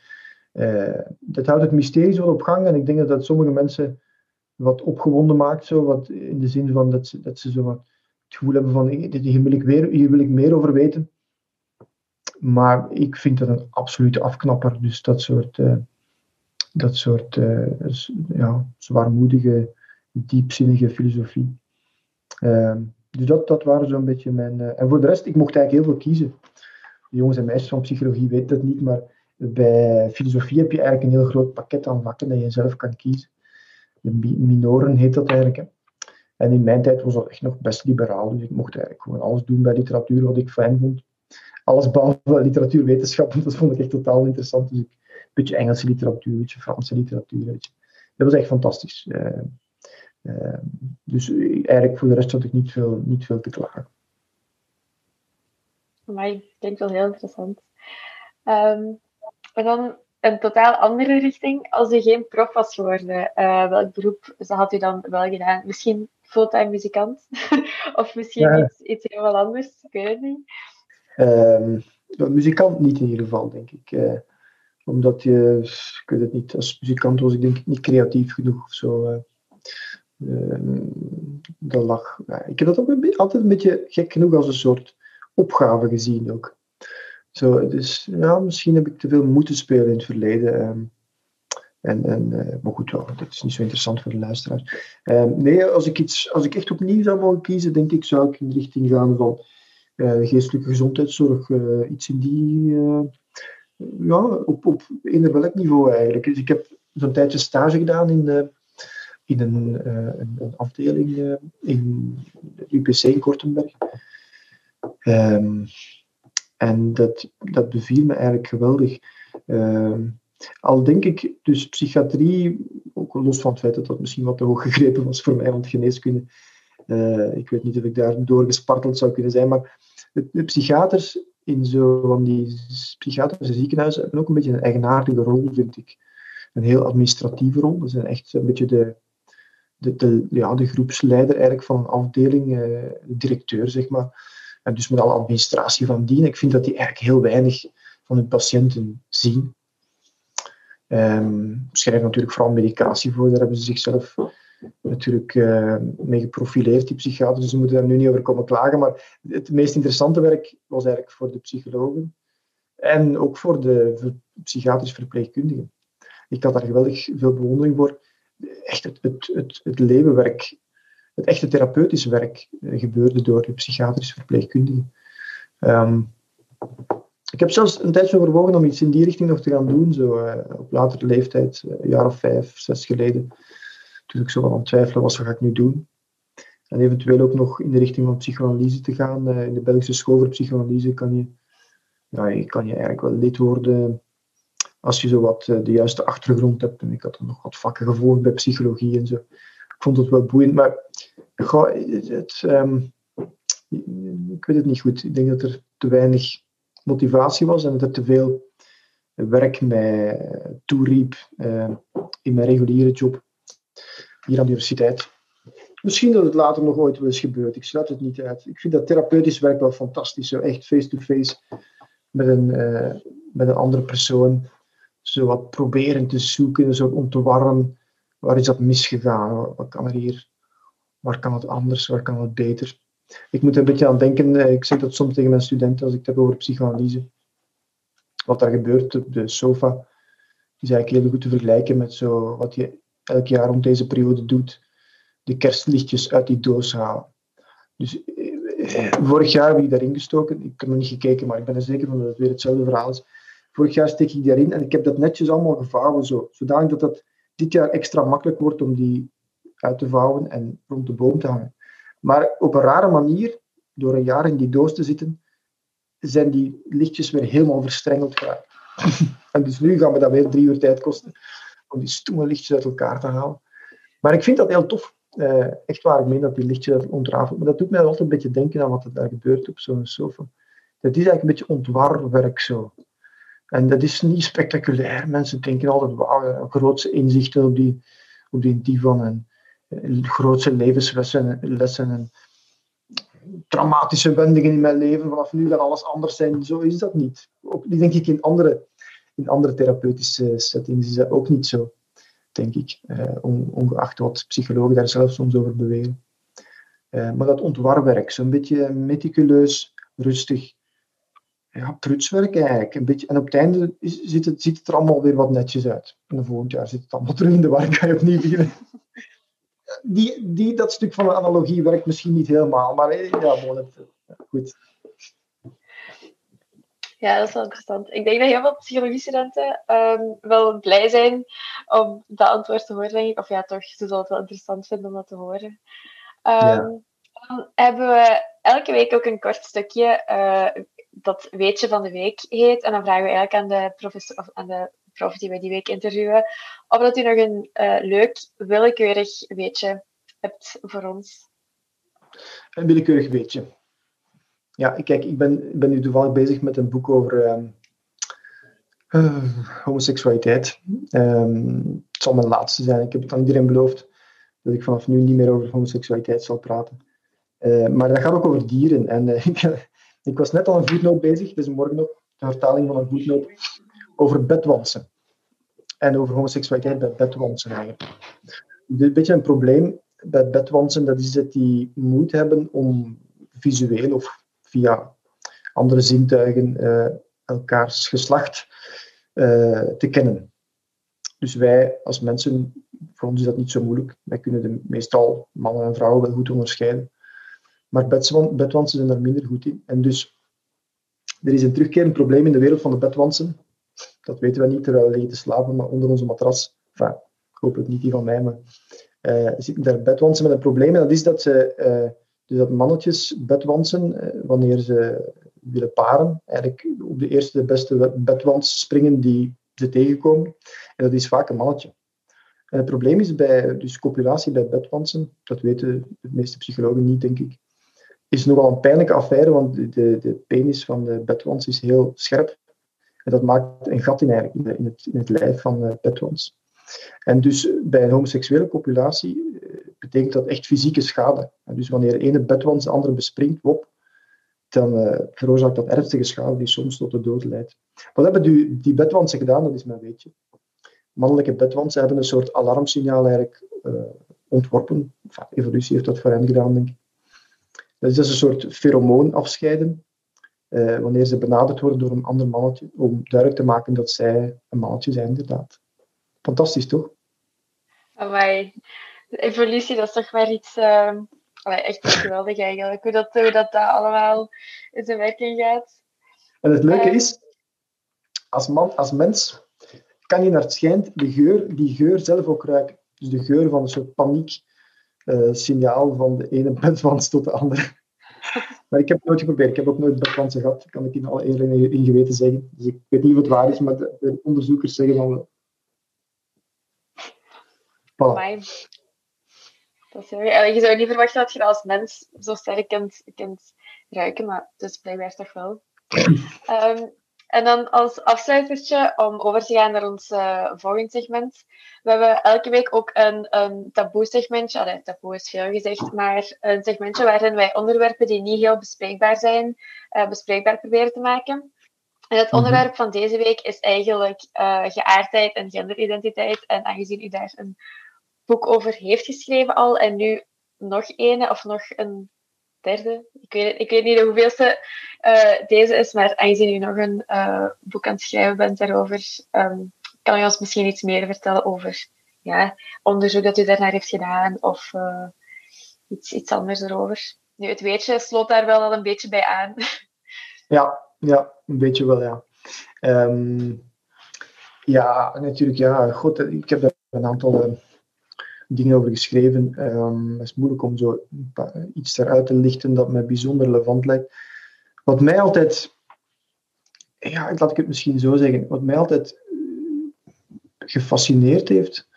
Uh, dat houdt het mysterie wel op gang en ik denk dat dat sommige mensen wat opgewonden maakt, zo, wat in de zin van dat ze, dat ze zo wat het gevoel hebben van hier wil, ik weer, hier wil ik meer over weten. Maar ik vind dat een absolute afknapper. Dus dat soort, uh, dat soort uh, ja, zwaarmoedige, diepzinnige filosofie. Uh, dus dat, dat waren zo'n beetje mijn. Uh, en voor de rest, ik mocht eigenlijk heel veel kiezen. De jongens en meisjes van psychologie weten dat niet, maar bij filosofie heb je eigenlijk een heel groot pakket aan vakken dat je zelf kan kiezen. De minoren heet dat eigenlijk. En in mijn tijd was dat echt nog best liberaal, dus ik mocht eigenlijk gewoon alles doen bij literatuur wat ik fijn vond. Alles behalve literatuurwetenschappen, dat vond ik echt totaal interessant. Dus ik, een beetje Engelse literatuur, een beetje Franse literatuur. Dat was echt fantastisch. Uh, uh, dus eigenlijk voor de rest had ik niet veel, niet veel te klagen. Maar ik denk wel heel interessant. Um, en dan een totaal andere richting. Als u geen prof was geworden, uh, welk beroep had u dan wel gedaan? Misschien fulltime muzikant? of misschien iets, iets helemaal anders? Ik weet het niet. Um, muzikant niet in ieder geval, denk ik. Eh, omdat je, ik weet het niet, als muzikant was ik denk ik niet creatief genoeg of zo. Uh, dat lag, ik heb dat ook een altijd een beetje gek genoeg als een soort opgave gezien ook. Zo, dus ja, misschien heb ik te veel moeten spelen in het verleden. Ehm, en, en, uh, maar goed, dat is niet zo interessant voor de luisteraars. Ehm, nee, als ik, iets, als ik echt opnieuw zou mogen kiezen, denk ik, zou ik in de richting gaan van uh, geestelijke gezondheidszorg. Uh, iets in die, ja, op, op eender welk niveau eigenlijk. Dus ik heb zo'n tijdje stage gedaan in, in een, een, afdeling in de UPC in Kortenberg. Um, en dat, dat beviel me eigenlijk geweldig. Uh, al denk ik, dus psychiatrie, ook los van het feit dat dat misschien wat te hoog gegrepen was voor mij, want geneeskunde, uh, ik weet niet of ik daar doorgesparteld zou kunnen zijn, maar de, psychiaters in zo van die psychiatrische ziekenhuizen hebben ook een beetje een eigenaardige rol, vind ik. Een heel administratieve rol. Dat zijn echt een beetje de, de, de, ja, de groepsleider eigenlijk van een afdeling, de directeur, zeg maar. En dus met alle administratie van dien. Ik vind dat die eigenlijk heel weinig van hun patiënten zien. Um, schrijven natuurlijk vooral medicatie voor. Daar hebben ze zichzelf natuurlijk uh, mee geprofileerd, die psychiaters. Dus ze moeten daar nu niet over komen klagen. Maar het meest interessante werk was eigenlijk voor de psychologen. En ook voor de psychiatrische verpleegkundigen. Ik had daar geweldig veel bewondering voor. Echt het, het, het, het levenwerk het echte therapeutisch werk eh, gebeurde door de psychiatrische verpleegkundigen. Um, ik heb zelfs een tijdje overwogen om iets in die richting nog te gaan doen, zo uh, op latere leeftijd, uh, een jaar of vijf, zes geleden. Toen ik zo wel aan het twijfelen was, wat ga ik nu doen? En eventueel ook nog in de richting van psychoanalyse te gaan. in de Belgische school voor psychoanalyse kan je, ja, je, kan je eigenlijk wel lid worden als je zo wat de juiste achtergrond hebt. En ik had dan nog wat vakken gevolgd bij psychologie en zo ik vond het wel boeiend, maar goh, het, um, ik weet het niet goed. Ik denk dat er te weinig motivatie was en dat er te veel werk mij toeriep uh, in mijn reguliere job hier aan de universiteit. Misschien dat het later nog ooit wel eens gebeurt. Ik sluit het niet uit. Ik vind dat therapeutisch werk wel fantastisch. Zo echt face-to-face met, een, uh, met een andere persoon. Zo wat proberen te zoeken, zo om te warren Waar is dat misgegaan? Wat kan er hier? Waar kan het anders? Waar kan het beter? Ik moet een beetje aan denken, eh, ik zeg dat soms tegen mijn studenten als ik het heb over psychoanalyse. Wat daar gebeurt op de sofa is eigenlijk heel goed te vergelijken met zo wat je elk jaar rond deze periode doet. De kerstlichtjes uit die doos halen. Dus eh, vorig jaar heb ik daarin gestoken. Ik heb nog niet gekeken, maar ik ben er zeker van dat het weer hetzelfde verhaal is. Vorig jaar steek ik daarin en ik heb dat netjes allemaal gevouwen, zo, zodanig dat dat dit jaar extra makkelijk wordt om die uit te vouwen en rond de boom te hangen. Maar op een rare manier, door een jaar in die doos te zitten, zijn die lichtjes weer helemaal verstrengeld geraakt. en dus nu gaan we dat weer drie uur tijd kosten om die stomme lichtjes uit elkaar te halen. Maar ik vind dat heel tof. Uh, echt waar, ik meen dat die lichtjes ontrafelen. Maar dat doet mij altijd een beetje denken aan wat er daar gebeurt op zo'n sofa. Dat is eigenlijk een beetje ontwarwerk zo. En dat is niet spectaculair. Mensen denken altijd, wauw, grootse inzichten op die, op die divan en, en grootse levenslessen lessen en traumatische wendingen in mijn leven. Vanaf nu gaat alles anders zijn. Zo is dat niet. Ook, denk ik in andere, in andere therapeutische settings is dat ook niet zo, denk ik. Uh, ongeacht wat psychologen daar zelf soms over beweren. Uh, maar dat ontwarwerk, zo'n beetje meticuleus, rustig, ja, prutswerk eigenlijk. Een beetje, en op het einde ziet het, ziet het er allemaal weer wat netjes uit. En volgend jaar zit het allemaal terug in de war, kan je opnieuw beginnen. Die, die, dat stuk van de analogie werkt misschien niet helemaal, maar eh, ja, het, goed. Ja, dat is wel interessant. Ik denk dat heel veel psychologiestudenten um, wel blij zijn om dat antwoord te horen, denk ik. Of ja, toch, ze zullen het wel interessant vinden om dat te horen. Um, ja. Dan hebben we elke week ook een kort stukje uh, dat weetje van de week heet. En dan vragen we eigenlijk aan de, professor, of aan de prof die we die week interviewen, of dat u nog een uh, leuk, willekeurig weetje hebt voor ons. Een willekeurig weetje. Ja, kijk, ik ben, ben nu toevallig bezig met een boek over um, uh, homoseksualiteit. Um, het zal mijn laatste zijn. Ik heb het aan iedereen beloofd dat ik vanaf nu niet meer over homoseksualiteit zal praten. Uh, maar dat gaat ook over dieren. En ik, ik was net al een voetnoot bezig, dus morgen nog, de vertaling van een voetnoot, over bedwansen. En over homoseksualiteit bij bedwansen eigenlijk. Een beetje een probleem bij bedwansen, dat is dat die moeite hebben om visueel of via andere zintuigen uh, elkaars geslacht uh, te kennen. Dus wij als mensen, voor ons is dat niet zo moeilijk. Wij kunnen de, meestal mannen en vrouwen wel goed onderscheiden. Maar bedwansen zijn daar minder goed in. En dus, er is een terugkerend probleem in de wereld van de bedwansen. Dat weten we niet terwijl we liggen te slapen, maar onder onze matras. Enfin, hopelijk niet die van mij, maar uh, zitten daar bedwansen met een probleem. En dat is dat, ze, uh, dus dat mannetjes bedwansen, uh, wanneer ze willen paren, eigenlijk op de eerste de beste bedwans springen die ze tegenkomen. En dat is vaak een mannetje. Het probleem is bij dus copulatie bij bedwansen, dat weten de meeste psychologen niet, denk ik, is nogal een pijnlijke affaire, want de, de penis van de bedwans is heel scherp. En dat maakt een gat in, eigenlijk, in, het, in het lijf van bedwans. En dus bij een homoseksuele copulatie eh, betekent dat echt fysieke schade. En dus wanneer ene bedwans de andere bespringt, wop, dan uh, veroorzaakt dat ernstige schade die soms tot de dood leidt. Wat hebben die, die bedwansen gedaan? Dat is mijn weetje. Mannelijke bedwansen hebben een soort alarmsignaal eigenlijk uh, ontworpen. Enfin, evolutie heeft dat voor hen gedaan, denk ik. Dat is dus een soort feromoon afscheiden uh, wanneer ze benaderd worden door een ander mannetje, om duidelijk te maken dat zij een mannetje zijn, inderdaad. Fantastisch, toch? Amai. De evolutie, dat is toch maar iets... Uh, echt geweldig eigenlijk, hoe dat, hoe dat, dat allemaal in zijn werking gaat. En het leuke is, als, man, als mens kan je naar het schijnt de geur, die geur zelf ook ruiken. Dus de geur van een soort paniek uh, signaal van de ene bedwans tot de andere. Maar ik heb het nooit geprobeerd. Ik heb ook nooit bedwansen gehad. Dat kan ik in alle eer in geweten zeggen. Dus ik weet niet of het waar is, maar de, de onderzoekers zeggen van wel. Voilà. Dat is heel... Je zou niet verwachten dat je als mens zo sterk kunt, kunt ruiken, maar dus blijkbaar toch wel. um, En dan als afsluitertje, om over te gaan naar ons uh, volgend segment. We hebben elke week ook een, een taboe-segmentje. Allee, taboe is veel gezegd, maar een segmentje waarin wij onderwerpen die niet heel bespreekbaar zijn, uh, bespreekbaar proberen te maken. En het mhm. onderwerp van deze week is eigenlijk uh, geaardheid en genderidentiteit. En aangezien u daar een boek over heeft geschreven al, en nu nog een of nog een derde. Ik weet, ik weet niet hoeveelste uh, deze is, maar aangezien u nog een uh, boek aan het schrijven bent daarover, um, kan u ons misschien iets meer vertellen over ja, onderzoek dat u daarnaar heeft gedaan of uh, iets, iets anders erover. Nu, het weetje sloot daar wel al een beetje bij aan. Ja, ja een beetje wel, ja. Um, ja, natuurlijk, ja. Goed, ik heb een aantal dingen over geschreven. Um, het is moeilijk om zo iets eruit te lichten dat mij bijzonder relevant lijkt. Wat mij altijd, ja, laat ik het misschien zo zeggen, wat mij altijd eh, gefascineerd heeft,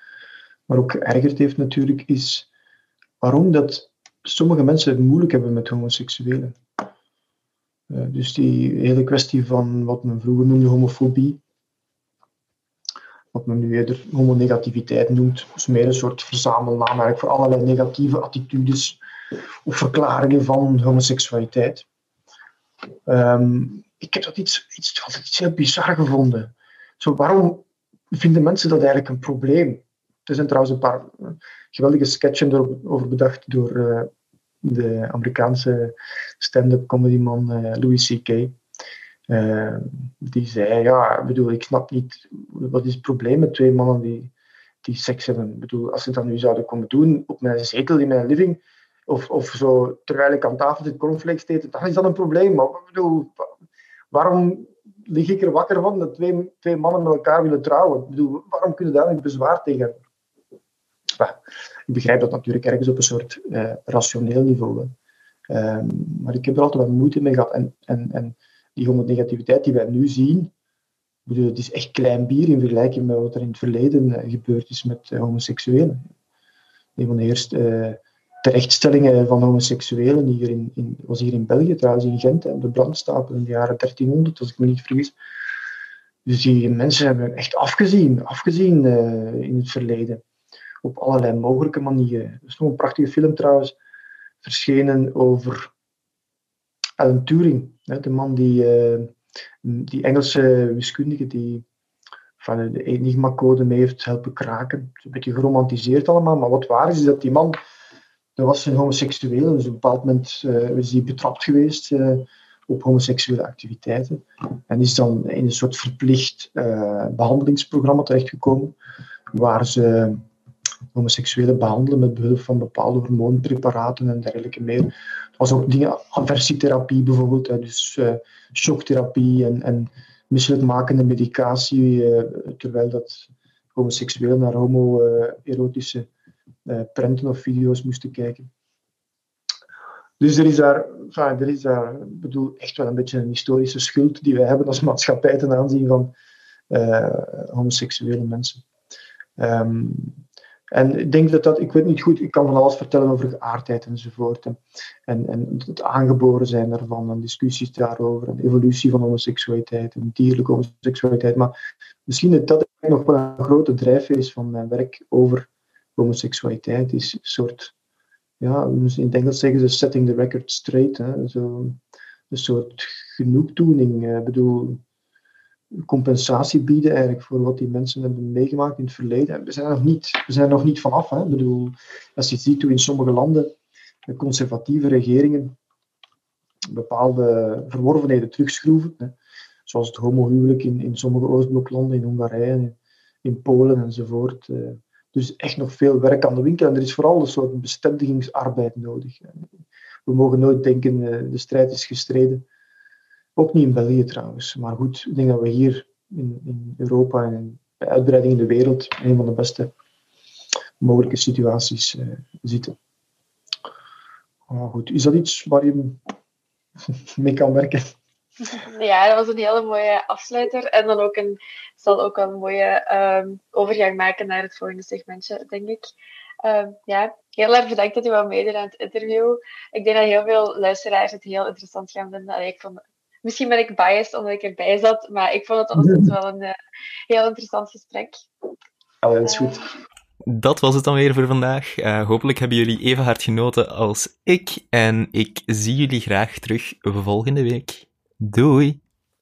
maar ook geërgerd heeft natuurlijk, is waarom dat sommige mensen het moeilijk hebben met homoseksuelen. Uh, dus die hele kwestie van wat men vroeger noemde homofobie, wat men nu eerder homonegativiteit noemt. Dus meer een soort verzamelnaam eigenlijk voor allerlei negatieve attitudes of verklaringen van homoseksualiteit. Um, ik heb dat iets, iets, altijd iets heel bizar gevonden. Zo, waarom vinden mensen dat eigenlijk een probleem? Er zijn trouwens een paar geweldige sketchen erover bedacht door uh, de Amerikaanse stand-up comedyman uh, Louis C.K. Uh, die zei, ja, bedoel, ik snap niet, wat is het probleem met twee mannen die, die seks hebben? Ik bedoel, als ze dat nu zouden komen doen op mijn zetel in mijn living, of, of zo, terwijl ik aan tafel zit cornflakes eten, dan is dat een probleem. Maar ik bedoel, waarom lig ik er wakker van dat twee, twee mannen met elkaar willen trouwen? Ik bedoel, waarom kunnen daar een bezwaar tegen hebben? ik begrijp dat natuurlijk ergens op een soort uh, rationeel niveau. Uh, maar ik heb er altijd wat moeite mee gehad. En, en, en die homonegativiteit die wij nu zien, het is echt klein bier in vergelijking met wat er in het verleden uh, gebeurd is met uh, homoseksuelen. Een van de eerste terechtstellingen van homoseksuelen hier in, in, was hier in België, trouwens in Gent, op de brandstapel in de jaren 1300, als ik me niet vergis. Dus die mensen hebben echt afgezien, afgezien in het verleden. Op allerlei mogelijke manieren. Er is nog een prachtige film trouwens, verschenen over Alan Turing. De man die uh, die Engelse wiskundige die van de Enigma-code mee heeft helpen kraken. Een beetje geromantiseerd allemaal, maar wat waar is, is dat die man, dat was een homoseksueel, dus op een bepaald moment uh, is hij betrapt geweest uh, op homoseksuele activiteiten en is dan in een soort verplicht behandelingsprogramma terechtgekomen, waar ze homoseksuelen behandelen met behulp van bepaalde hormoonpreparaten en dergelijke meer. Was ook dingen, aversietherapie bijvoorbeeld, dus shocktherapie en, en misselijkmakende medicatie, eh, terwijl dat homoseksueel naar homo-erotische eh, prenten of video's moesten kijken. Dus er is daar, enfin, er is daar bedoel, echt wel een beetje een historische schuld die wij hebben als maatschappij ten aanzien van homoseksuele mensen. Um, en ik denk dat dat, ik weet niet goed, ik kan van alles vertellen over geaardheid enzovoort. En, en, en het aangeboren zijn daarvan, en discussies daarover, en evolutie van homoseksualiteit, en dierlijke homoseksualiteit. Maar misschien dat dat nog wel een grote drijfveer van mijn werk over homoseksualiteit, is een soort, ja, in het Engels zeggen ze setting the record straight. Hè, zo, een soort genoegdoening. Ik bedoel, compensatie bieden eigenlijk voor wat die mensen hebben meegemaakt in het verleden. we zijn nog niet, we zijn nog niet vanaf. Hè. Ik bedoel, als je ziet hoe in sommige landen de conservatieve regeringen bepaalde verworvenheden terugschroeven, hè. zoals het homohuwelijk in, in sommige Oostbloklanden, in Hongarije, in, Polen enzovoort. Uh, dus echt nog veel werk aan de winkel en er is vooral een soort bestendigingsarbeid nodig. We mogen nooit denken, uh, de strijd is gestreden ook niet in België trouwens. Maar goed, ik denk dat we hier in, in Europa en bij uitbreiding in de wereld een van de beste mogelijke situaties uh, zitten. Oh, goed. Is dat iets waar je mee kan werken? Ja, dat was een hele mooie afsluiter. En dan ook een, zal ook een mooie um, overgang maken naar het volgende segmentje, denk ik. Um, ja, heel erg bedankt dat u wou meedoen aan het interview. Ik denk dat heel veel luisteraars het heel interessant gaan vinden. Allee, ik vond Misschien ben ik biased omdat ik erbij zat, maar ik vond het altijd wel een uh, heel interessant gesprek. Oh, dat is goed. Uh, dat was het dan weer voor vandaag. Uh, hopelijk hebben jullie even hard genoten als ik. En ik zie jullie graag terug volgende week. Doei!